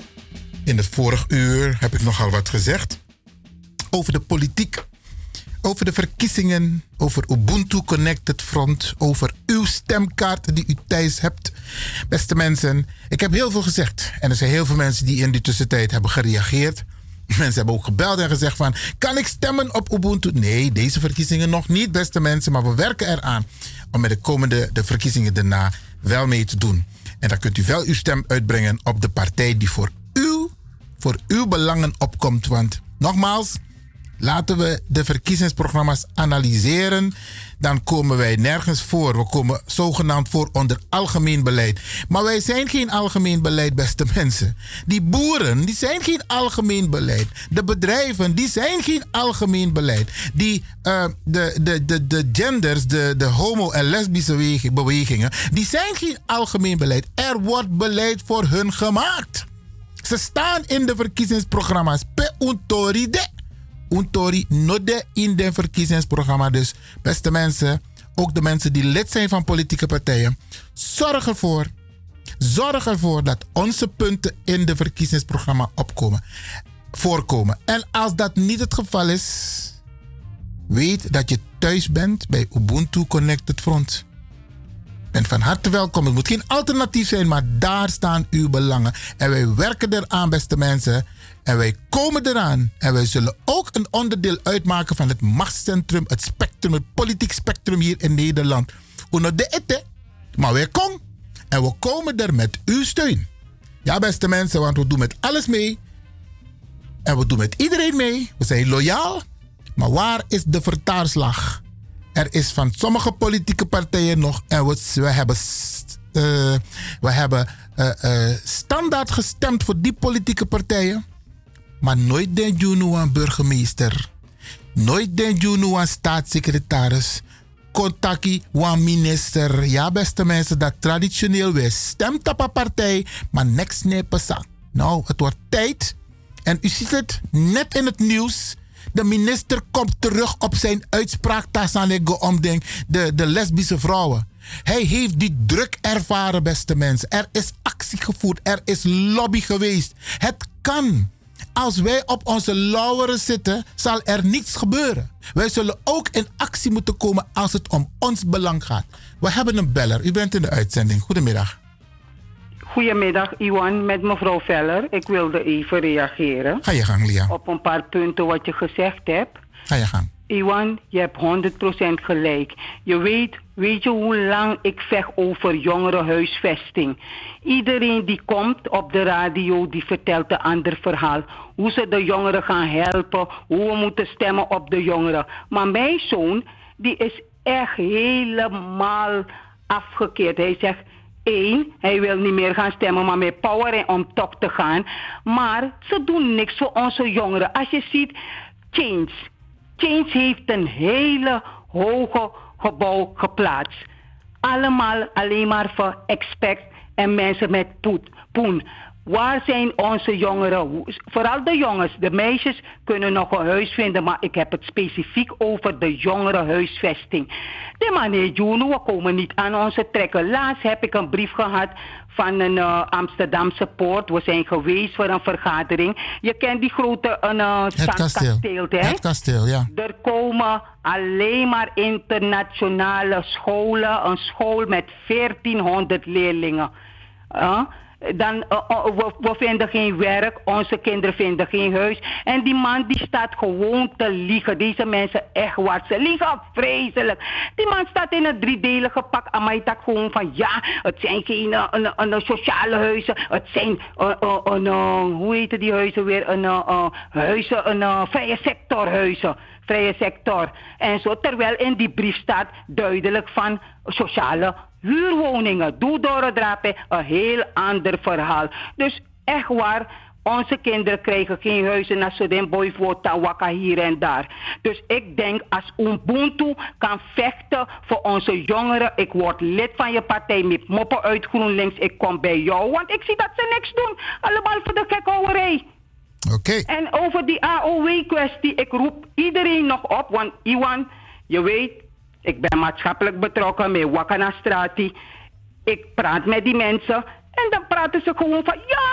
in het vorige uur heb ik nogal wat gezegd over de politiek, over de verkiezingen, over Ubuntu Connected Front, over uw stemkaart die u thuis hebt. Beste mensen, ik heb heel veel gezegd en er zijn heel veel mensen die in die tussentijd hebben gereageerd. Mensen hebben ook gebeld en gezegd van, kan ik stemmen op Ubuntu? Nee, deze verkiezingen nog niet, beste mensen, maar we werken eraan om met de komende de verkiezingen daarna wel mee te doen. En dan kunt u wel uw stem uitbrengen op de partij die voor voor uw belangen opkomt. Want nogmaals, laten we de verkiezingsprogramma's analyseren. Dan komen wij nergens voor. We komen zogenaamd voor onder algemeen beleid. Maar wij zijn geen algemeen beleid, beste mensen. Die boeren, die zijn geen algemeen beleid. De bedrijven, die zijn geen algemeen beleid. Die, eh, de, de, de, de genders, de, de homo- en lesbische beweging- bewegingen, die zijn geen algemeen beleid. Er wordt beleid voor hun gemaakt. Ze staan in de verkiezingsprogramma's. Pe untoride. Untori node in de verkiezingsprogramma. Dus beste mensen, ook de mensen die lid zijn van politieke partijen, zorg ervoor. Zorg ervoor dat onze punten in de verkiezingsprogramma opkomen, voorkomen. En als dat niet het geval is, weet dat je thuis bent bij Ubuntu Connected Front. Bent van harte welkom. Het moet geen alternatief zijn, maar daar staan uw belangen. En wij werken eraan, beste mensen. En wij komen eraan. En wij zullen ook een onderdeel uitmaken van het machtscentrum, het spectrum, het politiek spectrum hier in Nederland. Uno de ete. Maar wij komen. En we komen er met uw steun. Ja, beste mensen, want we doen met alles mee. En we doen met iedereen mee. We zijn loyaal. Maar waar is de vertaalslag? Er is van sommige politieke partijen nog. En we, we hebben, eh, we hebben eh, eh, standaard gestemd voor die politieke partijen. Maar nooit den Juno aan burgemeester. Nooit den Juno aan staatssecretaris. Contacti wan minister. Ja, beste mensen, dat traditioneel weer stemt op een partij, maar niks nepen Nou, het wordt tijd. En u ziet het net in het nieuws. De minister komt terug op zijn uitspraak Tasanego om de, de lesbische vrouwen. Hij heeft die druk ervaren, beste mensen. Er is actie gevoerd, er is lobby geweest. Het kan. Als wij op onze lauweren zitten, zal er niets gebeuren. Wij zullen ook in actie moeten komen als het om ons belang gaat. We hebben een beller. U bent in de uitzending. Goedemiddag. Goedemiddag, Iwan, met mevrouw Veller. Ik wilde even reageren. Ga je gang, Lia. Op een paar punten wat je gezegd hebt. Ga je gang. Iwan, je hebt 100% gelijk. Je weet, weet je hoe lang ik vecht over jongerenhuisvesting? Iedereen die komt op de radio, die vertelt een ander verhaal. Hoe ze de jongeren gaan helpen, hoe we moeten stemmen op de jongeren. Maar mijn zoon, die is echt helemaal afgekeerd. Hij zegt, één, hij wil niet meer gaan stemmen, maar met power om top te gaan. Maar ze doen niks voor onze jongeren. Als je ziet, Change. Change heeft een hele hoge gebouw geplaatst. Allemaal alleen maar voor expect en mensen met poet, poen. Waar zijn onze jongeren? Vooral de jongens. De meisjes kunnen nog een huis vinden, maar ik heb het specifiek over de jongerenhuisvesting. De meneer Juno, we komen niet aan onze trekken. Laatst heb ik een brief gehad van een eh, Amsterdamse poort. We zijn geweest voor een vergadering. Je kent die grote eh, Het kasteel. hè? Het kasteel, ja. Er komen alleen maar internationale scholen. Een school met 1400 leerlingen. Uh, dan, uh, uh, we, we vinden geen werk, onze kinderen vinden geen huis. En die man die staat gewoon te liegen. Deze mensen echt wat. Ze liegen vreselijk. Die man staat in een driedelige pak. En mij dat gewoon van ja, het zijn geen uh, een, een, sociale huizen. Het zijn uh, een, hoe heet die huizen weer? Een huizen, een vrije sectorhuizen vrije sector. En zo, terwijl in die brief staat duidelijk van sociale huurwoningen. Doe doordrapen, een heel ander verhaal. Dus echt waar, onze kinderen krijgen geen huizen als ze den boy voor Tawaka hier en daar. Dus ik denk als Ubuntu kan vechten voor onze jongeren. Ik word lid van je partij met moppen uit GroenLinks. Ik kom bij jou, want ik zie dat ze niks doen. Allemaal voor de gekhouwerij. En over die AOW-kwestie, ik roep iedereen nog op, want Iwan, je weet, ik ben maatschappelijk betrokken met Wakana Strati. Ik praat met die mensen En dan praten ze gewoon van, ja,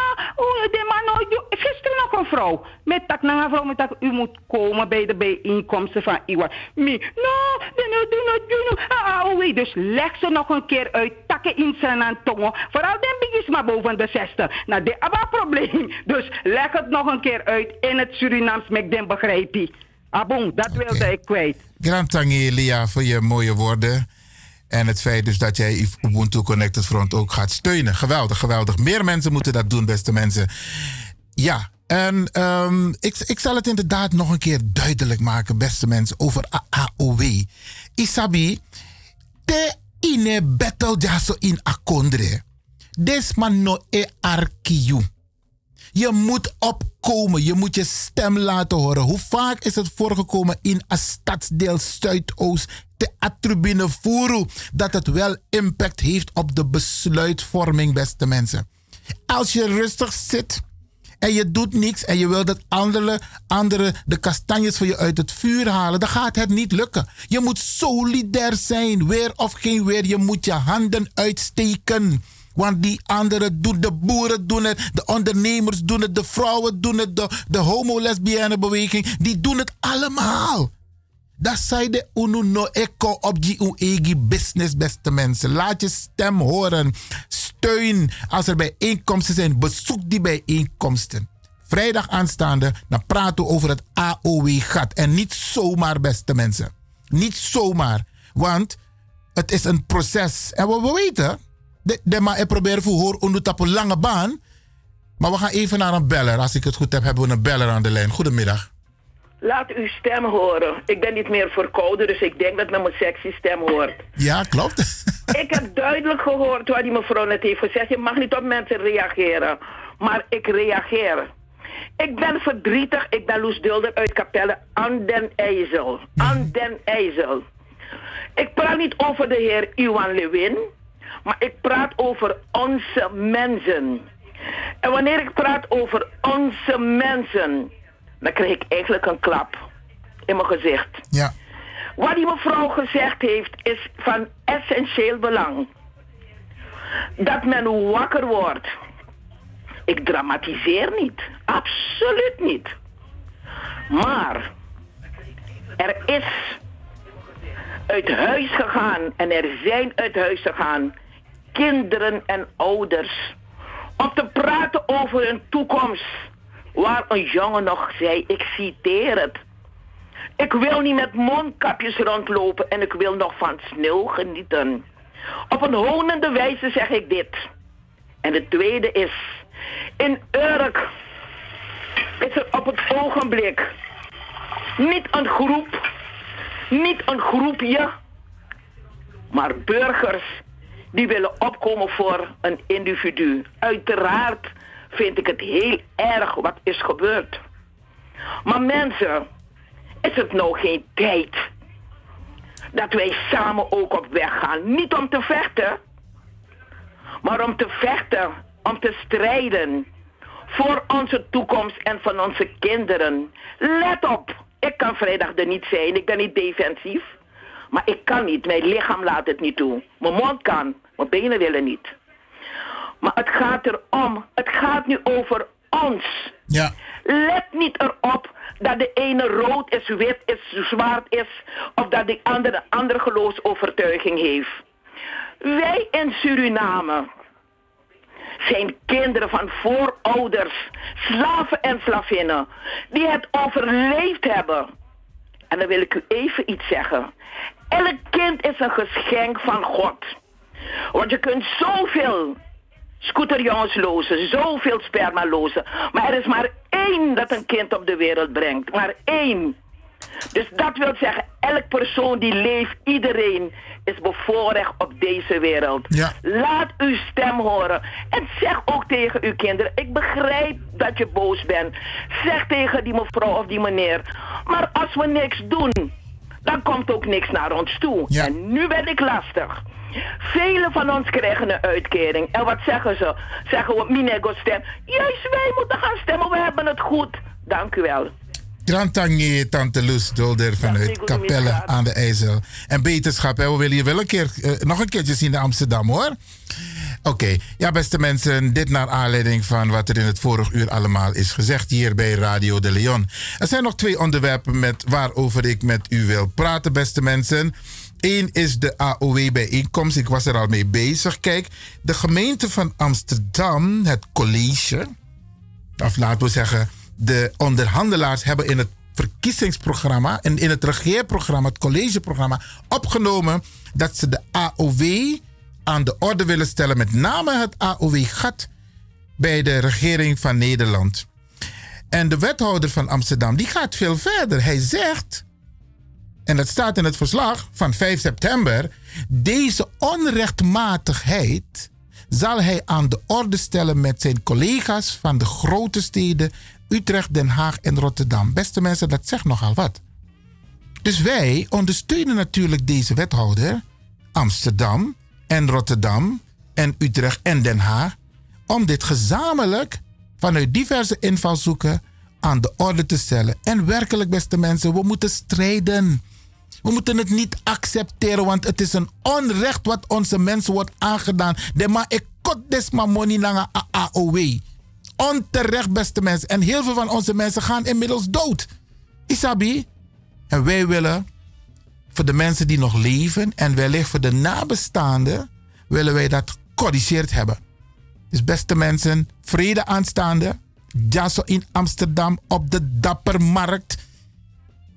de man, gisteren nog een vrouw. Met tak naar een vrouw, met tak, u moet komen bij de bijeenkomsten van Iwan. Mi, no, de no, de no, de no, ah, ah, oh, Dus leg ze nog een keer uit, takken in zijn aan tongen. Vooral de biggies maar boven de 60. Nou, dit is een probleem. Dus leg het nog een keer uit in het Surinaams, met den begrijp je. Abon, dat wilde ik kwijt. Grand Tangi Lia voor je mooie woorden. En het feit dus dat jij Ubuntu Connected Front ook gaat steunen. Geweldig, geweldig. Meer mensen moeten dat doen, beste mensen. Ja, en ehm, ik, ik zal het inderdaad nog een keer duidelijk maken, beste mensen, over AOW. Isabi, te ine battle jaso in akondre. Des man no e arkiu. Je moet opkomen. Je moet je stem laten horen. Hoe vaak is het voorgekomen in een stadsdeel Zuidoost, de Atribune Furu, dat het wel impact heeft op de besluitvorming, beste mensen. Als je rustig zit en je doet niks en je wil dat anderen andere de kastanjes voor je uit het vuur halen, dan gaat het niet lukken. Je moet solidair zijn, weer of geen weer. Je moet je handen uitsteken. Want die anderen doen, de boeren doen het, de ondernemers doen het, de vrouwen doen het, de, de homo-lesbienne beweging, die doen het allemaal. Dat zei de UNO no echo op die egi business, beste mensen. Laat je stem horen. Steun als er bijeenkomsten zijn. Bezoek die bijeenkomsten. Vrijdag aanstaande, dan praten we over het AOW-gat. En niet zomaar, beste mensen. Niet zomaar. Want het is een proces. En we weten, de, de maar ik probeer voor hoor op een lange baan. Maar we gaan even naar een beller. Als ik het goed heb, hebben we een beller aan de lijn. Goedemiddag. Laat uw stem horen. Ik ben niet meer verkouden, dus ik denk dat men mijn sexy stem hoort. Ja, klopt. ik heb duidelijk gehoord wat die mevrouw net heeft gezegd. Je mag niet op mensen reageren. Maar ik reageer. Ik ben verdrietig. Ik ben Loes Dulder uit Capelle aan den IJssel. Aan den IJssel. Ik praat niet over de heer Iwan Lewin. Maar ik praat over onze mensen. En wanneer ik praat over onze mensen, dan krijg ik eigenlijk een klap in mijn gezicht. Ja. Wat die mevrouw gezegd heeft is van essentieel belang. Dat men wakker wordt. Ik dramatiseer niet. Absoluut niet. Maar er is uit huis gegaan en er zijn uit huis gegaan kinderen en ouders om te praten over hun toekomst. Waar een jongen nog zei, ik citeer het. Ik wil niet met mondkapjes rondlopen en ik wil nog van sneeuw genieten. Op een honende wijze zeg ik dit. En de tweede is, in Urk is er op het ogenblik niet een groep, niet een groepje, maar burgers die willen opkomen voor een individu. Uiteraard vind ik het heel erg wat is gebeurd. Maar mensen, is het nou geen tijd dat wij samen ook op weg gaan? Niet om te vechten, maar om te vechten, om te strijden voor onze toekomst en van onze kinderen. Let op, ik kan vrijdag er niet zijn, ik ben niet defensief. Maar ik kan niet, mijn lichaam laat het niet toe. Mijn mond kan, mijn benen willen niet. Maar het gaat erom, het gaat nu over ons. Ja. Let niet erop dat de ene rood is, wit is, zwart is, of dat de andere een andere geloofsovertuiging heeft. Wij in Suriname zijn kinderen van voorouders, slaven en slavinnen, die het overleefd hebben. En dan wil ik u even iets zeggen. Elk kind is een geschenk van God. Want je kunt zoveel scooterjongens lozen, zoveel sperma lozen. Maar er is maar één dat een kind op de wereld brengt. Maar één. Dus dat wil zeggen, elk persoon die leeft, iedereen is bevoorrecht op deze wereld. Laat uw stem horen. En zeg ook tegen uw kinderen, ik begrijp dat je boos bent. Zeg tegen die mevrouw of die meneer. Maar als we niks doen, dan komt ook niks naar ons toe. En nu ben ik lastig. Velen van ons krijgen een uitkering. En wat zeggen ze? Zeggen we, minego stem. Juist wij moeten gaan stemmen, we hebben het goed. Dank u wel. Grand Tangier, Tante Loes Dolder vanuit Capelle aan de IJssel. En beterschap, hè? we willen je wel een keer, eh, nog een keertje zien in Amsterdam hoor. Oké, ja beste mensen, dit naar aanleiding van wat er in het vorige uur allemaal is gezegd hier bij Radio de Leon. Er zijn nog twee onderwerpen met, waarover ik met u wil praten, beste mensen. Eén is de AOW-bijeenkomst. Ik was er al mee bezig. Kijk, de gemeente van Amsterdam, het college, of laten we zeggen, de onderhandelaars hebben in het verkiezingsprogramma en in het regeerprogramma, het collegeprogramma, opgenomen dat ze de AOW aan de orde willen stellen, met name het AOW-gat bij de regering van Nederland. En de wethouder van Amsterdam, die gaat veel verder. Hij zegt, en dat staat in het verslag van 5 september, deze onrechtmatigheid zal hij aan de orde stellen met zijn collega's van de grote steden Utrecht, Den Haag en Rotterdam. Beste mensen, dat zegt nogal wat. Dus wij ondersteunen natuurlijk deze wethouder, Amsterdam en Rotterdam en Utrecht en Den Haag, om dit gezamenlijk vanuit diverse invalshoeken aan de orde te stellen. En werkelijk, beste mensen, we moeten strijden. We moeten het niet accepteren, want het is een onrecht wat onze mensen wordt aangedaan. De ma ik kot des money naar AOW. Onterecht, beste mensen. En heel veel van onze mensen gaan inmiddels dood. Isabi. En wij willen voor de mensen die nog leven en wellicht voor de nabestaanden, willen wij dat gecorrigeerd hebben. Dus beste mensen, vrede aanstaande. Jasso in Amsterdam op de Dappermarkt.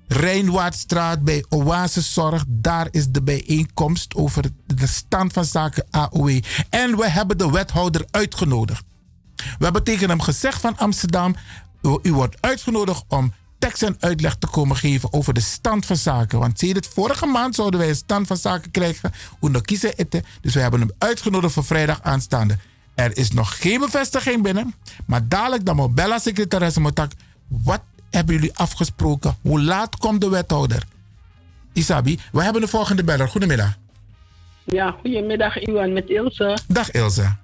Rijnwaardstraat bij Oaseszorg. Daar is de bijeenkomst over de stand van zaken AOW. En we hebben de wethouder uitgenodigd. We hebben tegen hem gezegd van Amsterdam: u wordt uitgenodigd om tekst en uitleg te komen geven over de stand van zaken. Want zie je het, vorige maand zouden wij een stand van zaken krijgen. Hoe nog kiezen eten. Dus we hebben hem uitgenodigd voor vrijdag aanstaande. Er is nog geen bevestiging binnen. Maar dadelijk dan moet bella secretaresse Motak. Wat hebben jullie afgesproken? Hoe laat komt de wethouder? Isabi, we hebben de volgende beller. Goedemiddag. Ja, goedemiddag Iwan met Ilse. Dag Ilse.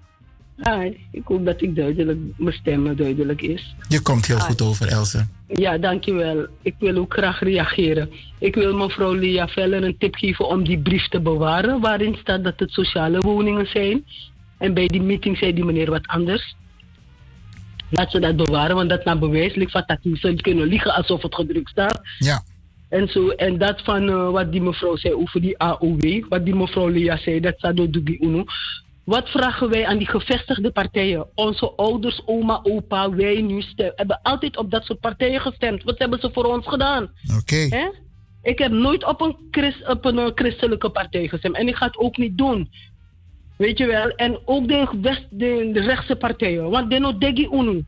Hi, ik hoop dat ik duidelijk, mijn stem duidelijk is. Je komt heel goed over, Ilse. Ja, dankjewel. Ik wil ook graag reageren. Ik wil mevrouw Lia Veller een tip geven om die brief te bewaren... waarin staat dat het sociale woningen zijn. En bij die meeting zei die meneer wat anders. Laat ze dat bewaren, want dat naar bewijs ligt van dat ze kunnen liegen alsof het gedrukt staat. Ja. En, zo, en dat van eh, wat die mevrouw zei over die AOW, wat die mevrouw Lia zei, dat staat door Dugi Uno. Wat vragen wij aan die gevestigde partijen? Onze ouders, oma, opa, wij nu stem, hebben altijd op dat soort partijen gestemd. Wat hebben ze voor ons gedaan? Oké. Ik heb nooit op een, christ, op een eh, christelijke partij gestemd en ik ga het ook niet doen. Weet je wel? En ook de, west, de, de rechtse partijen. Want de no degi unu.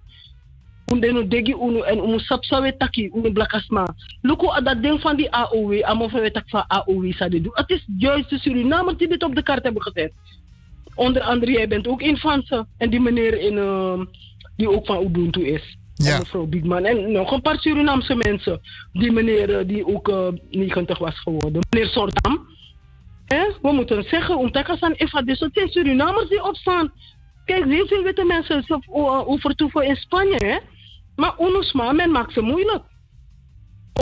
De no degi unu en umu sapsawe taki unu blakasma. Luko aan dat ding van die AOW, van tak van AOW sa de doen. Het is juist de Surinamers die dit op de kaart hebben gezet. Onder andere, jij bent ook een van ze. En die meneer in, uh, die ook van Ubuntu is. Ja. En mevrouw Biegman. En nog een paar Surinaamse mensen. Die meneer uh, die ook uh, 90 was geworden. Meneer Sortam. Hè? We moeten zeggen, omdat aan Eva dus het zijn Surinamers die opstaan. Kijk, heel veel witte mensen overtoeven in Spanje, hè? Maar onusma, men maakt ze moeilijk.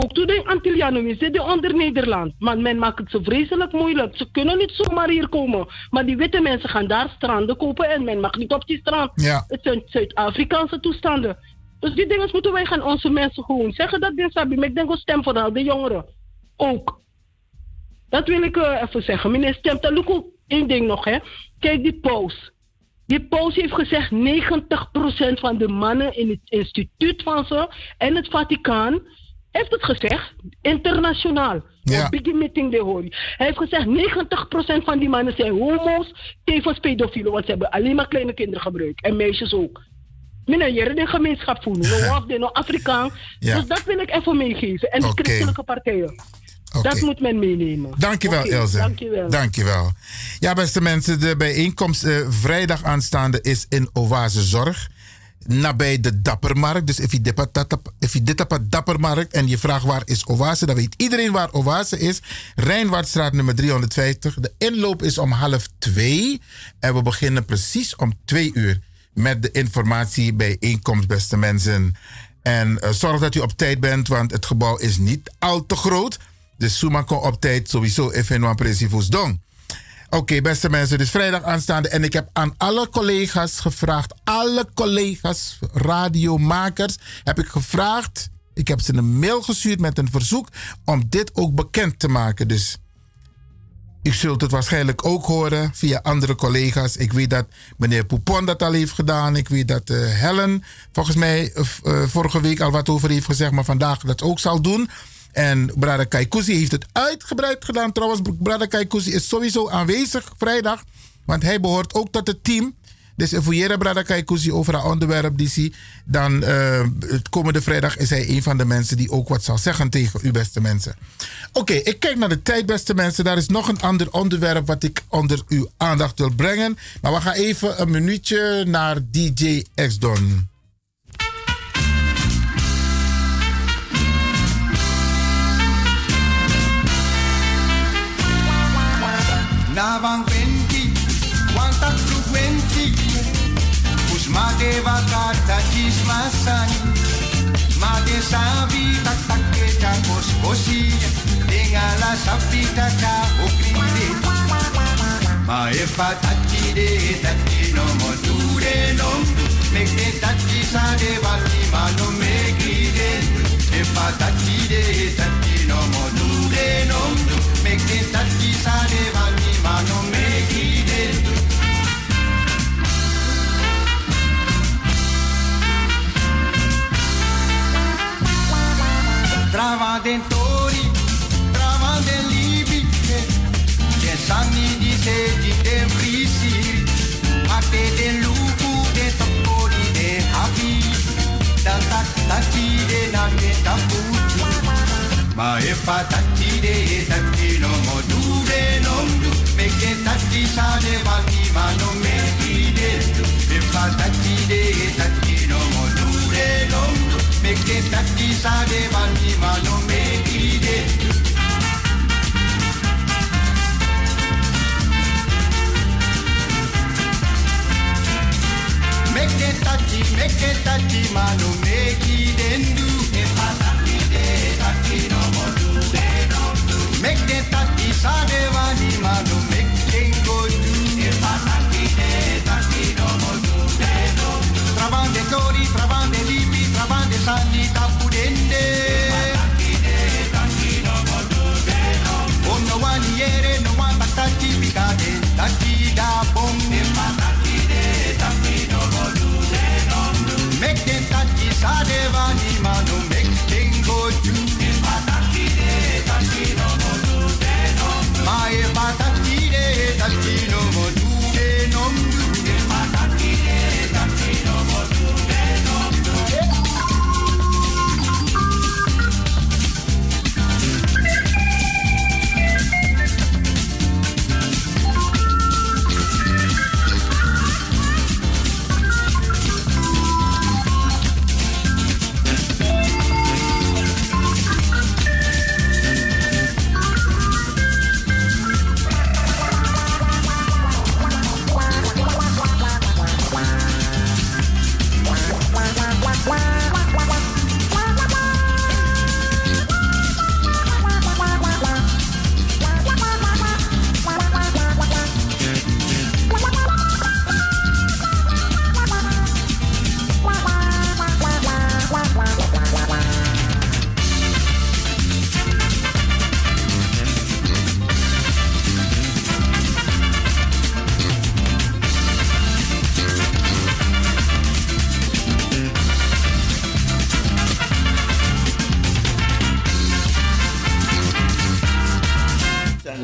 Ook toen de Antillianen zitten onder Nederland. Maar men maakt het ze vreselijk moeilijk. Ze kunnen niet zomaar hier komen. Maar die witte mensen gaan daar stranden kopen en men mag niet op die strand. Ja. Het zijn Zuid-Afrikaanse toestanden. Dus die dingen moeten wij gaan onze mensen gewoon zeggen dat dit sabi. Maar ik denk ook stem vooral de jongeren. Ook. Dat wil ik uh, even zeggen. Meneer look ook één ding nog, hè. Kijk die paus. Die paus heeft gezegd 90% van de mannen in het instituut van ze en het Vaticaan heeft het gezegd, internationaal. Ja. Big meeting de hoor. Hij heeft gezegd 90% van die mannen zijn homo's, tevens pedofielen, want ze hebben alleen maar kleine kinderen gebruikt en meisjes ook. Meneer, je de gemeenschap voelen, no of de no Afrikaan. Ja. Dus dat wil ik even meegeven. En de christelijke partijen. Dat moet men meenemen. Dankjewel, Oké, Ilse. Dankjewel. Dankjewel. Ja, beste mensen, de bijeenkomst eh, vrijdag aanstaande is in Oase Zorg. Nabij de Dappermarkt. Dus als je dit op- het Dappermarkt en je vraagt waar is Oase, dan weet iedereen waar Oase is. Rijnwaardstraat nummer 350. De inloop is om half twee. En we beginnen precies om twee uur met de informatiebijeenkomst, beste mensen. En eh, zorg dat u op tijd bent, want het gebouw is niet al te groot. Dus Suma op tijd sowieso even een. Oké, beste mensen, dus vrijdag aanstaande. En ik heb aan alle collega's gevraagd, alle collega's, radiomakers, heb ik gevraagd. Ik heb ze een mail gestuurd met een verzoek om dit ook bekend te maken. Dus u zult het waarschijnlijk ook horen via andere collega's. Ik weet dat meneer Poupon dat al heeft gedaan. Ik weet dat eh, Helen volgens mij eh, eh, vorige week al wat over heeft gezegd, maar vandaag dat ook zal doen. En Brada Kaikousi heeft het uitgebreid gedaan. Trouwens, Brada Kaikousi is sowieso aanwezig vrijdag, want hij behoort ook tot het team. Dus informeren Brada Kaikousi over haar onderwerp, DC. Dan eh, het komende vrijdag is hij een van de mensen die ook wat zal zeggen tegen u, beste mensen. Oké, ik kijk naar de tijd, beste mensen. Daar is nog een ander onderwerp wat ik onder uw aandacht wil brengen. Maar we gaan even een minuutje naar DJ X-Don. Navang kwenti, wantak frequenti Pus mate vakata chis masani Mate sabi tak tak ke chakos kosi Dengala sapi taka okrinde Ma e patati de tati no mo dure no. Mek de tati sa de vali ma no me gride E patati de tati no mo dure no. Mek de tati sa de vali ma no me gride Trava dentori, trava den libi, den sanni di sedi den frisi, ate den luku den topori den happy, dan tak tati den nage taputi. Ma e fa tati de tati du, me ke tati sa de vali ma no me ide, e fa tati de tati no mo du de no du, me ke tati sa de vali ma no me ide. Make it touchy, make it touchy, mano, make it endu. Make it touchy, sade vani, mano, make Sadeva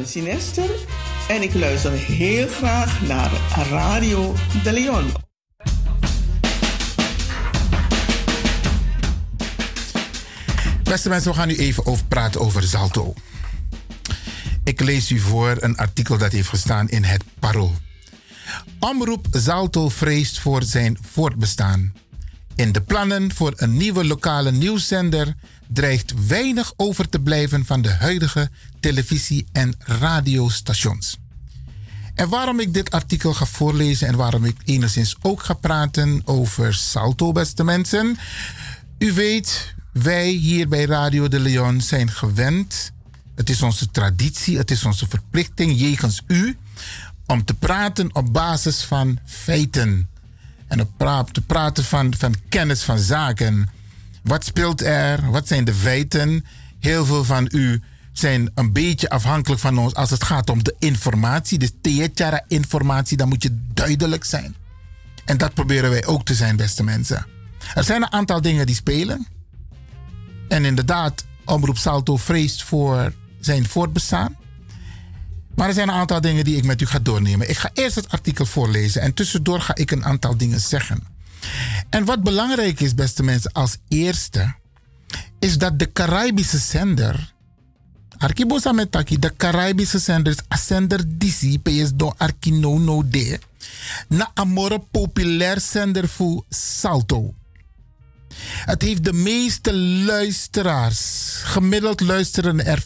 Sinester en ik luister heel graag naar Radio de Leon. Beste mensen, we gaan nu even over praten over Zalto. Ik lees u voor een artikel dat heeft gestaan in het Parool. Omroep Zalto vreest voor zijn voortbestaan. In de plannen voor een nieuwe lokale nieuwszender dreigt weinig over te blijven van de huidige televisie- en radiostations. En waarom ik dit artikel ga voorlezen en waarom ik enigszins ook ga praten over Salto, beste mensen. U weet, wij hier bij Radio de Leon zijn gewend Het is onze traditie, het is onze verplichting jegens u om te praten op basis van feiten. En op te praten van, van kennis van zaken. Wat speelt er? Wat zijn de feiten? Heel veel van u zijn een beetje afhankelijk van ons als het gaat om de informatie. Dus theetjara informatie, dan moet je duidelijk zijn. En dat proberen wij ook te zijn, beste mensen. Er zijn een aantal dingen die spelen. En inderdaad, Omroep Salto vreest voor zijn voortbestaan. Maar er zijn een aantal dingen die ik met u ga doornemen. Ik ga eerst het artikel voorlezen en tussendoor ga ik een aantal dingen zeggen. En wat belangrijk is, beste mensen, als eerste, is dat de Caribische zender, Arkibosa Metaki, de Caribische zender, is zender DC, PS do Arkino no de, na amore populair zender voor Salto. Het heeft de meeste luisteraars. Gemiddeld luisteren er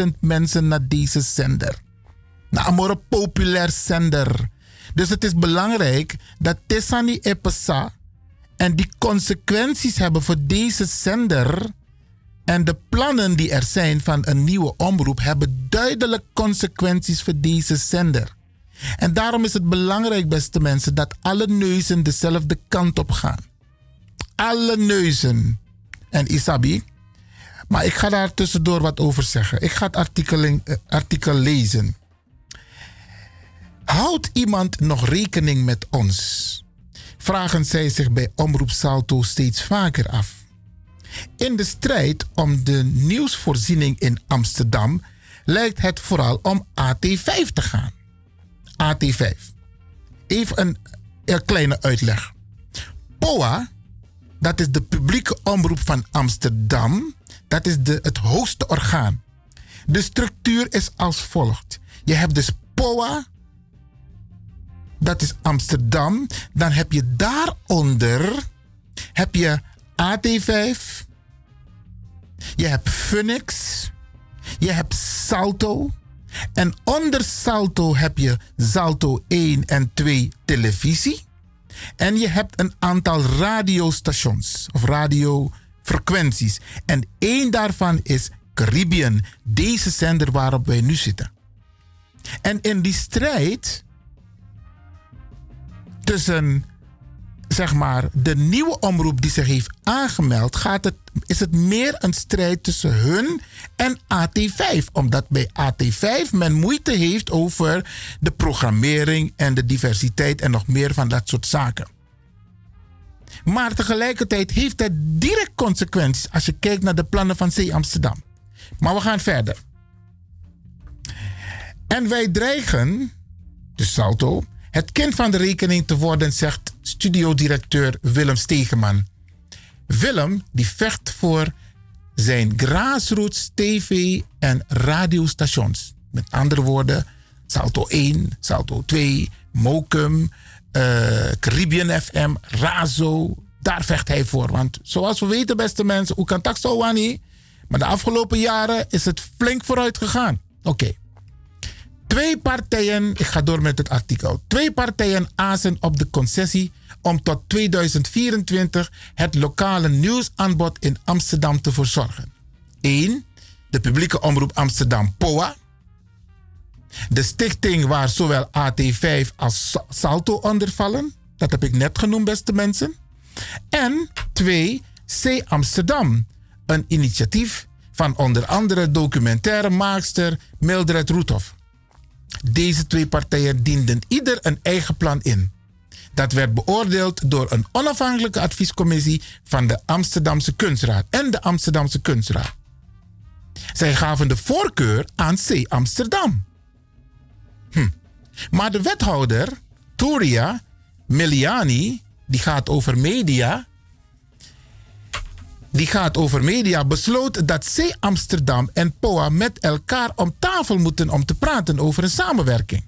50.000 mensen naar deze zender. Naar Amore populair zender. Dus het is belangrijk dat Tessani Epesa en die consequenties hebben voor deze zender en de plannen die er zijn van een nieuwe omroep hebben duidelijk consequenties voor deze zender. En daarom is het belangrijk, beste mensen, dat alle neuzen dezelfde kant op gaan alle neuzen. En Isabi. Maar ik ga daar tussendoor wat over zeggen. Ik ga het artikel, eh, artikel lezen. Houdt iemand nog rekening met ons? Vragen zij zich bij Omroep Salto steeds vaker af. In de strijd om de nieuwsvoorziening in Amsterdam lijkt het vooral om AT5 te gaan. AT5. Even een, een kleine uitleg. POA dat is de publieke omroep van Amsterdam. Dat is de, het hoogste orgaan. De structuur is als volgt. Je hebt dus POA, dat is Amsterdam. Dan heb je daaronder heb je AT5. Je hebt Phoenix. Je hebt Salto. En onder Salto heb je Salto 1 en 2 televisie. En je hebt een aantal radiostations of radiofrequenties. En één daarvan is Caribbean, deze zender waarop wij nu zitten. En in die strijd tussen zeg maar, de nieuwe omroep die zich heeft aangemeld, gaat het, is het meer een strijd tussen hun en AT5. Omdat bij AT5 men moeite heeft over de programmering en de diversiteit en nog meer van dat soort zaken. Maar tegelijkertijd heeft het direct consequenties als je kijkt naar de plannen van C Amsterdam. Maar we gaan verder. En wij dreigen, de Salto, het kind van de rekening te worden, zegt studiodirecteur Willem Stegeman. Willem die vecht voor zijn grassroots tv- en radiostations. Met andere woorden, Salto 1, Salto 2, Mokum, eh, Caribbean FM, Razo. Daar vecht hij voor. Want zoals we weten, beste mensen, hoe kan Wani? Maar de afgelopen jaren is het flink vooruit gegaan. Oké. Twee partijen, ik ga door met het artikel. Twee partijen azen op de concessie om tot 2024 het lokale nieuwsaanbod in Amsterdam te verzorgen. 1. De publieke omroep Amsterdam POA. De stichting waar zowel AT5 als Sa- Salto onder vallen. Dat heb ik net genoemd, beste mensen. En 2. C Amsterdam. Een initiatief van onder andere documentaire maakster Mildred Roethoff. Deze twee partijen dienden ieder een eigen plan in. Dat werd beoordeeld door een onafhankelijke adviescommissie van de Amsterdamse Kunstraad en de Amsterdamse Kunstraad. Zij gaven de voorkeur aan C. Amsterdam. Hm. Maar de wethouder, Toria Miliani, die gaat over media. Die gaat over media, besloot dat C. Amsterdam en POA met elkaar om tafel moeten om te praten over een samenwerking.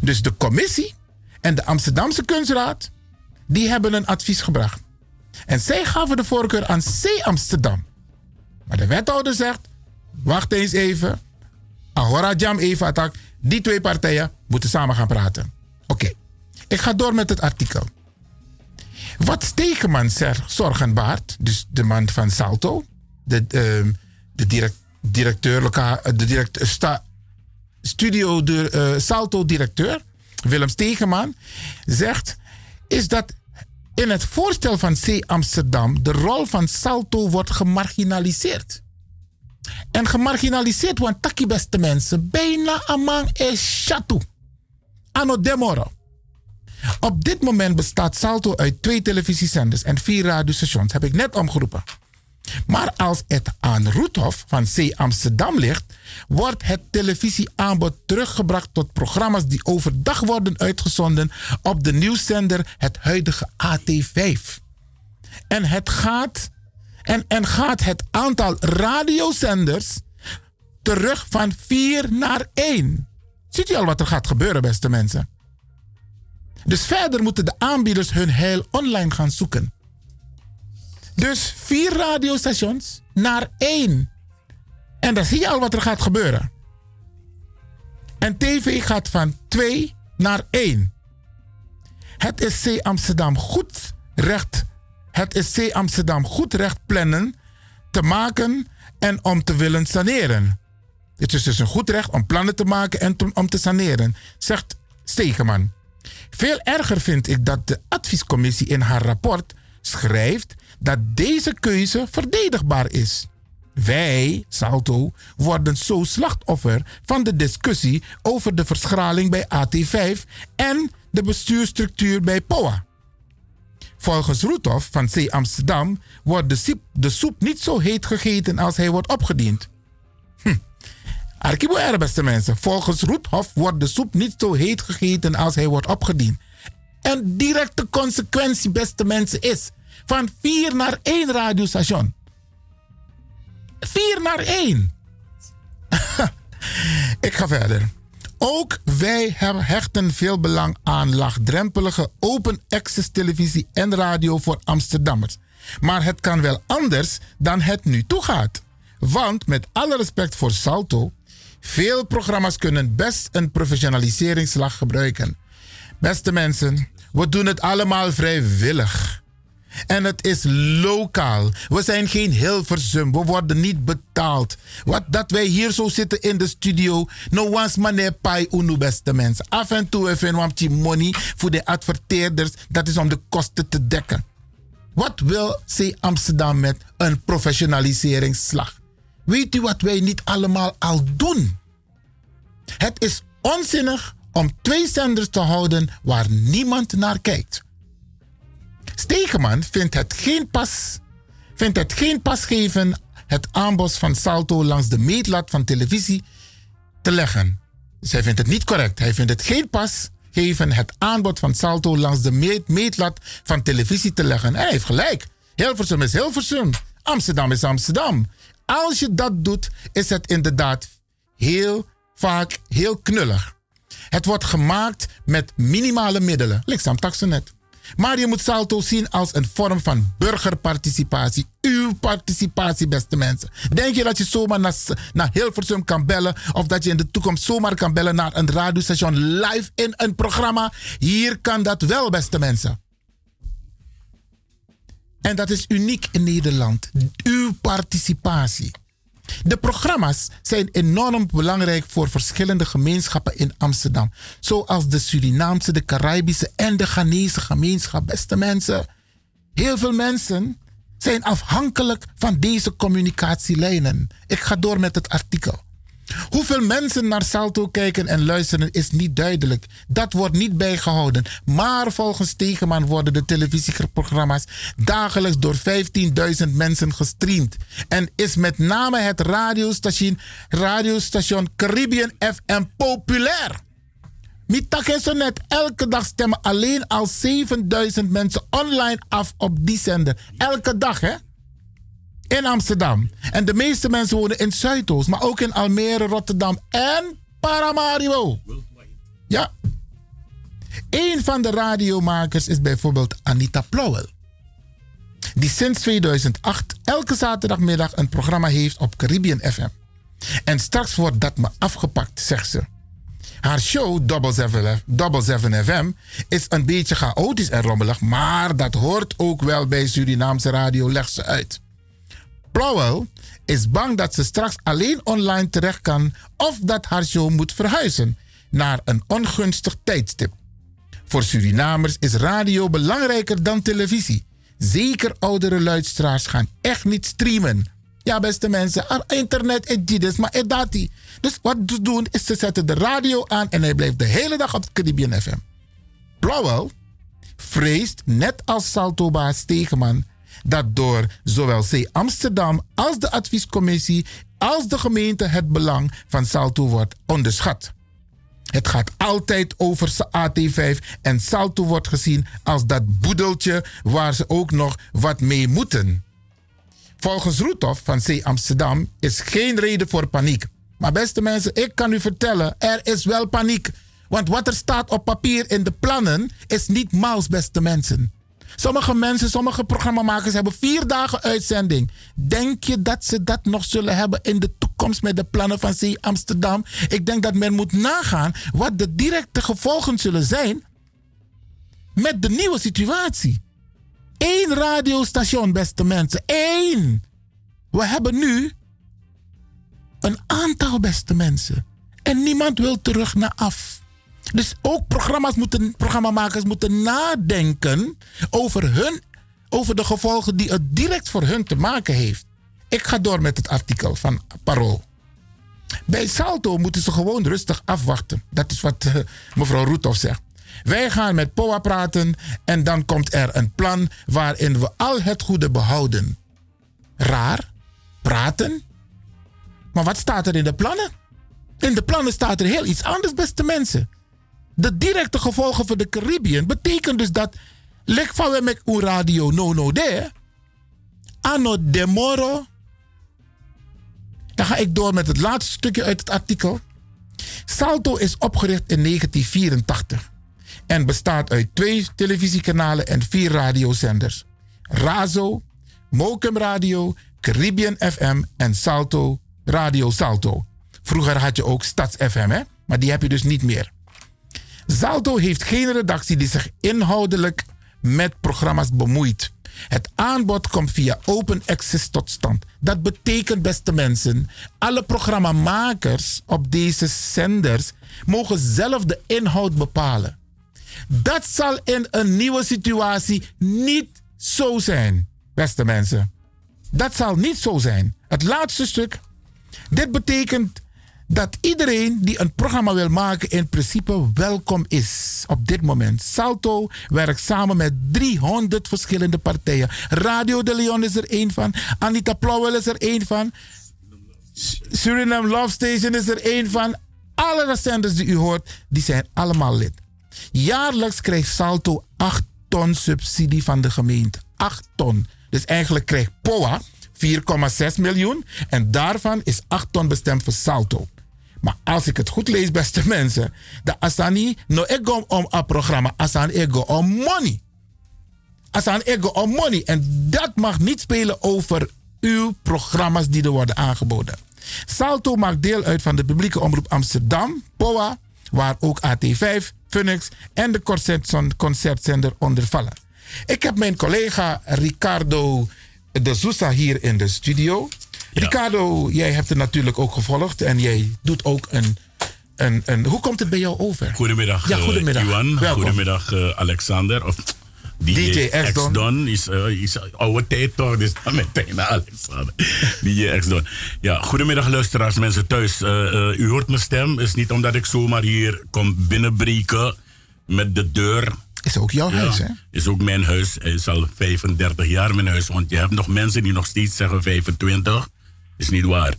Dus de commissie en de Amsterdamse Kunstraad, die hebben een advies gebracht. En zij gaven de voorkeur aan C. Amsterdam. Maar de wethouder zegt, wacht eens even. Ahora jam even attack. Die twee partijen moeten samen gaan praten. Oké, ik ga door met het artikel. Wat Stegeman zorgen baart, dus de man van Salto, de, ehm, de direct, directeur, eh, de direct, sta, studio de, eh, Salto-directeur, Willem Stegeman, zegt, is dat in het voorstel van C. Amsterdam de rol van Salto wordt gemarginaliseerd. En gemarginaliseerd, want takkie beste mensen, bijna amang is chatu. Anno demoro. Op dit moment bestaat Salto uit twee televisiezenders en vier radiostations, heb ik net omgeroepen. Maar als het aan Roethof van C. Amsterdam ligt, wordt het televisieaanbod teruggebracht tot programma's die overdag worden uitgezonden op de nieuwszender het huidige AT5. En het gaat, en, en gaat het aantal radiozenders terug van 4 naar 1. Ziet u al wat er gaat gebeuren, beste mensen? Dus verder moeten de aanbieders hun heil online gaan zoeken. Dus vier radiostations naar één. En dan zie je al wat er gaat gebeuren. En tv gaat van twee naar één. Het is C Amsterdam goed recht. Het is C Amsterdam goed recht plannen te maken en om te willen saneren. Het is dus een goed recht om plannen te maken en om te saneren, zegt Stegeman. Veel erger vind ik dat de adviescommissie in haar rapport schrijft dat deze keuze verdedigbaar is. Wij, Salto, worden zo slachtoffer van de discussie over de verschraling bij AT5 en de bestuurstructuur bij POA. Volgens Roethoff van C. Amsterdam wordt de, de soep niet zo heet gegeten als hij wordt opgediend. Hm. Arkibo er, beste mensen. Volgens Roethoff wordt de soep niet zo heet gegeten als hij wordt opgediend. En directe consequentie, beste mensen, is van 4 naar 1 radiostation. 4 naar 1. Ik ga verder. Ook wij hechten veel belang aan laagdrempelige open access televisie en radio voor Amsterdammers. Maar het kan wel anders dan het nu toegaat. Want met alle respect voor Salto, veel programma's kunnen best een professionaliseringsslag gebruiken. Beste mensen, we doen het allemaal vrijwillig. En het is lokaal. We zijn geen Hilversum. We worden niet betaald. Wat dat wij hier zo zitten in de studio. No one's money pai unu beste mensen. Af en toe even een wampje money voor de adverteerders. Dat is om de kosten te dekken. Wat wil C Amsterdam met een professionaliseringsslag? Weet u wat wij niet allemaal al doen? Het is onzinnig om twee zenders te houden waar niemand naar kijkt. Stegeman vindt het geen pas, vindt het geen pas geven het aanbod van Salto langs de meetlat van televisie te leggen. Hij vindt het niet correct. Hij vindt het geen pas geven het aanbod van Salto langs de meet- meetlat van televisie te leggen. En hij heeft gelijk. Hilversum is Hilversum. Amsterdam is Amsterdam. Als je dat doet, is het inderdaad heel vaak heel knullig. Het wordt gemaakt met minimale middelen. Liksam net. Maar je moet Salto zien als een vorm van burgerparticipatie. Uw participatie, beste mensen. Denk je dat je zomaar naar Hilversum kan bellen? Of dat je in de toekomst zomaar kan bellen naar een radiostation live in een programma? Hier kan dat wel, beste mensen. En dat is uniek in Nederland. Uw participatie. De programma's zijn enorm belangrijk voor verschillende gemeenschappen in Amsterdam. Zoals de Surinaamse, de Caribische en de Ghanese gemeenschap. Beste mensen, heel veel mensen zijn afhankelijk van deze communicatielijnen. Ik ga door met het artikel. Hoeveel mensen naar Salto kijken en luisteren is niet duidelijk. Dat wordt niet bijgehouden. Maar volgens Stegeman worden de televisieprogramma's dagelijks door 15.000 mensen gestreamd. En is met name het radiostation, radiostation Caribbean FM populair. Mitake zo net, elke dag stemmen alleen al 7000 mensen online af op die zender. Elke dag, hè? In Amsterdam. En de meeste mensen wonen in Zuidoost, maar ook in Almere, Rotterdam en Paramaribo. Ja. Een van de radiomakers is bijvoorbeeld Anita Plauwel. Die sinds 2008 elke zaterdagmiddag een programma heeft op Caribbean FM. En straks wordt dat me afgepakt, zegt ze. Haar show Double 7, Double 7 FM is een beetje chaotisch en rommelig, maar dat hoort ook wel bij Surinaamse radio, legt ze uit. Plauwel is bang dat ze straks alleen online terecht kan of dat haar show moet verhuizen naar een ongunstig tijdstip. Voor Surinamers is radio belangrijker dan televisie. Zeker oudere luisteraars gaan echt niet streamen. Ja, beste mensen, internet is dit, maar is dat. Dus wat ze doen is ze zetten de radio aan en hij blijft de hele dag op Caribbean FM. Blauwel vreest, net als Saltobaas Stegeman, dat door zowel C. Amsterdam als de adviescommissie als de gemeente het belang van Salto wordt onderschat. Het gaat altijd over AT5 en Salto wordt gezien als dat boedeltje waar ze ook nog wat mee moeten. Volgens Roethoff van C. Amsterdam is geen reden voor paniek. Maar beste mensen, ik kan u vertellen, er is wel paniek. Want wat er staat op papier in de plannen is niet mals, beste mensen. Sommige mensen, sommige programmamakers hebben vier dagen uitzending. Denk je dat ze dat nog zullen hebben in de toekomst met de plannen van C. Amsterdam? Ik denk dat men moet nagaan wat de directe gevolgen zullen zijn met de nieuwe situatie. Eén radiostation, beste mensen. Eén. We hebben nu een aantal beste mensen. En niemand wil terug naar af. Dus ook programma's moeten, programmamakers moeten nadenken over, hun, over de gevolgen die het direct voor hun te maken heeft. Ik ga door met het artikel van Parool. Bij Salto moeten ze gewoon rustig afwachten. Dat is wat eh, mevrouw Roethoff zegt. Wij gaan met POA praten en dan komt er een plan waarin we al het goede behouden. Raar? Praten? Maar wat staat er in de plannen? In de plannen staat er heel iets anders, beste mensen. De directe gevolgen voor de Caribbean betekent dus dat. Leg van we met een radio no no de. Anno demoro. Dan ga ik door met het laatste stukje uit het artikel. Salto is opgericht in 1984 en bestaat uit twee televisiekanalen en vier radiozenders. Razo, Mokum Radio, Caribbean FM en Salto, Radio Salto. Vroeger had je ook Stads FM, hè? maar die heb je dus niet meer. Salto heeft geen redactie die zich inhoudelijk met programma's bemoeit. Het aanbod komt via open access tot stand. Dat betekent, beste mensen, alle programmamakers op deze zenders mogen zelf de inhoud bepalen. Dat zal in een nieuwe situatie niet zo zijn, beste mensen. Dat zal niet zo zijn. Het laatste stuk. Dit betekent dat iedereen die een programma wil maken in principe welkom is op dit moment. Salto werkt samen met 300 verschillende partijen. Radio de Leon is er één van. Anita Plauwel is er één van. Suriname Love Station is er één van. Alle zenders die u hoort, die zijn allemaal lid. Jaarlijks krijgt Salto 8 ton subsidie van de gemeente. 8 ton. Dus eigenlijk krijgt POA 4,6 miljoen. En daarvan is 8 ton bestemd voor Salto. Maar als ik het goed lees, beste mensen, de Asani no ego om een programma, Asan ego om money. Asan ego om money. En dat mag niet spelen over uw programma's die er worden aangeboden. Salto maakt deel uit van de publieke omroep Amsterdam, POA, waar ook AT5, Phoenix en de concert- concertzender onder vallen. Ik heb mijn collega Ricardo de Sousa hier in de studio. Ricardo, jij hebt het natuurlijk ook gevolgd en jij doet ook een, een, een... Hoe komt het bij jou over? Goedemiddag, Ja, eh, goedemiddag. Iwan. Welkom. Goedemiddag, eh, Alexander. Of DJ, DJ X-Don. Is, eh, is oude tijd toch, dus dan meteen Alexander. DJ X-Don. Ja, goedemiddag luisteraars, mensen thuis. U hoort mijn stem, is niet omdat ik zomaar hier kom binnenbreken met de deur. Is ook jouw huis, hè? Is ook mijn huis. Het is al 35 jaar mijn huis. Want je hebt nog mensen die nog steeds zeggen 25. Is niet waar.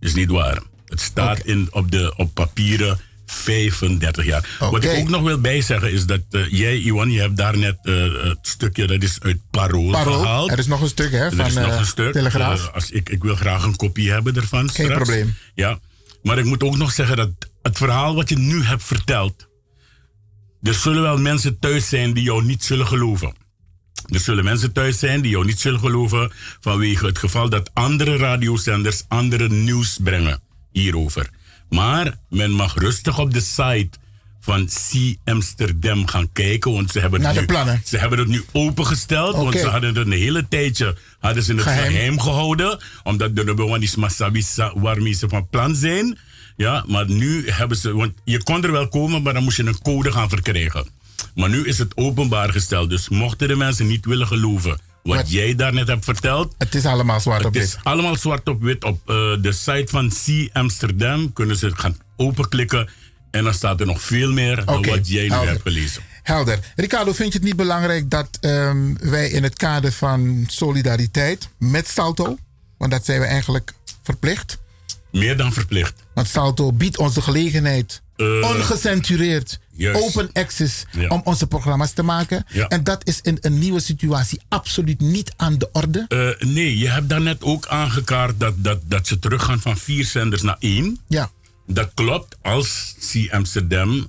Is niet waar. Het staat in, op, de, op papieren 35 jaar. Wat ik ook nog wil bijzeggen is dat eh, jij, Iwan, je hebt daar net eh, het stukje, dat is uit Parool, Parool. gehaald. Er is nog een stuk, hè, Er van, is nog eh, een stuk. Telegraaf. Als ik, ik wil graag een kopie hebben ervan Geen straks. probleem. Ja, maar ik moet ook nog zeggen dat het verhaal wat je nu hebt verteld... Er zullen wel mensen thuis zijn die jou niet zullen geloven. Er zullen mensen thuis zijn die jou niet zullen geloven vanwege het geval dat andere radiozenders andere nieuws brengen hierover. Maar men mag rustig op de site van C Amsterdam gaan kijken. Want ze hebben, Naar het nu, plannen. ze hebben het nu opengesteld. Want ze hadden het een hele tijdje hadden ze het Geheim. geheim, gehouden. Omdat de Rubbewanis Masabi waarmee ze van plan zijn. Ja, maar nu hebben ze... Want je kon er wel komen, maar dan moest je een code gaan verkrijgen. Maar nu is het openbaar gesteld. Dus mochten de mensen niet willen geloven... Wat, Wat- jij daarnet hebt verteld... Het is allemaal zwart op Het is wit. allemaal zwart op wit. Op eh, de site van C Amsterdam kunnen ze gaan openklikken. En dan staat er nog veel meer dan wat jij nu helder. hebt gelezen. Helder. Ricardo, vind je het niet belangrijk dat ehm, wij in het kader van solidariteit met Salto, want dat zijn we eigenlijk verplicht, Meer dan verplicht. want Salto biedt ons de gelegenheid, ongecensureerd, juist. open access, Ja. om onze programma's te maken. Ja. En dat is in een nieuwe situatie absoluut niet aan de orde. Eh, nee, je hebt daarnet ook aangekaart dat, dat, dat ze teruggaan van vier zenders naar één. Ja. Dat klopt als C Amsterdam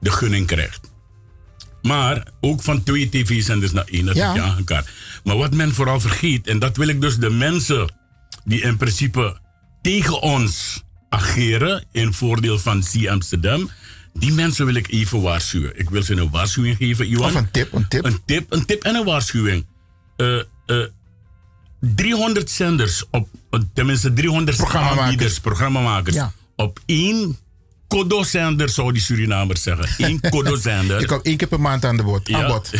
de gunning krijgt. Maar ook van twee tv-zenders naar één, dat Ja. heb je aangekaart. Maar wat men vooral vergeet, en dat wil ik dus de mensen die in principe tegen ons ageren in voordeel van C Amsterdam, die mensen wil ik even waarschuwen. Ik wil ze een waarschuwing geven, Iwan. Of een tip, een tip. Een tip, een tip en een waarschuwing. Eh, eh, 300 zenders, op, eh, tenminste 300 Programmamakers. programmamakers. Ja. Op één Kodo-zender, zou die Surinamers zeggen. Eén Kodo-zender. Je komt één keer per maand aan de bod. Aan bod.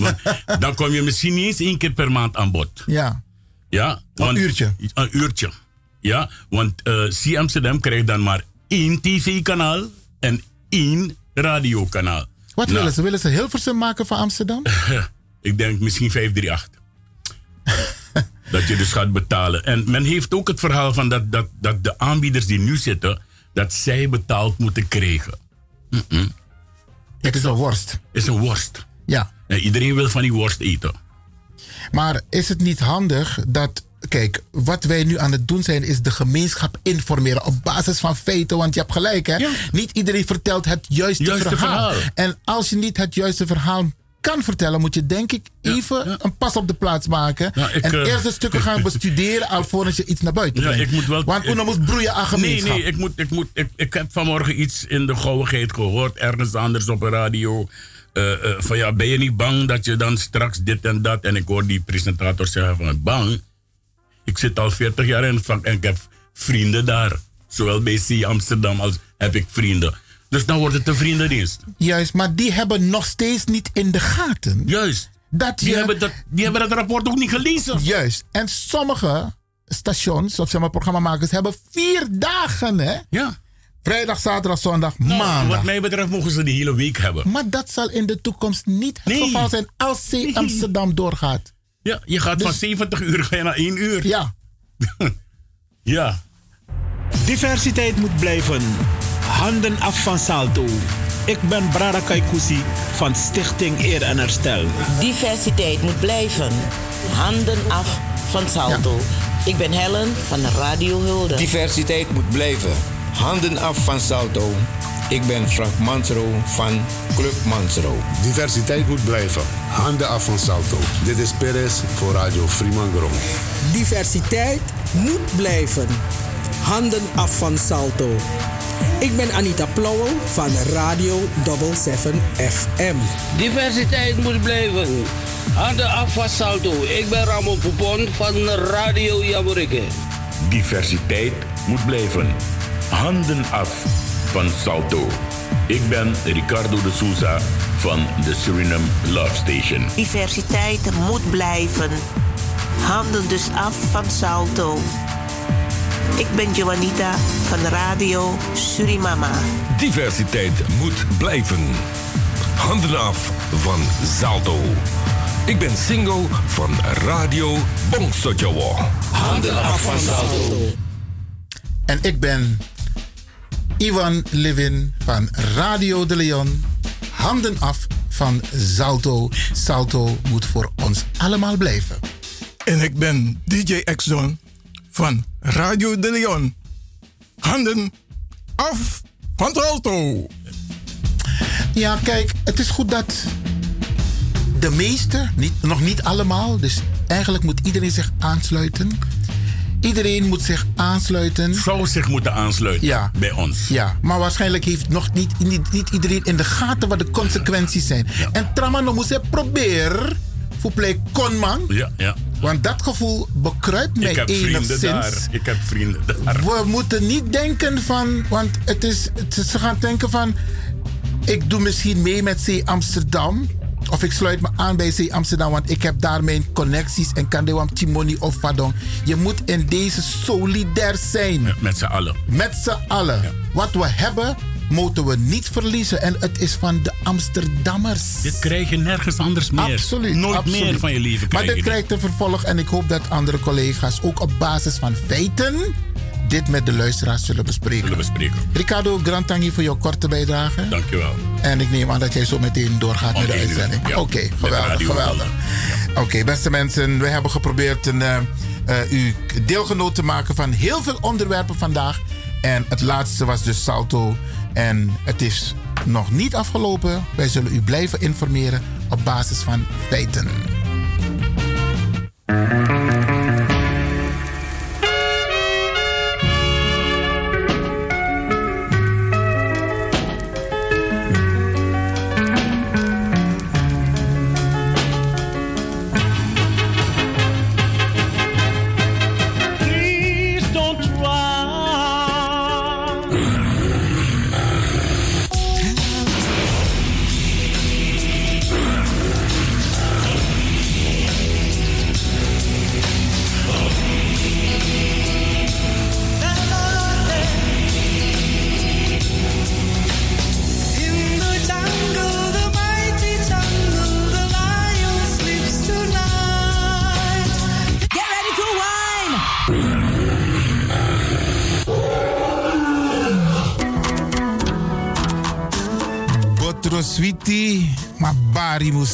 Dan kom je misschien niet eens één keer per maand aan bod. Ja. Ja, want, Een uurtje. Een uurtje. Ja, want C Amsterdam krijgt dan maar één tv-kanaal en één radiokanaal. Wat Nou, willen ze? Willen ze Hilversum maken van Amsterdam? Ik denk misschien 538. dat je dus gaat betalen. En men heeft ook het verhaal van dat, dat, dat de aanbieders die nu zitten, dat zij betaald moeten krijgen. Het is een worst. Het is een worst. Ja. En iedereen wil van die worst eten. Maar is het niet handig dat. Kijk, wat wij nu aan het doen zijn, is de gemeenschap informeren op basis van feiten. Want je hebt gelijk, hè? Niet iedereen vertelt het juiste, Juiste verhaal. verhaal. En als je niet het juiste verhaal kan vertellen, moet je denk ik even een pas op de plaats maken. Ja, ik, en eh, eerst de stukken gaan bestuderen alvorens je iets naar buiten Ja, brengt. ik moet wel. Want Uno moet broeien aan Nee, gemeenschap. nee, ik, moet, ik, moet, ik, ik heb vanmorgen iets in de gauwigheid gehoord, ergens anders op de radio. eh, eh, van ja, ben je niet bang dat je dan straks dit en dat. En ik hoor die presentator zeggen van bang. Ik zit al 40 jaar in het vak en ik heb vrienden daar. Zowel bij C Amsterdam als heb ik vrienden. Dus dan wordt het een vriendendienst. Juist, maar die hebben nog steeds niet in de gaten. Juist. Dat Die je- hebben dat, die hebben dat rapport ook niet gelezen. Juist. En sommige stations, of zeg maar programmamakers, hebben vier dagen, hè? Ja. Vrijdag, zaterdag, zondag, Nou, maandag. Wat mij betreft mogen ze de hele week hebben. Maar dat zal in de toekomst niet het Nee. geval zijn als C Amsterdam doorgaat. Ja, je gaat van 70 uur ga je naar 1 uur. Dus- Ja. ja. Diversiteit moet blijven. Handen af van Salto. Ik ben Brada Kaikousi van Stichting Eer en Herstel. Diversiteit moet blijven. Handen af van Salto. Ik ben Helen van Radio Hulde. Diversiteit moet blijven. Handen af van Salto. Ik ben Frank Mansro van Club Mansro. Diversiteit moet blijven. Handen af van Salto. Dit is Perez voor Radio Fremangrom. Diversiteit moet blijven. Handen af van Salto. Ik ben Anita Plauwel van Radio 77 FM. Diversiteit moet blijven. Handen af van Salto. Ik ben Ramon Poupon van Radio Jamorikke. Diversiteit moet blijven. Handen af van Salto. Ik ben Ricardo de Souza van de Suriname Love Station. Diversiteit moet blijven. Handen dus af van Salto. Ik ben Joanita van Radio Surimama. Diversiteit moet blijven. Handen af van Salto. Ik ben single van Radio Bongsojowo. Handen af van Salto. En ik ben Ivan Levin van Radio de Leon. Handen af van Salto. Salto moet voor ons allemaal blijven. En ik ben DJ Exxon van Radio de Leon. Handen af van Salto. Ja, kijk, het is goed dat de meesten, niet, nog niet allemaal, dus eigenlijk moet iedereen zich aansluiten, Iedereen moet zich aansluiten. Zou zich moeten aansluiten Ja. bij ons. Ja, maar waarschijnlijk heeft nog niet, niet, niet iedereen in de gaten wat de consequenties zijn. En Tramano moet ze proberen. Voor plek kon man. Ja, ja. Want dat gevoel bekruipt mij Ik heb vrienden enigszins. daar. Ik heb vrienden daar. We moeten niet denken van, want het is, het is- ze gaan denken van, ik doe misschien mee met C Amsterdam. Of ik sluit me aan bij C Amsterdam, want ik heb daar mijn connecties en kan de wam Timoni of Vadong. Je moet in deze solidair zijn. Met z'n allen. Met z'n allen. Wat we hebben, moeten we niet verliezen. En het is van de Amsterdammers. Dit krijg je nergens anders meer. Absoluut. Nooit absoluut. meer van je leven Maar dit. krijgt een vervolg en ik hoop dat andere collega's ook op basis van feiten dit met de luisteraars zullen bespreken. Zullen bespreken. Ricardo Grantangi voor jouw korte bijdrage. Dankjewel. En ik neem aan dat jij zo meteen doorgaat met de uitzending. ja. Oké, geweldig. Oké, beste mensen, we hebben geprobeerd een, eh, eh, u deelgenoot te maken van heel veel onderwerpen vandaag. En het laatste was dus Salto. En het is nog niet afgelopen. Wij zullen u blijven informeren op basis van feiten.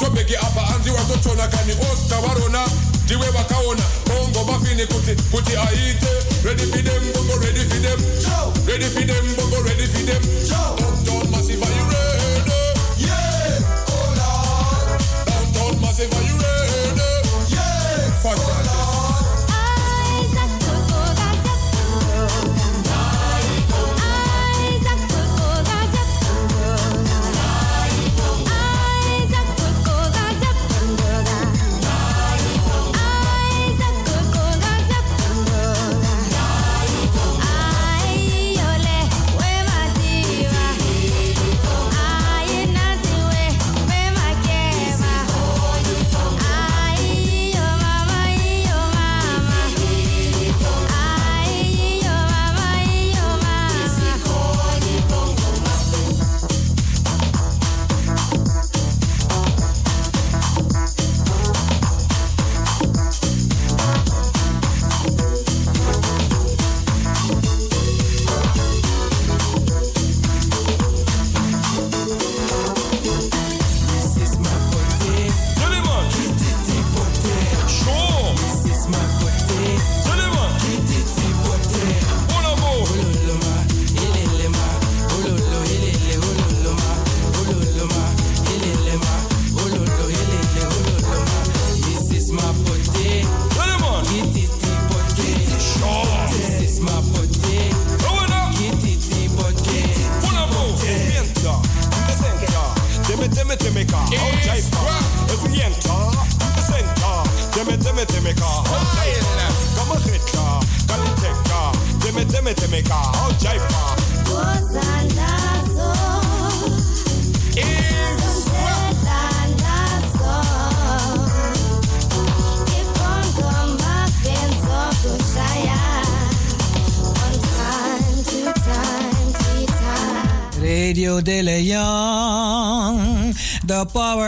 tobhegi apa hanzi watotona kani osta varona ndiwe vakaona bongo vafini kuti kuti aite. Redipide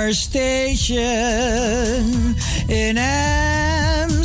power station in Amsterdam.